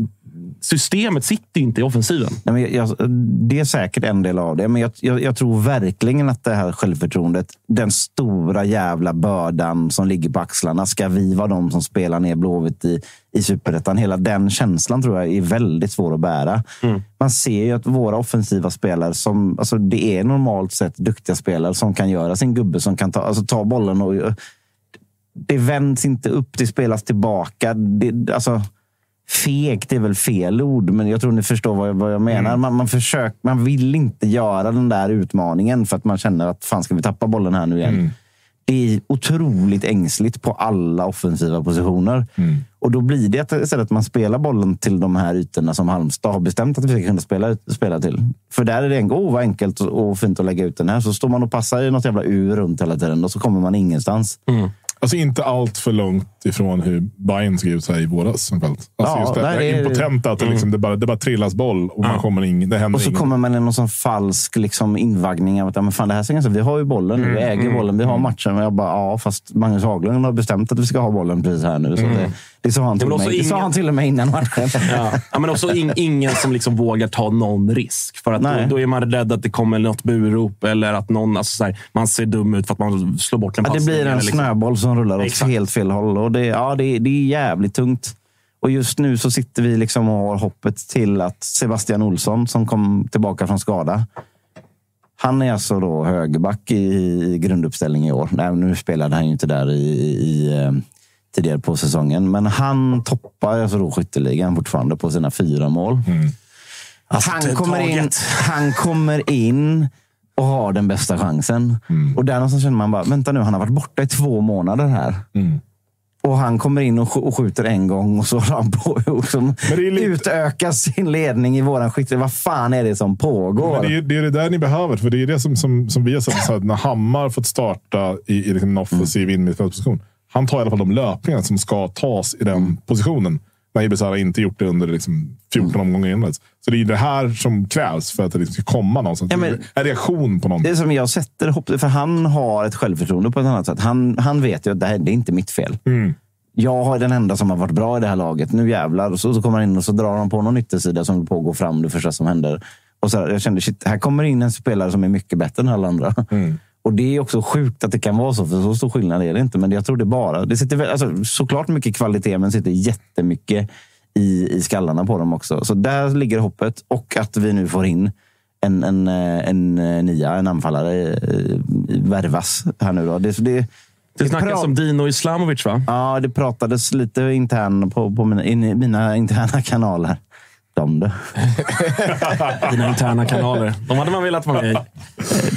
[SPEAKER 1] Systemet sitter inte i offensiven.
[SPEAKER 5] Nej, men jag, jag, det är säkert en del av det, men jag, jag, jag, tror verkligen att det här självförtroendet, den stora jävla bördan som ligger på axlarna, ska vi vara de som spelar ner Blåvitt i, i superettan? Hela den känslan tror jag är väldigt svår att bära.
[SPEAKER 1] Mm.
[SPEAKER 5] Man ser ju att våra offensiva spelare, som, alltså det är normalt sett duktiga spelare som kan göra sin gubbe, som kan ta, alltså ta bollen och det vänds inte upp, det spelas tillbaka. Det, alltså, fegt är väl fel ord, men jag tror ni förstår vad jag, vad jag menar.
[SPEAKER 4] Mm.
[SPEAKER 5] Man, man, försöker, man vill inte göra den där utmaningen för att man känner att fan ska vi tappa bollen här nu igen.
[SPEAKER 4] Mm.
[SPEAKER 5] Det är otroligt ängsligt på alla offensiva positioner.
[SPEAKER 4] Mm.
[SPEAKER 5] Och då blir det istället att man spelar bollen till de här ytorna som Halmstad har bestämt att vi ska kunna spela, spela till. För där är det en, oh, vad enkelt och fint att lägga ut den här. Så står man och passar i något jävla ur runt hela tiden och så kommer man ingenstans.
[SPEAKER 4] Alltså inte allt för långt ifrån hur Bayern såg ut här i våras. Alltså
[SPEAKER 5] Ja,
[SPEAKER 4] just det,
[SPEAKER 5] där
[SPEAKER 4] det
[SPEAKER 5] är-
[SPEAKER 4] är impotenta, att det, liksom, det, bara, det bara trillas boll och man kommer ing, det händer
[SPEAKER 5] Och så
[SPEAKER 4] inget.
[SPEAKER 5] kommer man i någon sån falsk liksom, invaggning av att ja, men fan, det här ser ganska, vi har ju bollen nu, vi äger bollen, vi har matchen. Men jag bara, ja, fast Magnus Haglund har bestämt att vi ska ha bollen precis här nu. Så det, det sa han till mig. Det sa
[SPEAKER 1] ingen-
[SPEAKER 5] han till och med innan matchen.
[SPEAKER 1] Ja. ja, men också in, ingen som liksom vågar ta någon risk. För att då, då är man rädd att det kommer något burop eller att någon, alltså så här, man ser dum ut för att man slår bort en
[SPEAKER 5] Ja, det
[SPEAKER 1] passning.
[SPEAKER 5] blir en
[SPEAKER 1] liksom.
[SPEAKER 5] snöboll som rullar åt
[SPEAKER 1] Exakt.
[SPEAKER 5] helt fel håll. Och det, ja, det, det är jävligt tungt. Och just nu så sitter vi liksom och har hoppet till att Sebastian Olsson, som kom tillbaka från skada, han är alltså då högerback i, i grunduppställning i år. Nej, nu spelade han ju inte där i, i, eh, tidigare på säsongen. Men han toppar alltså då skytteligan fortfarande på sina fyra mål.
[SPEAKER 1] Alltså,
[SPEAKER 5] han, kommer in, han kommer in och har den bästa chansen. Och där någonstans känner man bara, vänta nu, han har varit borta i två månader här. Och han kommer in och, sk- och skjuter en gång och så har han på och som
[SPEAKER 4] det är lite-
[SPEAKER 5] utökar sin ledning i våran skytte. Vad fan är det som pågår?
[SPEAKER 4] Men det, är, det är det där ni behöver. För det är det som, som, som vi har att när Hammar fått starta i, i liksom en offensiv
[SPEAKER 5] Mm.
[SPEAKER 4] innermittfältsposition. Han tar i alla fall de löpningar som ska tas i den
[SPEAKER 5] Mm.
[SPEAKER 4] positionen. När Ibisara inte gjort det under liksom 14 omgångar innan. Så det är det här som krävs för att det liksom ska komma någonstans.
[SPEAKER 5] Ja, men-
[SPEAKER 4] en reaktion på
[SPEAKER 5] Det
[SPEAKER 4] någonting.
[SPEAKER 5] är som jag sätter hopp för han har ett självförtroende på ett annat sätt. Han, han vet ju att det här det är inte mitt fel.
[SPEAKER 4] Mm.
[SPEAKER 5] Jag har den enda som har varit bra i det här laget. Nu jävlar. Och så, så kommer han in och så drar han på någon yttersida som på att gå fram det första som händer. Och så här, jag kände, shit, här kommer in en spelare som är mycket bättre än alla andra.
[SPEAKER 4] Mm.
[SPEAKER 5] Och det är också sjukt att det kan vara så, för så stor skillnad är det inte. Men jag tror det bara... Det sitter alltså, såklart mycket kvalitet, men sitter jättemycket i, i skallarna på dem också. Så där ligger hoppet. Och att vi nu får in en, en, eh, en, eh, nia, en anfallare, eh, värvas här nu. Då. Det, det,
[SPEAKER 1] Det snackas om Dino Islamovic, va?
[SPEAKER 5] Ja, det pratades lite intern på, på mina, in, mina interna kanaler. De då.
[SPEAKER 1] Dina interna kanaler. De hade man velat vara med i.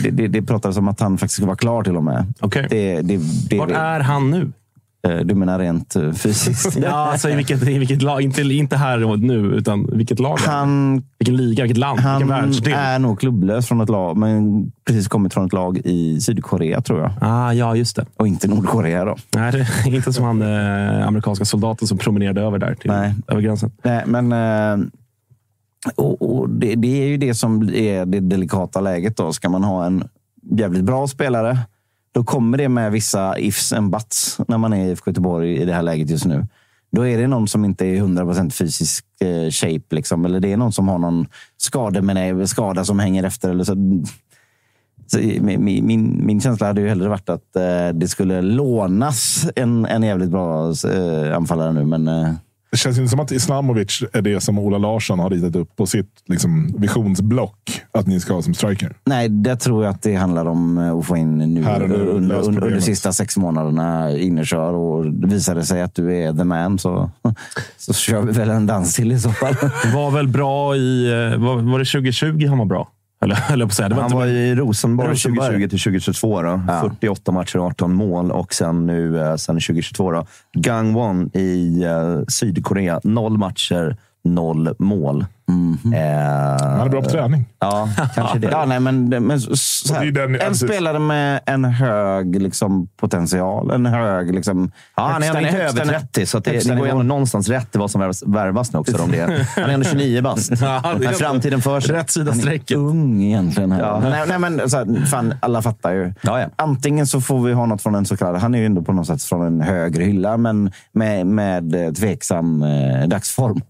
[SPEAKER 5] Det, det, det pratades om att han faktiskt ska vara klar till och med.
[SPEAKER 1] Okej.
[SPEAKER 5] Det, det, det,
[SPEAKER 1] Vart är han nu?
[SPEAKER 5] Eh, Du menar rent eh, fysiskt?
[SPEAKER 1] Ja, alltså i vilket, i vilket lag? Inte, inte här och nu, utan vilket lag? han? Vilken liga? Vilket land? Vilken
[SPEAKER 5] han
[SPEAKER 1] världsdel?
[SPEAKER 5] är nog klubblös från ett lag, men precis kommit från ett lag i Sydkorea tror jag.
[SPEAKER 1] Ah, ja, just det.
[SPEAKER 5] Och inte Nordkorea då.
[SPEAKER 1] Nej, det är inte som han eh, amerikanska soldaten som promenerade över där till,
[SPEAKER 5] Nej.
[SPEAKER 1] över gränsen.
[SPEAKER 5] Nej, men eh, och, och det, det är ju det som är det delikata läget. Då. Ska man ha en jävligt bra spelare, då kommer det med vissa ifs and buts när man är i IFK Göteborg i det här läget just nu. Då är det någon som inte är 100% fysisk eh, shape. Liksom, eller det är någon som har någon skada, men skada som hänger efter. Eller så. Så min, min, min känsla hade ju hellre varit att eh, det skulle lånas en, en jävligt bra eh, anfallare nu. Men eh,
[SPEAKER 4] det känns inte som att Islamovic är det som Ola Larsson har ritat upp på sitt liksom, visionsblock att ni ska ha som striker.
[SPEAKER 5] Nej, det tror jag att det handlar om eh, att få in nu
[SPEAKER 4] Här nu,
[SPEAKER 5] under, under, under sista sex månaderna innekör. Och visar det sig att du är the man så, så kör vi väl en dans till i så fall.
[SPEAKER 1] Var väl bra i... eh, Var, var det 2020 han var bra? Eller höll jag på att säga. Det var
[SPEAKER 3] Han
[SPEAKER 1] inte
[SPEAKER 3] var i Rosenborg,
[SPEAKER 5] Rosenborg.
[SPEAKER 3] 2020 till 2022. Då. 48 matcher, 18 mål. Och sen nu eh, sen 2022. Då. Gangwon i eh, Sydkorea. Noll matcher, noll mål. Eh,
[SPEAKER 4] Han är bra på träning.
[SPEAKER 3] Ja, kanske det.
[SPEAKER 5] Ja, nej, men, men så- här,
[SPEAKER 4] den-
[SPEAKER 5] en
[SPEAKER 4] alltså-
[SPEAKER 5] spelare med en hög liksom, potential. En hög... Liksom,
[SPEAKER 3] Ja, han är, han är över 30, så att det, det går ju ändå någonstans rätt i vad som värvas, värvas nu också. Om det. Han är ändå 29 bast.
[SPEAKER 1] Ja,
[SPEAKER 3] Men framtiden för sig.
[SPEAKER 1] Rätt sida
[SPEAKER 5] Han är
[SPEAKER 1] strecket.
[SPEAKER 5] ung egentligen. Här.
[SPEAKER 3] Ja.
[SPEAKER 5] Nej, nej, men, så här, fan, alla fattar ju.
[SPEAKER 3] Ja, ja.
[SPEAKER 5] Antingen så får vi ha något från en så kallad... Han är ju ändå på något sätt från en högre hylla, men med, med eh, tveksam eh, dagsform.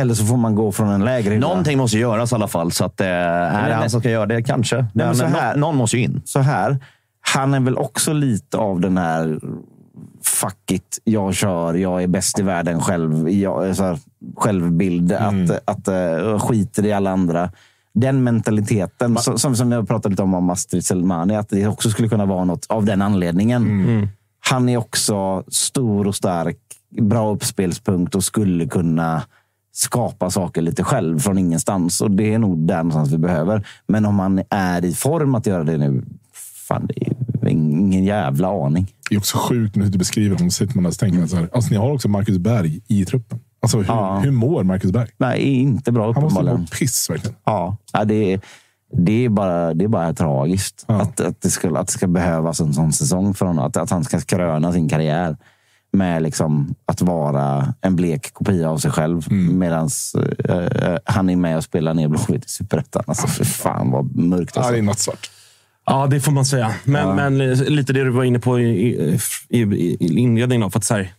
[SPEAKER 5] Eller så får man gå från en lägre hylla.
[SPEAKER 3] Någonting måste göras i alla fall. Så att, eh, är det han som ska göra det? Kanske. Men,
[SPEAKER 5] så här-
[SPEAKER 3] nå- någon måste ju in.
[SPEAKER 5] så här. Han är väl också lite av den här fuck it, jag kör, jag är bäst i världen själv. Jag, så här, självbild, att, att uh, skiter i alla andra. Den mentaliteten, som, som, som jag pratade lite om om Astrid Selmani, att det också skulle kunna vara något av den anledningen. Han är också stor och stark, bra uppspelspunkt och skulle kunna skapa saker lite själv från ingenstans. Och det är nog där någonstans vi behöver. Men om han är i form att göra det nu, fan, det är ingen jävla aning.
[SPEAKER 4] Det är också sjukt när du beskriver honom. Sitter man där och tänker man så här, alltså, ni har också Marcus Berg i truppen. Alltså, hur,
[SPEAKER 5] Ja.
[SPEAKER 4] hur mår Marcus Berg?
[SPEAKER 5] Nej, inte bra
[SPEAKER 4] Han måste må
[SPEAKER 5] uppenbarligen.
[SPEAKER 4] piss verkligen.
[SPEAKER 5] Ja, ja det, är, det, är bara, det är bara tragiskt
[SPEAKER 4] Ja.
[SPEAKER 5] att, att, det ska, att det ska behövas en sån säsong för honom. Att, att han ska kröna sin karriär med liksom att vara en blek kopia av sig själv
[SPEAKER 4] Mm.
[SPEAKER 5] medan han är med och spelar ner Blåvitt i Superettan. Alltså, för fan vad mörkt.
[SPEAKER 4] Ja,
[SPEAKER 5] Alltså.
[SPEAKER 4] det är nattsvart.
[SPEAKER 1] Ja, det får man säga. Men, men eh, lite det du var inne på i, i, i, i inledningen. Då, för att så här,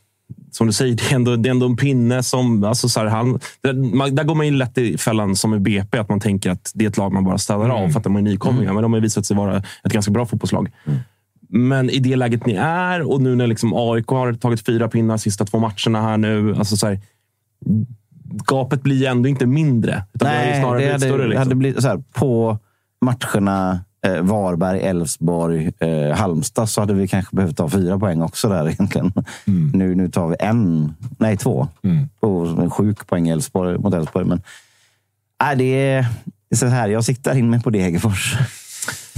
[SPEAKER 1] som du säger, det är ändå, det är ändå en pinne som... Alltså så här, han, där, man, där går man ju lätt i fällan som i BP, att man tänker att det är ett lag man bara ställer av för att de är nykomlingar. Men de har visat sig vara ett ganska bra fotbollslag. Men i det läget ni är och nu när liksom AIK har tagit fyra pinnar sista två matcherna här nu. Alltså så här, gapet blir ju ändå inte mindre. Utan det
[SPEAKER 5] Nej,
[SPEAKER 1] snarare
[SPEAKER 5] det
[SPEAKER 1] blivit
[SPEAKER 5] hade,
[SPEAKER 1] större. Liksom.
[SPEAKER 5] hade blivit så här, på matcherna eh, Varberg, Elfsborg, eh, Halmstad så hade vi kanske behövt ta fyra poäng också där egentligen. Nu, nu tar vi en, nej två, på en sjuk poäng Elfsborg, mot Elfsborg. Men nej, det är det är så här, jag siktar in mig på Degerfors.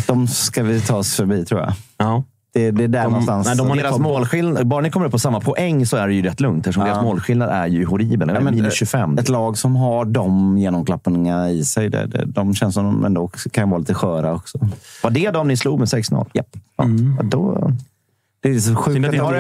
[SPEAKER 5] De ska vi ta oss förbi tror jag.
[SPEAKER 1] Ja.
[SPEAKER 5] Det, det är där någonstans.
[SPEAKER 1] nej, de har
[SPEAKER 3] Deras målskillnad, bara ni kommer upp på samma poäng så är det ju rätt lugnt. Eftersom deras målskillnad är ju horribel. Är
[SPEAKER 5] men,
[SPEAKER 3] minus
[SPEAKER 5] eh,
[SPEAKER 3] 25.
[SPEAKER 5] Ett lag som har de genomklappningarna i sig, det, det, de känns som de ändå också kan vara lite sköra också.
[SPEAKER 3] Var det de ni slog med 6-0?
[SPEAKER 5] Japp.
[SPEAKER 3] Ja, då...
[SPEAKER 5] Det är så sjukt.
[SPEAKER 1] Synd att ni har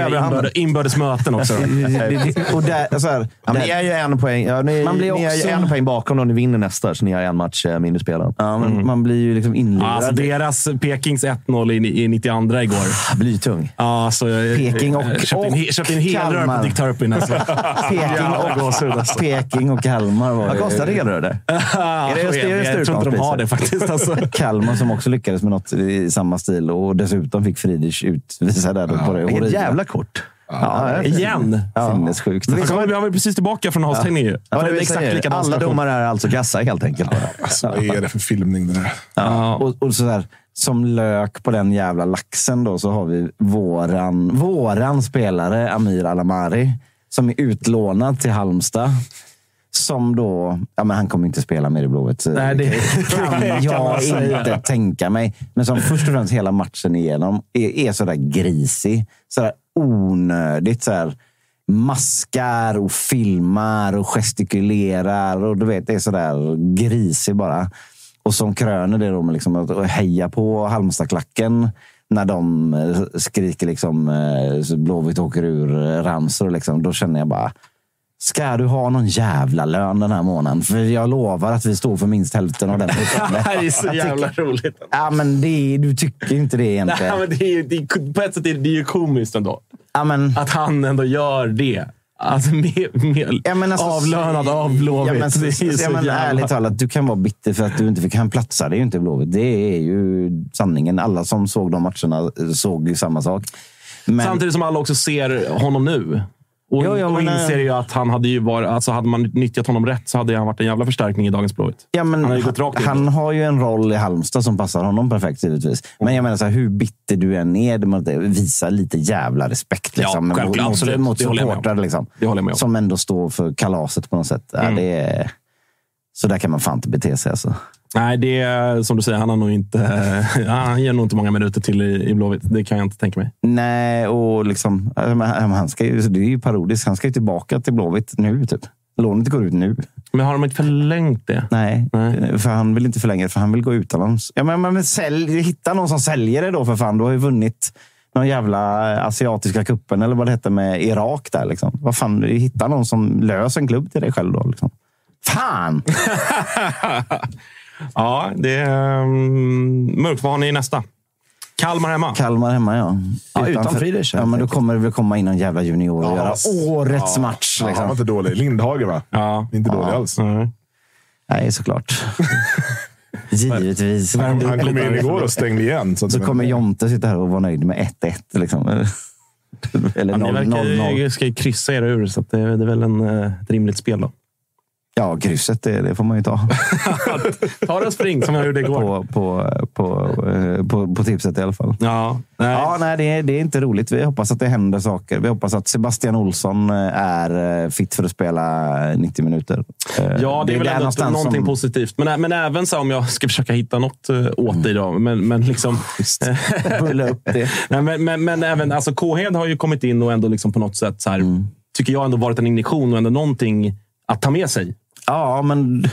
[SPEAKER 5] det-
[SPEAKER 1] inbördes, möten också.
[SPEAKER 5] Och där, så här,
[SPEAKER 3] Ja, ni är ju en poäng, ja, ni,
[SPEAKER 5] Man blir
[SPEAKER 3] ni är
[SPEAKER 5] också-
[SPEAKER 3] en poäng bakom om ni vinner nästa, så ni har en match eh, mindre spelad.
[SPEAKER 5] ja, men Man blir ju liksom inlurad.
[SPEAKER 1] Alltså deras Pekings 1-0 i, i 92 igår.
[SPEAKER 3] Blytung.
[SPEAKER 1] Ja, alltså,
[SPEAKER 5] Peking och-
[SPEAKER 1] köpte en, köpte en hel rör
[SPEAKER 5] Kalmar.
[SPEAKER 1] på Dick Turpin. Alltså.
[SPEAKER 5] Peking, och,
[SPEAKER 1] alltså.
[SPEAKER 5] Peking och Kalmar var
[SPEAKER 3] Vad det då? där?
[SPEAKER 1] är
[SPEAKER 3] det- är det
[SPEAKER 1] jag tror inte de har det faktiskt. Alltså.
[SPEAKER 5] Kalmar som också lyckades med något i samma stil och dessutom fick Friedrich utvisa då på det
[SPEAKER 3] Vilket jävla kort.
[SPEAKER 5] Ja,
[SPEAKER 1] Igen.
[SPEAKER 5] Sinnessjukt.
[SPEAKER 1] Han kommer- Han var precis tillbaka från avstängning. ju.
[SPEAKER 3] Ja,
[SPEAKER 1] För
[SPEAKER 3] det
[SPEAKER 1] exakt
[SPEAKER 3] säga,
[SPEAKER 1] likadan
[SPEAKER 3] alla domare är alltså gassa helt enkelt.
[SPEAKER 4] Alltså, vad är det för filmning det där?
[SPEAKER 1] Ja.
[SPEAKER 5] Och, och sådär, som lök på den jävla laxen då, så har vi våran, våran spelare Amir Alamari som är utlånad till Halmstad. Som då, ja men han kommer inte spela mer i Blåvitt.
[SPEAKER 1] Nej, det-
[SPEAKER 5] kan jag inte tänka mig. Men som först och främst hela matchen igenom är, är sådär grisig. Sådär onödigt. Sådär, maskar och filmar och gestikulerar. Och du vet, det är sådär grisig bara. Och som kröner det då med liksom att heja på Halmstadklacken när de eh, skriker liksom eh, Blåvitt åker ur eh. Liksom, då känner jag bara, ska du ha någon jävla lön den här månaden? För jag lovar att vi står för minst hälften av den.
[SPEAKER 1] Det här är så jävla
[SPEAKER 5] tycker-
[SPEAKER 1] roligt.
[SPEAKER 5] Ja, men det du tycker inte det
[SPEAKER 1] Nej,
[SPEAKER 5] egentligen.
[SPEAKER 1] men det är, det är, på ett sätt är det, ju komiskt ändå.
[SPEAKER 5] Ja, men,
[SPEAKER 1] Att han ändå gör det. Alltså, med, med,
[SPEAKER 5] Ja, men alltså,
[SPEAKER 1] avlönad av Blåvitt.
[SPEAKER 5] Ja, men,
[SPEAKER 1] ju
[SPEAKER 5] ja, men
[SPEAKER 1] jävla-
[SPEAKER 5] ärligt talat, du kan vara bitter för att du inte fick han platsa. Det är ju inte Blåvitt. Det är ju sanningen. Alla som såg de matcherna såg ju samma sak. Men,
[SPEAKER 1] Samtidigt som alla också ser honom nu. Och,
[SPEAKER 5] Jo, jo,
[SPEAKER 1] och
[SPEAKER 5] men, eh,
[SPEAKER 1] inser ju att han hade ju varit, alltså hade man nyttjat honom rätt så hade han varit en jävla förstärkning i dagens Blåvitt.
[SPEAKER 5] Ja, men
[SPEAKER 1] Han har
[SPEAKER 5] han, han har ju en roll i Halmstad som passar honom perfekt givetvis. Men jag menar, så här, hur bitter du än är, det måste visa lite jävla respekt
[SPEAKER 1] Ja,
[SPEAKER 5] liksom,
[SPEAKER 1] självklart,
[SPEAKER 5] mot,
[SPEAKER 1] absolut.
[SPEAKER 5] mot supportrar. Liksom, som ändå står för kalaset på något sätt. Ja,
[SPEAKER 1] Mm.
[SPEAKER 5] det är, så där kan man fan inte bete sig. Alltså.
[SPEAKER 1] Nej, det är som du säger. Han har nog inte... han ger nog inte många minuter till i, i Blåvitt. Det kan jag inte tänka mig.
[SPEAKER 5] Nej, och liksom, han ska ju, det är ju parodiskt. Han ska ju tillbaka till Blåvitt nu. Typ. Lånet går ut nu.
[SPEAKER 1] Men har de inte förlängt det?
[SPEAKER 5] Nej,
[SPEAKER 1] Nej.
[SPEAKER 5] för han vill inte förlänga det, för han vill gå utomlands. Ja, men, men, men sälj, hitta någon som säljer det då för fan. Du har ju vunnit någon jävla asiatiska kuppen eller vad det hette med Irak där. Liksom. Vad fan, hitta någon som löser en klubb till dig själv då. Liksom. Fan!
[SPEAKER 1] Ja, det är um, har ni i nästa? Kalmar hemma.
[SPEAKER 5] Kalmar hemma, ja.
[SPEAKER 3] Ja, utan Friedrich,
[SPEAKER 5] Ja, men då kommer det väl komma in någon jävla junior och
[SPEAKER 4] Ja,
[SPEAKER 5] göra årets match.
[SPEAKER 4] Ja, han
[SPEAKER 5] Liksom.
[SPEAKER 4] var inte dålig. Lindhagen, va?
[SPEAKER 1] Ja.
[SPEAKER 4] Inte dålig alls.
[SPEAKER 1] Nej.
[SPEAKER 5] Nej, såklart. Givetvis.
[SPEAKER 4] Han, han kom in igår och stängde igen. Så att
[SPEAKER 5] Så kommer Jonte sitta här och vara nöjd med 1-1. Liksom. Eller
[SPEAKER 1] Ja, ni
[SPEAKER 5] 0-0.
[SPEAKER 1] verkar ju kryssa er ur, så att det, det är väl en, eh, ett rimligt spel. då.
[SPEAKER 5] Ja, krysset, det, det får man ju ta.
[SPEAKER 1] Ta och spring, som jag gjorde igår.
[SPEAKER 5] på, på, på, eh, på, på tipset i alla fall.
[SPEAKER 1] Ja, nej.
[SPEAKER 5] Ja, nej, det, är, det är inte roligt. Vi hoppas att det händer saker. Vi hoppas att Sebastian Olsson eh, är eh, fit för att spela 90 minuter.
[SPEAKER 1] Ja, det är väl ändå någonting
[SPEAKER 5] som-
[SPEAKER 1] positivt. Men, men även så om jag ska försöka hitta något åt dig. Då. Men, men, liksom,
[SPEAKER 5] Bulla upp det.
[SPEAKER 1] nej, men, men, men även alltså, Kåhed har ju kommit in och ändå liksom på något sätt, så här,
[SPEAKER 5] Mm.
[SPEAKER 1] tycker jag, ändå varit en injektion och ändå någonting att ta med sig.
[SPEAKER 5] Ja, men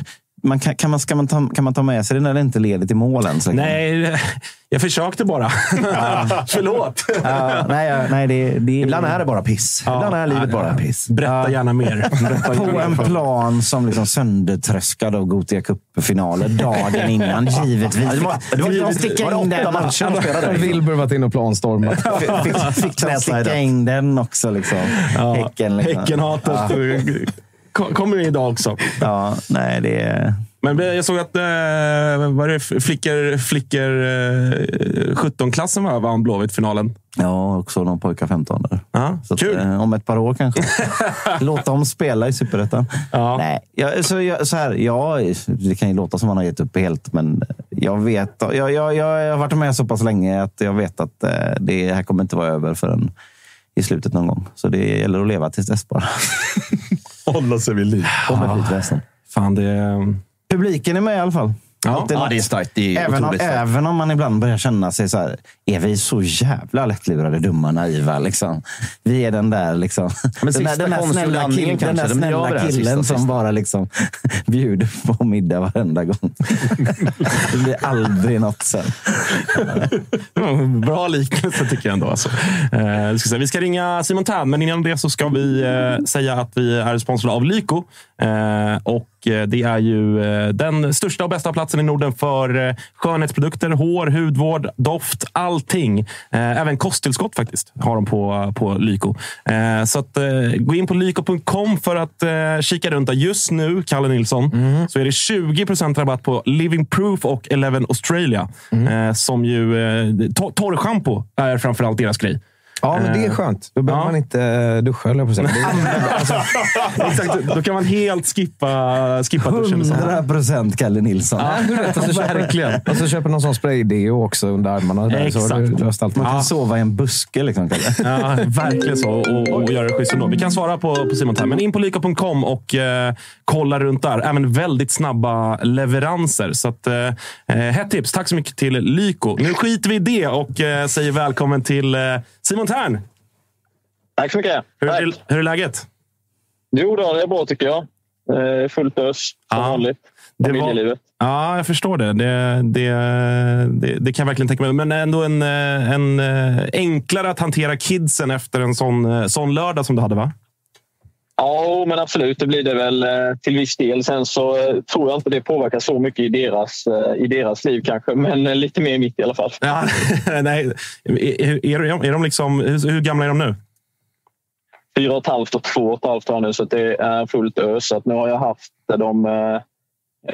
[SPEAKER 5] man kan, kan, man, ska man ta, kan man ta med sig det när det inte leder till mål ens? liksom?
[SPEAKER 1] Nej, jag försökte bara. Förlåt.
[SPEAKER 5] Ja, nej, ja, nej, det, det,
[SPEAKER 3] Ibland är det bara piss. Ibland är livet bara piss.
[SPEAKER 1] Berätta gärna mer. Berätta
[SPEAKER 5] på
[SPEAKER 1] gärna
[SPEAKER 5] en plan som liksom söndertröskad av Gothia Cup-finaler dagen innan. Givetvis.
[SPEAKER 3] det var- det var-
[SPEAKER 5] Fick de
[SPEAKER 3] var
[SPEAKER 5] sticka
[SPEAKER 3] det
[SPEAKER 5] in den
[SPEAKER 3] matcher de spelade?
[SPEAKER 6] Wilbur varit inne och planstormat.
[SPEAKER 5] Fick, fick de sticka in den också? Liksom. Häcken. Liksom.
[SPEAKER 1] Häckenhatet Ko- kommer idag också.
[SPEAKER 5] Ja, nej, det är...
[SPEAKER 1] Men jag såg att eh, var det flickor, flickor eh, 17-klassen var, vann Blåvitt-finalen.
[SPEAKER 5] Ja, också de pojkar 15 där.
[SPEAKER 1] Ja,
[SPEAKER 5] Så att,
[SPEAKER 1] kul!
[SPEAKER 5] eh, om ett par år kanske. Låt dem spela i Superettan.
[SPEAKER 1] Ja.
[SPEAKER 5] Nej, jag, så, jag, så här, ja, det kan ju låta som man har gett upp helt, men jag vet. Jag, jag, jag, har varit med så pass länge att jag vet att eh, det här kommer inte vara över förrän i slutet någon gång. Så det gäller att leva tills dess bara.
[SPEAKER 4] Hålla sig vid liv.
[SPEAKER 5] Litet väsen.
[SPEAKER 1] Fan, det...
[SPEAKER 5] Publiken är med i alla fall.
[SPEAKER 1] Ja.
[SPEAKER 5] Alltid
[SPEAKER 3] Ja,
[SPEAKER 5] något.
[SPEAKER 3] det är starkt. Det är
[SPEAKER 5] Även om,
[SPEAKER 3] starkt.
[SPEAKER 5] även om man ibland börjar känna sig så här, är vi så jävla lättlurade, dumma, naiva? Liksom. Vi är den där, liksom,
[SPEAKER 3] Men
[SPEAKER 5] den där, den där snälla, kill, den där snälla
[SPEAKER 3] det
[SPEAKER 5] killen
[SPEAKER 3] sista,
[SPEAKER 5] som
[SPEAKER 3] sista.
[SPEAKER 5] bara liksom, bjuder på middag varenda gång. det blir aldrig något sen.
[SPEAKER 1] Ja, Bra liknelse tycker jag ändå. Alltså. Eh, vi, ska säga, vi ska ringa Simon Tern, men innan det så ska vi eh, säga att vi är sponsrade av Lyko. Eh, och det är ju eh, den största och bästa platsen i Norden för eh, skönhetsprodukter, hår, hudvård, doft, allting. Eh, även kosttillskott faktiskt har de på, på Lyko. Eh, så att, eh, gå in på lyko.com för att eh, kika runt. Just nu, Kalle Nilsson, så är det 20% rabatt på Living Proof och Eleven Australia. Eh, som ju, eh, to- torrschampo är framförallt deras grej.
[SPEAKER 6] Ja, men det är skönt. Då behöver
[SPEAKER 1] Ja.
[SPEAKER 6] man inte eh, duscha, höll jag på att säga.
[SPEAKER 1] Alltså, Exakt, då kan man helt skippa, skippa duschen. liksom.
[SPEAKER 5] 100 procent Kalle Nilsson.
[SPEAKER 6] Ja, du vet, och så köper, och så köper någon sån spraydeo också under armarna. Där, så har du
[SPEAKER 1] Exakt.
[SPEAKER 6] löst allt.
[SPEAKER 5] Man kan sova i en buske. Liksom, Kalle.
[SPEAKER 1] Ja, verkligen så. Och, och göra det schysst ändå. Vi kan svara på, på Simon här. Men in på lyko.com och eh, kolla runt där. Även väldigt snabba leveranser. Så att, eh, hett tips. Tack så mycket till Lyko. Nu skiter vi i det och eh, säger välkommen till eh, Simon Tern.
[SPEAKER 8] Tack så mycket.
[SPEAKER 1] Hur,
[SPEAKER 8] Tack.
[SPEAKER 1] hur, hur är läget?
[SPEAKER 8] Jo, då, det är bra tycker jag. Eh, fullt ös som
[SPEAKER 1] Ja.
[SPEAKER 8] vanligt.
[SPEAKER 1] Det var-
[SPEAKER 8] Familjelivet.
[SPEAKER 1] Ja, jag förstår det. Det, det, det. det kan jag verkligen tänka mig. Men ändå en, eh, en, eh, enklare att hantera kidsen efter en sån, sån lördag som du hade, va?
[SPEAKER 8] Ja, men absolut. Det blir det väl eh, till viss del. Sen så eh, tror jag inte det påverkar så mycket i deras, eh, i deras liv kanske. Men lite mer i mitt i alla fall.
[SPEAKER 1] Ja, nej. Är, är, de- är de liksom, hur, gamla är de nu?
[SPEAKER 8] Fyra och ett halvt och två och ett halvt har nu, så det är fullt ös. Så nu har jag haft dem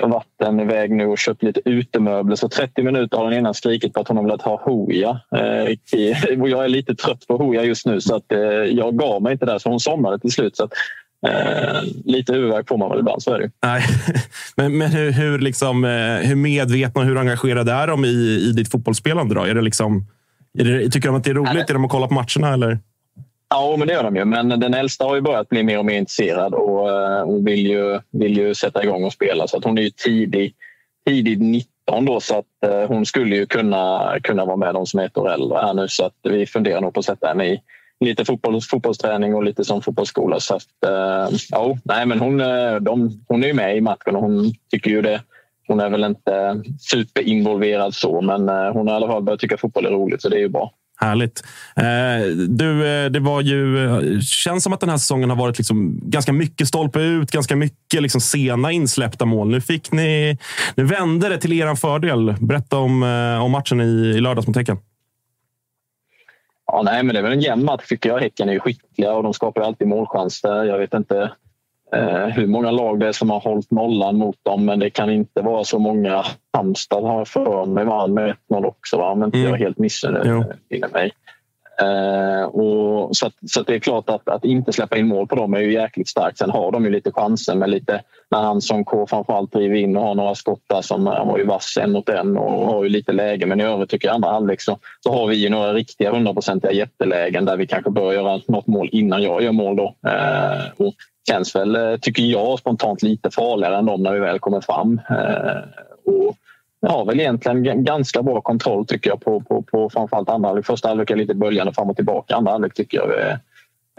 [SPEAKER 8] vatten iväg nu och köpt lite utemöbler. Så 30 minuter har den ena skrikit på att hon har velat ha hoja. Eh, och jag är lite trött på hoja just nu så att eh, jag gav mig inte där så hon somnade till slut. Så att, eh, lite huvudvärk får man väl ibland, så är det
[SPEAKER 1] Nej. Men, men hur, hur, liksom, eh, hur medvetna och hur engagerade är de i, i ditt fotbollsspelande? Då? Är det liksom, är det, tycker de att det är roligt? Är de att kolla på matcherna? Eller?
[SPEAKER 8] Ja, men det gör de ju. Men den äldsta har ju börjat bli mer och mer intresserad och, eh, vill, ju, vill ju sätta igång och spela. Så att hon är ju tidig, tidigt 19 då så att eh, hon skulle ju kunna, kunna vara med de som är ett år äldre här nu. Så att vi funderar nog på att sätta henne i lite fotboll, fotbollsträning och lite som fotbollsskola. Så att, eh, ja, nej, men hon, de, hon är ju med i matchen och hon tycker ju det. Hon är väl inte superinvolverad så men hon har i alla fall börjat tycka fotboll är roligt så det är ju bra.
[SPEAKER 1] Härligt. Eh, du, eh, det var ju, eh, känns som att den här säsongen har varit liksom ganska mycket stolpe ut, ganska mycket liksom sena insläppta mål. Nu fick ni, nu vände det till er fördel. Berätta om, eh, om matchen i, i lördags mot Häcken.
[SPEAKER 8] Ja, nej, men det är väl en jämn match tycker jag. Häcken är ju skickliga och de skapar alltid målchanser. Jag vet inte hur många lag det är som har hållit nollan mot dem men det kan inte vara så många. Halmstad har för mig vann med 1-0 också va? om inte mm. jag helt missade mig. Eh, och så, att, så att det är klart att, att inte släppa in mål på dem är ju jäkligt starkt. Sen har de ju lite chanser med lite när han som K framförallt driver in och har några skott där som eh, han var ju vass en mot en och har ju lite läge. Men i övrigt tycker jag andra halvlek så, så har vi ju några riktiga hundraprocentiga jättelägen där vi kanske bör göra något mål innan jag gör mål då. Eh, och känns väl, eh, tycker jag, spontant lite farligare än dem när vi väl kommer fram. Eh, och har väl egentligen ganska bra kontroll tycker jag på, på, på framförallt andra halvlek. Första halvlek är lite böljande fram och tillbaka. Andra halvlek tycker jag eh,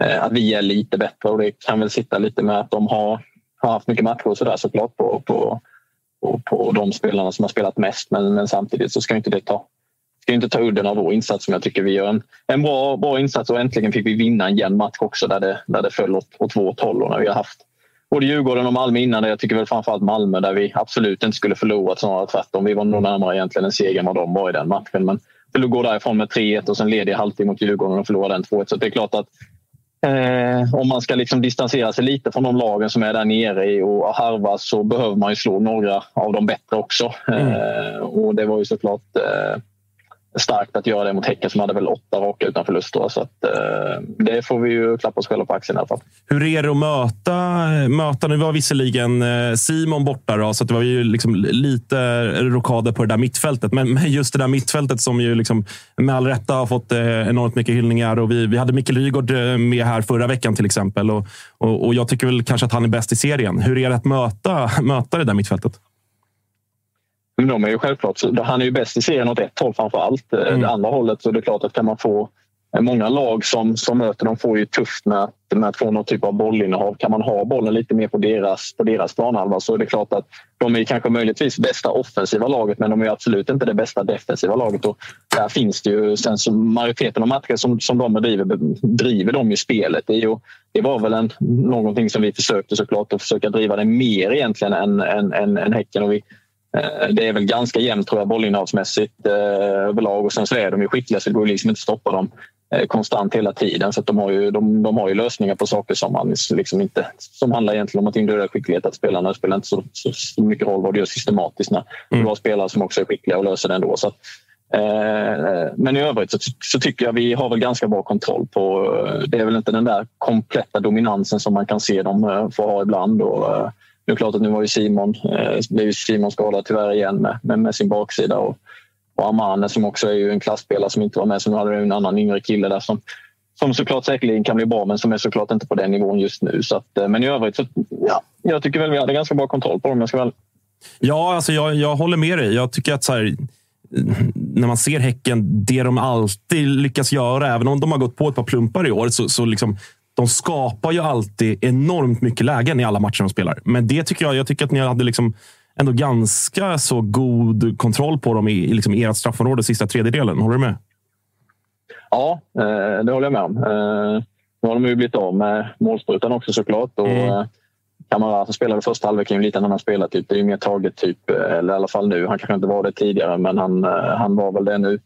[SPEAKER 8] eh, att vi är lite bättre och det kan väl sitta lite med att de har, har haft mycket matcher och sådär såklart på, på, på, på de spelarna som har spelat mest. Men, men samtidigt så ska inte det ta ska inte ta udden av vår insats som jag tycker vi gör en, en bra, bra insats och äntligen fick vi vinna en jämn match också där det, där det föll åt, åt vårt håll och när vi har haft både Djurgården och Malmö innan det. Jag tycker väl framförallt Malmö där vi absolut inte skulle förlora snarare tvärtom. Vi var nog närmare egentligen en seger än vad de var i den matchen. Men att gå därifrån med 3-1 och sen leder halvtid mot Djurgården och förlorar den 2-1. Så det är klart att eh, om man ska liksom distansera sig lite från de lagen som är där nere och harvas så behöver man ju slå några av de bättre också. Mm. Eh, och det var ju såklart eh, starkt att göra det mot Häcken som hade väl åtta raka utan förluster. Så att, eh, det får vi ju klappa oss själva på axeln i alla fall.
[SPEAKER 1] Hur är det att möta? möta nu var visserligen eh, Simon borta, då, så det var ju liksom lite rokader på det där mittfältet. Men just det där mittfältet som ju liksom, med all rätta har fått eh, enormt mycket hyllningar. Och vi, vi hade Mikael Rygaard eh, med här förra veckan till exempel. Och, och, och jag tycker väl kanske att han är bäst i serien. Hur är det att möta, möta det där mittfältet?
[SPEAKER 8] Men de är ju självklart, han är ju bäst i serien åt ett håll framför allt. Eh, mm. Det andra hållet så är det klart att kan man få eh, Många lag som, som möter dem får ju tufft med, med att få någon typ av bollinnehav. Kan man ha bollen lite mer på deras, på deras planhalva så är det klart att de är kanske möjligtvis bästa offensiva laget men de är absolut inte det bästa defensiva laget. Och där finns det ju, sen så majoriteten av matcher som, som de bedriver, driver de ju spelet. Det, är ju, det var väl en, någonting som vi försökte såklart att försöka driva det mer egentligen än, än, än, än Häcken. Och vi, det är väl ganska jämnt tror jag bollinnehavsmässigt eh, överlag och sen så är de ju skickliga så det går liksom inte att stoppa dem eh, konstant hela tiden. Så de, har ju, de, de, har ju lösningar på saker som, man liksom inte, som handlar egentligen om att individuell skicklighet. Att spelarna spelar inte så, så, så mycket roll vad du gör systematiskt när mm. du har spelare som också är skickliga och löser det ändå. Så eh, men i övrigt så, så, tycker jag vi har väl ganska bra kontroll på... Det är väl inte den där kompletta dominansen som man kan se dem få ha ibland. Och, det är klart att nu var ju Simon, eh, blev Simon skadad tyvärr igen med, med, med sin baksida. Och, och Amane som också är ju en klassspelare som inte var med. Så nu hade vi en annan yngre kille där som, som såklart säkerligen kan bli bra men som är såklart inte på den nivån just nu. Så att, eh, men i övrigt så ja, jag tycker väl vi hade ganska bra kontroll på dem. Jag ska väl...
[SPEAKER 1] Ja, alltså jag, jag håller med dig. Jag tycker att så här, när man ser Häcken, det de alltid lyckas göra, även om de har gått på ett par plumpar i år, så, så liksom, de skapar ju alltid enormt mycket lägen i alla matcher de spelar. Men det tycker jag, jag tycker att ni hade liksom ändå ganska så god kontroll på dem i, i liksom ert straffområde sista tredjedelen. Håller du med?
[SPEAKER 8] Ja, eh, det håller jag med om. Eh, nu har de ju blivit av med målsprutan också såklart. Och mm. Kamara som spelade första halvleken är lite en annan spelartyp. Det är ju mer taget typ, eller i alla fall nu. Han kanske inte var det tidigare, men han, han var väl det nu.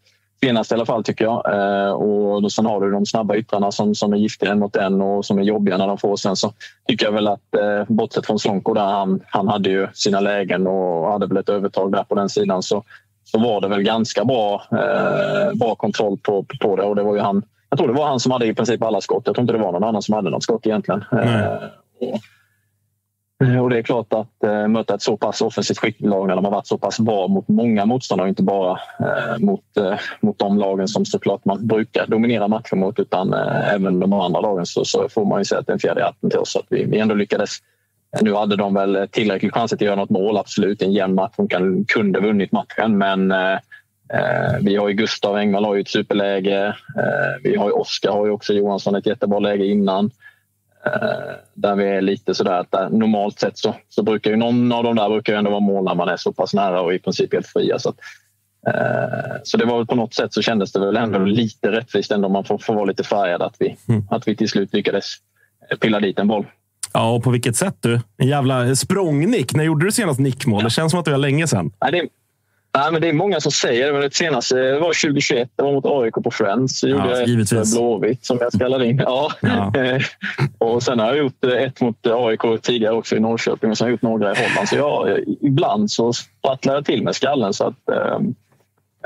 [SPEAKER 8] Senast i alla fall tycker jag. Eh, och sen har du de snabba yttrarna som, som är giftiga mot den och som är jobbiga när de får. Sen så tycker jag väl att eh, bortsett från Slonko där han, han hade ju sina lägen och hade väl ett övertag där på den sidan så, så var det väl ganska bra, eh, bra kontroll på, på det. Och det var ju han, jag tror det var han som hade i princip alla skott. Jag tror inte det var någon annan som hade något skott egentligen. Och, Eh, Mm, och det är klart att eh, möta ett så pass offensivt skickligt lag när de har varit så pass bra mot många motståndare, inte bara eh, mot, eh, mot de lagen som såklart man brukar dominera matcher mot utan eh, även de andra lagen så, så, får man ju säga att det är en fjärde hatten till oss. Att vi, vi ändå lyckades. Eh, nu hade de väl eh, tillräcklig chans att göra något mål, absolut. En jämn match. De kan, kunde vunnit matchen, men eh, eh, vi har ju Gustav Engvall har ju ett superläge. vi har ju Oskar har ju också Johansson ett jättebra läge innan. Eh, där vi är lite sådär att där, normalt sett så, så brukar ju någon av de där brukar ändå vara mål när man är så pass nära och i princip helt fria. Så, att, eh, så det var väl på något sätt så kändes det väl ändå lite rättvist ändå om man får, får vara lite färgad att vi, mm. att vi till slut lyckades pilla dit en boll.
[SPEAKER 1] Ja, och på vilket sätt du? En jävla språngnick. När gjorde du senast nickmål? Det känns som att det var länge sedan.
[SPEAKER 8] Nej, det, Nej, men det är många som säger det. Det senaste var 2021. Det var mot AIK på Friends. Så ja, gjorde jag ett Blåvitt som jag skallade in. Ja. ja. och sen har jag gjort ett mot AIK tidigare också i Norrköping och sen har jag gjort några i Holland. Så ja, ibland så sprattlar jag till med skallen. Så att, ehm,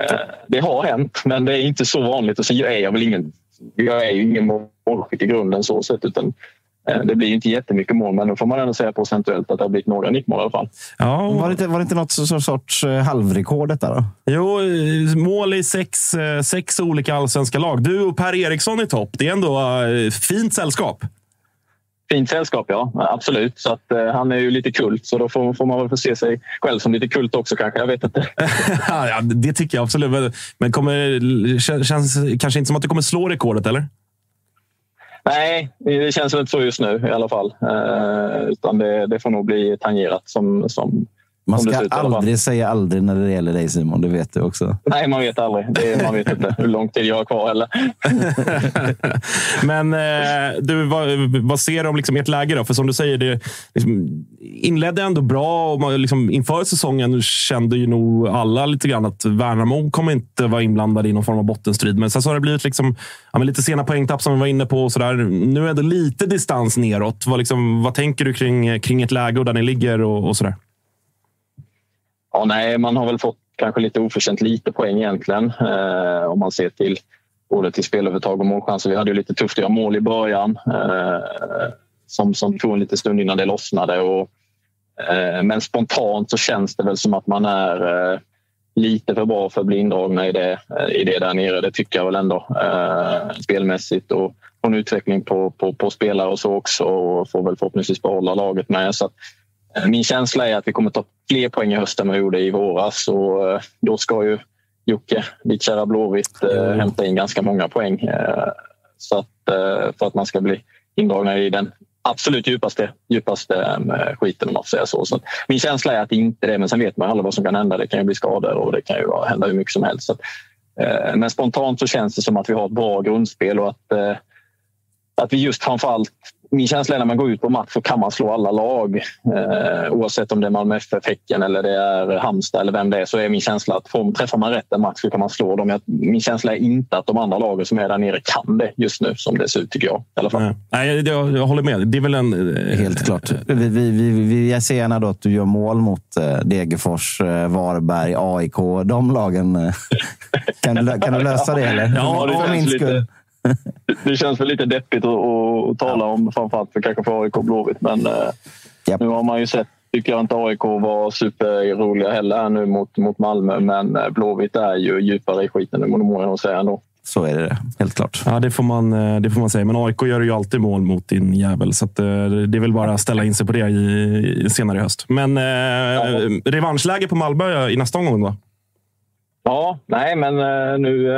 [SPEAKER 8] eh, det har hänt, men det är inte så vanligt. Och sen är jag väl ingen, jag är ju ingen målskytt i grunden så sett. Utan det blir inte jättemycket mål, men då får man ändå säga procentuellt att det har blivit några nickmål i alla fall.
[SPEAKER 5] Ja, var, det inte, var det inte något sorts eh, halvrekord detta? Då?
[SPEAKER 1] Jo, eh, mål i sex, sex olika allsvenska lag. Du och Per Eriksson i topp. Det är ändå fint sällskap.
[SPEAKER 8] Fint sällskap, ja. Absolut. Så att, eh, han är ju lite kult, så då får, får man väl få se sig själv som lite kult också kanske. Jag vet inte.
[SPEAKER 1] ja, det tycker jag absolut. Men, men kommer, känns kanske inte som att du kommer slå rekordet, eller?
[SPEAKER 8] Nej, det känns inte så just nu i alla fall. Eh, utan det, det, får nog bli tangerat som, som
[SPEAKER 5] man ska aldrig säga aldrig när det gäller dig Simon, det vet du också.
[SPEAKER 8] Nej, man vet aldrig. Det, man vet inte hur lång tid jag har kvar heller.
[SPEAKER 1] Men eh, du, vad, vad, ser du om liksom ert läge då? För som du säger, det liksom, inledde ändå bra och man, liksom, inför säsongen kände ju nog alla lite grann att Värnamo kommer inte vara inblandade i någon form av bottenstrid. Men sen så har det blivit liksom, ja, lite sena poängtapp som vi var inne på. Och så där. Nu är det lite distans neråt. Vad, liksom, vad tänker du kring, kring ett läge och där ni ligger och, och sådär?
[SPEAKER 8] Ja, nej, man har väl fått kanske lite oförtjänt lite poäng egentligen. Eh, om man ser till både till spelövertag och målchanser. Vi hade ju lite tufft att göra mål i början eh, som, som tog en liten stund innan det lossnade. Och, eh, men spontant så känns det väl som att man är eh, lite för bra för att bli indragna i det, eh, i det där nere. Det tycker jag väl ändå. Eh, spelmässigt och, och en utveckling på, på, på spelare och så också och får väl förhoppningsvis behålla laget med. Så att, min känsla är att vi kommer ta fler poäng i höst än vi gjorde i våras. Och eh, då ska ju Jocke, ditt kära Blåvitt, mm. hämta in ganska många poäng. Så att, för att man ska bli indragna i den absolut djupaste, djupaste skiten om man får säga så. så min känsla är att det inte är det, men sen vet man aldrig vad som kan hända. Det kan ju bli skador och det kan ju hända hur mycket som helst. Så men spontant så känns det som att vi har ett bra grundspel och att, att vi just framförallt min känsla är när man går ut på match så kan man slå alla lag. Eh, oavsett om det är Malmö FF, Häcken eller det är Halmstad eller vem det är så är min känsla att får, träffar man rätt en match så kan man slå dem. Jag, min känsla är inte att de andra lagen som är där nere kan det just nu som det ser ut tycker jag. I alla fall.
[SPEAKER 1] Nej, jag, jag håller med. Det är väl en...
[SPEAKER 5] Eh, Helt klart. Vi, vi, vi, vi, jag ser gärna då att du gör mål mot eh, Degerfors, eh, Varberg, AIK. De lagen. Kan, du, kan du lösa det eller?
[SPEAKER 8] Ja, det för min skull det känns väl lite deppigt att, att tala om, framförallt för kanske för AIK och Blåvitt. Men yep. nu har man ju sett, tycker jag inte AIK var superroliga heller här nu mot, mot Malmö. Men eh, Blåvitt är ju djupare i skiten nu, må man nog säga ändå.
[SPEAKER 5] Så är det, helt klart.
[SPEAKER 1] Ja, det får, man, eh, det får man säga. Men AIK gör ju alltid mål mot din jävel. Så att, eh, det är väl bara att ställa in sig på det i, senare i höst. Men eh, ja. revanschläge på Malmö i nästa omgång då?
[SPEAKER 8] Ja, nej men nu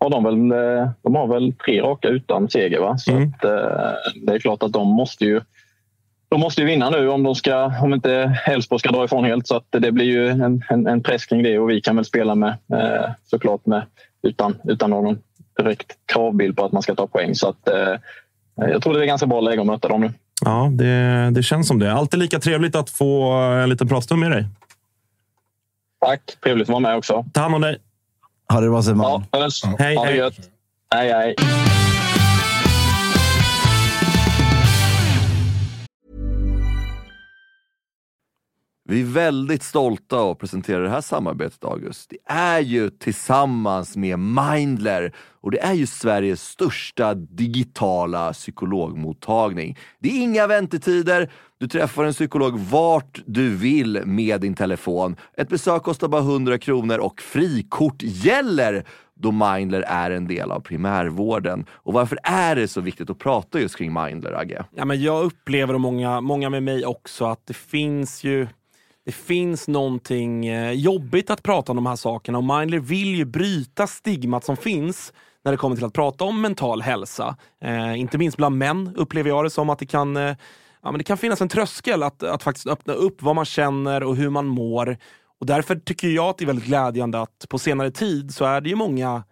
[SPEAKER 8] har de, väl, eh, de har väl tre raka utan seger. Va? Så mm. att, eh, det är klart att de måste ju de måste ju vinna nu om, de ska, om inte Elfsborg ska dra ifrån helt. Så att det blir ju en, en, en press kring det och vi kan väl spela med eh, såklart med, utan, utan någon direkt kravbild på att man ska ta poäng. Så att, jag tror det är ganska bra läge att möta dem nu.
[SPEAKER 1] Ja, det, det känns som det. Alltid lika trevligt att få en liten pratstund med dig.
[SPEAKER 8] Tack! Trevligt att vara med också.
[SPEAKER 1] Ta hand om dig.
[SPEAKER 5] Ha det bra Simon.
[SPEAKER 8] Ja, hörs.
[SPEAKER 1] Hej,
[SPEAKER 8] ha det
[SPEAKER 1] hej.
[SPEAKER 8] gött. Hej, hej.
[SPEAKER 3] Vi är väldigt stolta att presentera det här samarbetet, August. Det är ju tillsammans med Mindler och det är ju Sveriges största digitala psykologmottagning. Det är inga väntetider. Du träffar en psykolog vart du vill med din telefon. Ett besök kostar bara 100 kronor och frikort gäller då Mindler är en del av primärvården. Och varför är det så viktigt att prata just kring Mindler, Agge?
[SPEAKER 1] Ja, men jag upplever, och många, många med mig också, att det finns ju det finns någonting eh, jobbigt att prata om de här sakerna och Mindler vill ju bryta stigmat som finns när det kommer till att prata om mental hälsa. Eh, inte minst bland män upplever jag det som att det kan, eh, ja, men det kan finnas en tröskel att, att faktiskt öppna upp vad man känner och hur man mår. Och Därför tycker jag att det är väldigt glädjande att på senare tid så är det ju många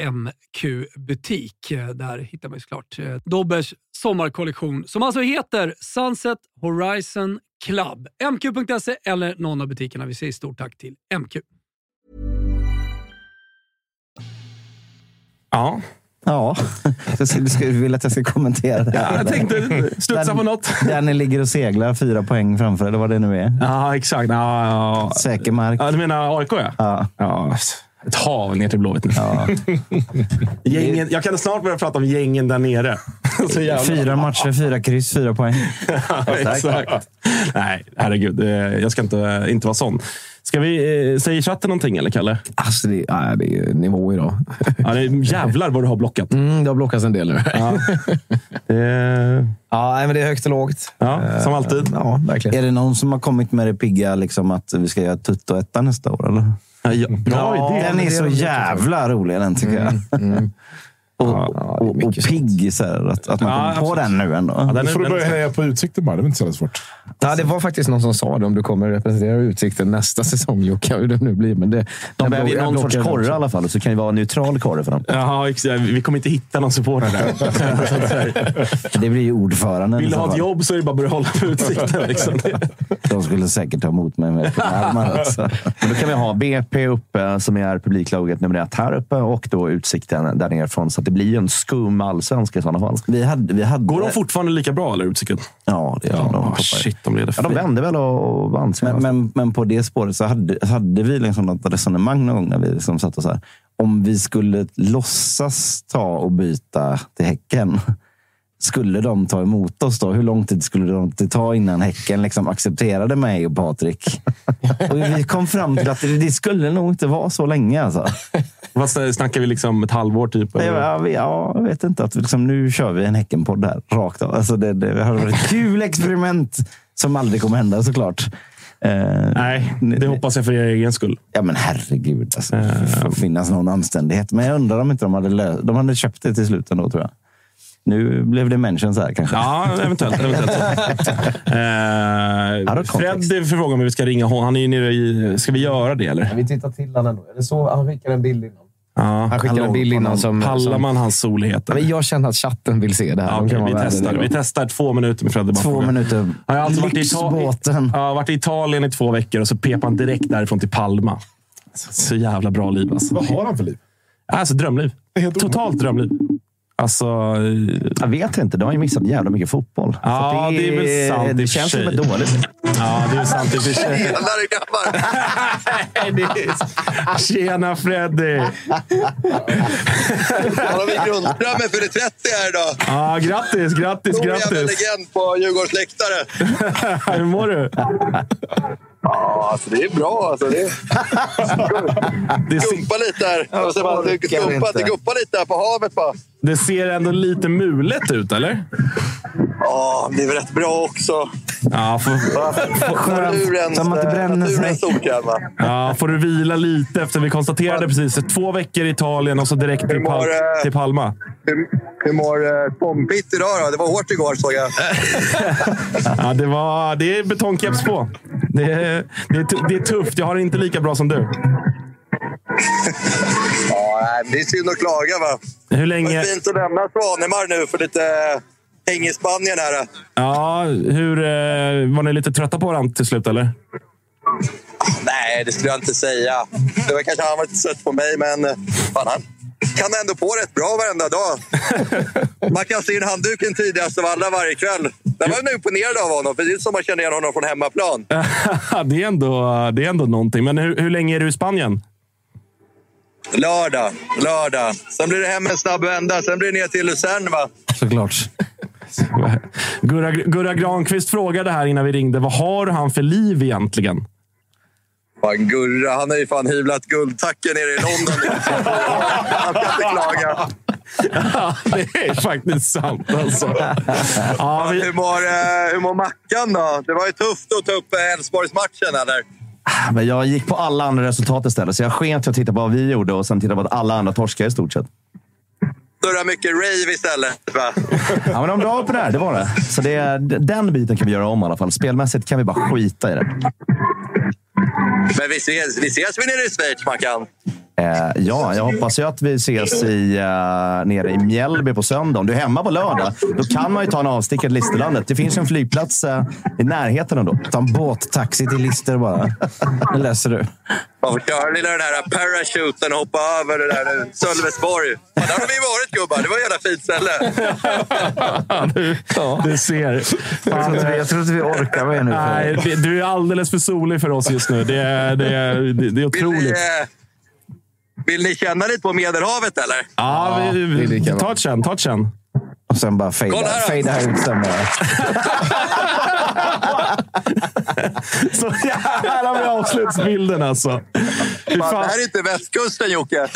[SPEAKER 9] MQ-butik. Eh, Där hittar man ju såklart eh, Dobbers sommarkollektion som alltså heter Sunset Horizon Club. MQ.se eller någon av butikerna. Vi säger stort tack till MQ.
[SPEAKER 1] Ja.
[SPEAKER 5] Ja, så ska- du ska vill att jag ska kommentera det?
[SPEAKER 1] Ja, jag tänkte studsa på något.
[SPEAKER 5] Där ni ligger och seglar fyra poäng framför, eller vad det nu är.
[SPEAKER 1] Ja, exakt. Ja, ja.
[SPEAKER 5] Säker mark.
[SPEAKER 1] Ja, du menar AIK, ja?
[SPEAKER 5] Ja.
[SPEAKER 1] ja. Ett hav ner till Blåvitt nu. gängen, jag kan snart börja prata om gängen där nere. Så jävla-
[SPEAKER 5] Fyra matcher, fyra kryss, fyra poäng.
[SPEAKER 1] Ja, exakt. Nej, herregud. eh, Jag ska inte, inte vara sån. Ska vi eh, säga i chatten någonting, eller Kalle?
[SPEAKER 6] Alltså, det, nej, det är nivå idag.
[SPEAKER 1] Ja, det är jävlar vad du har blockat.
[SPEAKER 6] Mm, det har blockats en del nu.
[SPEAKER 1] Ja. Det,
[SPEAKER 6] Ja, nej, men det är högt och lågt.
[SPEAKER 1] ja, som alltid.
[SPEAKER 6] Ja, verkligen.
[SPEAKER 5] Är det någon som har kommit med det pigga liksom, att vi ska göra tutto-etta nästa år? Eller?
[SPEAKER 1] Ja, ja, bra
[SPEAKER 6] Ja,
[SPEAKER 1] idé.
[SPEAKER 5] Den är så jävla rolig, den tycker jag. Och,
[SPEAKER 6] Ja,
[SPEAKER 5] och, och pigg, så här, att, att man
[SPEAKER 1] Ja,
[SPEAKER 5] kommer på
[SPEAKER 1] absolut.
[SPEAKER 5] den nu ändå.
[SPEAKER 1] Ja, den
[SPEAKER 4] får du börja heja på Utsikten bara. Det är inte så svårt.
[SPEAKER 6] Ja, det var faktiskt någon som sa det. Om du kommer representera Utsikten nästa säsong, Jocke, hur det nu blir. Men det,
[SPEAKER 3] De
[SPEAKER 6] jag
[SPEAKER 3] behöver ju någon sorts korre i
[SPEAKER 6] också.
[SPEAKER 3] alla fall, så kan det vara en neutral korre för dem.
[SPEAKER 1] Jaha, exakt. Vi kommer inte hitta någon supporter där.
[SPEAKER 5] Det blir ju ordföranden.
[SPEAKER 1] Vill du ha ett jobb så är det bara att börja hålla på utsikten. Liksom.
[SPEAKER 5] De skulle säkert ta emot mig med armar. Alltså.
[SPEAKER 3] Men då kan vi ha BP uppe, som är publiklaget nummer ett här uppe, och då Utsikten där nerifrån. Så att det blir ju en skum allsvenska i sådana fall.
[SPEAKER 5] Vi hade, vi hade,
[SPEAKER 1] Går de fortfarande lika bra, eller Utsikten?
[SPEAKER 5] Ja, det gör de. de.
[SPEAKER 1] Ja,
[SPEAKER 5] toppar.
[SPEAKER 1] shit, de leder
[SPEAKER 3] Ja, de vände väl och, och vann
[SPEAKER 5] Men, men, men på det spåret så hade, hade vi liksom något resonemang någon gång när vi liksom satt och så här. Om vi skulle låtsas ta och byta till Häcken, skulle de ta emot oss då? Hur lång tid skulle de inte ta innan Häcken liksom accepterade mig och Patrik? Och vi kom fram till att det, det skulle nog inte vara så länge. Alltså.
[SPEAKER 1] Eh, snackar vi liksom ett halvår, typ?
[SPEAKER 5] Ja, jag vet inte. Att liksom, nu kör vi en Häckenpodd här, rakt av. Alltså det, det har varit ett kul experiment som aldrig kommer hända såklart. Eh,
[SPEAKER 1] Nej, det hoppas jag för er egen skull.
[SPEAKER 5] Ja, men herregud. Alltså, det får finnas någon anständighet. Men jag undrar om inte de hade, de hade köpt det till slut ändå, tror jag. Nu blev det mentions här kanske.
[SPEAKER 1] Ja, eventuellt. eventuellt. Eh. Fred frågar om vi ska ringa honom. Han är ju nere i... Ska vi göra det, eller?
[SPEAKER 6] Vi tittar till honom ändå. Eller så, han skickade en bild innan.
[SPEAKER 1] Ja.
[SPEAKER 6] Han skickade en bild innan som...
[SPEAKER 1] Pallar man hans solheter?
[SPEAKER 6] men jag känner att chatten vill se det här.
[SPEAKER 1] Ja,
[SPEAKER 6] kan
[SPEAKER 1] vi, testar. vi testar två minuter med Fredde. bara
[SPEAKER 5] Två minuter.
[SPEAKER 1] Han har alltså varit i,
[SPEAKER 5] Lyxbåten.
[SPEAKER 1] Ja, har varit i Italien i två veckor och så pep han direkt därifrån till Palma. Så, så jävla bra liv alltså.
[SPEAKER 4] Vad har han för liv?
[SPEAKER 1] Alltså drömliv. Totalt drömliv. Alltså...
[SPEAKER 3] Jag vet inte. De har ju missat jävla mycket fotboll.
[SPEAKER 1] Ja,
[SPEAKER 3] Så
[SPEAKER 1] det är väl sant
[SPEAKER 3] Det
[SPEAKER 1] för
[SPEAKER 3] känns ett dåligt.
[SPEAKER 1] Ja, det är sant i och för sig.
[SPEAKER 10] Tjenare grabbar!
[SPEAKER 1] Det. Tjena Freddy!
[SPEAKER 10] Har vi Grundström fyller 30 här idag.
[SPEAKER 1] Ja, grattis, grattis,
[SPEAKER 10] Stor jävla
[SPEAKER 1] grattis!
[SPEAKER 10] legend på Djurgårdens läktare.
[SPEAKER 1] Hur mår du?
[SPEAKER 10] Ja, alltså det är bra. Alltså, det.
[SPEAKER 1] Det,
[SPEAKER 10] Gumpa lite här.
[SPEAKER 6] Orkar
[SPEAKER 10] gumpa, lite här på havet bara.
[SPEAKER 1] Det ser ändå lite mulet ut, eller?
[SPEAKER 10] Ja, det är väl rätt bra också.
[SPEAKER 1] Ja, får,
[SPEAKER 10] Naturens,
[SPEAKER 5] Så man inte bränner sig.
[SPEAKER 1] ja, får du vila lite efter vi konstaterade precis två veckor i Italien och så direkt till, Pal- till Palma.
[SPEAKER 10] Hur, hur mår eh, Tom Pitt idag då? Det var hårt igår såg jag.
[SPEAKER 1] Ja, det, var, det är betongkeps på. Det är, det, är, det är tufft. Jag har det inte lika bra som du.
[SPEAKER 11] det är synd att klaga va.
[SPEAKER 1] Hur
[SPEAKER 11] Det
[SPEAKER 1] länge...
[SPEAKER 11] var fint att lämna Svanemar nu för lite häng i Spanien här.
[SPEAKER 1] Ja, hur, eh, var ni lite trötta på varandra till slut, eller?
[SPEAKER 11] Nej, det skulle jag inte säga. Det var kanske han var lite sött på mig, men eh, fan, han kan ändå på rätt bra varenda dag. Man kastar in handduken tidigast av alla varje kväll. Jag var imponerad av honom, precis som man känner igen honom från hemmaplan.
[SPEAKER 1] det, är ändå, det är ändå någonting. Men hur, hur länge är du i Spanien?
[SPEAKER 11] Lördag, lördag. Sen blir det hem en snabb vända. Sen blir det ner till Luzern, va?
[SPEAKER 1] Såklart. Gurra, Gurra Granqvist frågade här innan vi ringde. Vad har han för liv egentligen?
[SPEAKER 11] Fan, Gurra, han har ju fan hyvlat guldtacken nere i London. Han ska inte klaga.
[SPEAKER 1] Ja, det är faktiskt sant alltså. Ja, vi...
[SPEAKER 11] hur, mår, eh, hur mår Mackan då? Det var ju tufft att ta upp eh, Elfsborgsmatchen, eller?
[SPEAKER 3] Men jag gick på alla andra resultat istället, så jag sken till att titta på vad vi gjorde och sen titta på att alla andra torskade i stort sett.
[SPEAKER 11] Surra mycket rave istället, va?
[SPEAKER 3] Ja, men de var bra uppe där, det var det. Så det, den biten kan vi göra om i alla fall. Spelmässigt kan vi bara skita i det.
[SPEAKER 11] Men vi ses, vi ses vi nere i Schweiz, Mackan?
[SPEAKER 3] Eh, ja, jag hoppas ju att vi ses i, uh, nere i Mjällby på söndag. Om du är hemma på lördag, då kan man ju ta en avstickare till Listerlandet. Det finns ju en flygplats uh, i närheten ändå.
[SPEAKER 5] Ta en båttaxi till Lister bara. Det löser du.
[SPEAKER 11] Man får köra lilla den här parachuten och hoppa över det där. Sölvesborg. Ja, där har vi varit gubbar. Det var ett jävla fint ställe.
[SPEAKER 1] du, du ser.
[SPEAKER 5] Jag tror, inte vi, jag tror inte vi orkar med nu.
[SPEAKER 1] Nej, du är alldeles för solig för oss just nu. Det är, det är, det, är otroligt.
[SPEAKER 11] Vill ni känna lite på Medelhavet, eller?
[SPEAKER 1] Ja, vi,
[SPEAKER 5] det är
[SPEAKER 1] vi, ta ett känn. Ta ett känn.
[SPEAKER 5] Och sen bara fejda, ut sen bara.
[SPEAKER 1] Så här har vi avslutsbilden alltså.
[SPEAKER 11] Fan,
[SPEAKER 1] fan.
[SPEAKER 11] det här är inte västkusten, Jocke.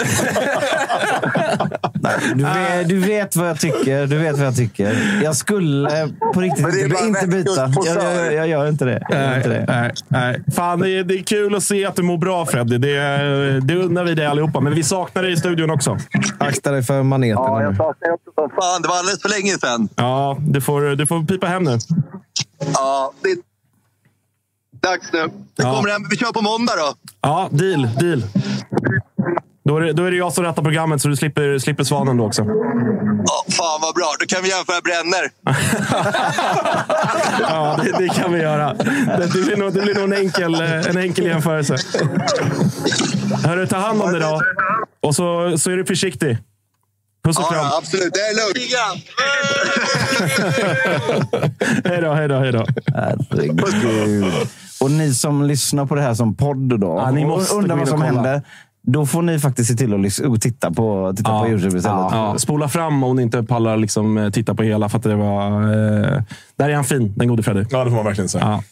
[SPEAKER 5] Du vet, du vet vad jag tycker. Du vet vad jag tycker. Jag skulle på riktigt
[SPEAKER 11] Men det är
[SPEAKER 5] inte, byta. Jag, jag, jag gör inte det. Jag gör inte
[SPEAKER 1] Nej,
[SPEAKER 5] det.
[SPEAKER 1] nej, nej. Fan, det är, det är kul att se att du mår bra Freddy. Det, är- det undrar vi dig allihopa. Men vi saknar dig i studion också.
[SPEAKER 6] Akta dig för maneten.
[SPEAKER 11] Ja, jag saknar också som fan. Det var alldeles för länge sedan.
[SPEAKER 1] Ja, du får, du får pipa hem nu.
[SPEAKER 11] Ja, det dags nu. Det
[SPEAKER 1] Ja.
[SPEAKER 11] kommer hem. Vi kör på måndag då.
[SPEAKER 1] Ja, deal. deal. Då är, det, då är det jag som rättar programmet, så du slipper, slipper svanen då också.
[SPEAKER 11] Ja, fan vad bra. Då kan vi jämföra bränner.
[SPEAKER 1] Ja, det, det kan vi göra. Det, det, blir nog, det blir nog en, enkel, en enkel jämförelse. Hörru, ta hand om dig då. Och så, så är du försiktig. Puss och
[SPEAKER 11] Ja,
[SPEAKER 1] kram.
[SPEAKER 11] ja, absolut. Det är lugnt.
[SPEAKER 1] Hej då, hej då, hej då.
[SPEAKER 5] Herregud. Och ni som lyssnar på det här som podd då,
[SPEAKER 1] Ja, ni måste
[SPEAKER 5] undrar vad som händer. Då får ni faktiskt se till att lys- och titta på, titta på Youtube istället.
[SPEAKER 1] Ja, spola fram om ni inte pallar liksom, eh, titta på hela. För att det var, eh, där är han fin, den gode Freddy.
[SPEAKER 4] Ja, det får man verkligen säga.
[SPEAKER 1] Ja.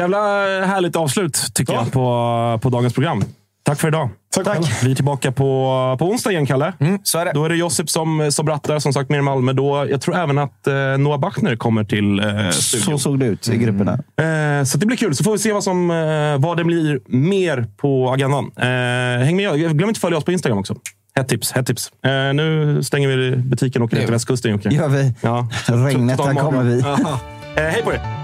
[SPEAKER 1] Jävla härligt avslut tycker jag på, på dagens program. Tack för idag.
[SPEAKER 4] Tack.
[SPEAKER 1] Vi är tillbaka på, på onsdag igen, Kalle.
[SPEAKER 6] så är det.
[SPEAKER 1] Då är det Josip som, som rattar, som sagt, med i Malmö. Då, jag tror även att eh, Noah Bachner kommer till eh, studion.
[SPEAKER 5] Så såg det ut i grupperna.
[SPEAKER 1] Eh, så det blir kul. Så får vi se vad, som, eh, vad det blir mer på agendan. Eh, häng med. Glöm inte att följa oss på Instagram också. Hett tips. Hett tips. Eh, nu stänger vi butiken och åker ner till västkusten, Jocke.
[SPEAKER 5] Gör vi.
[SPEAKER 1] Ja.
[SPEAKER 5] Regnet,
[SPEAKER 1] Total
[SPEAKER 5] här kommer vi.
[SPEAKER 1] Eh, hej på er!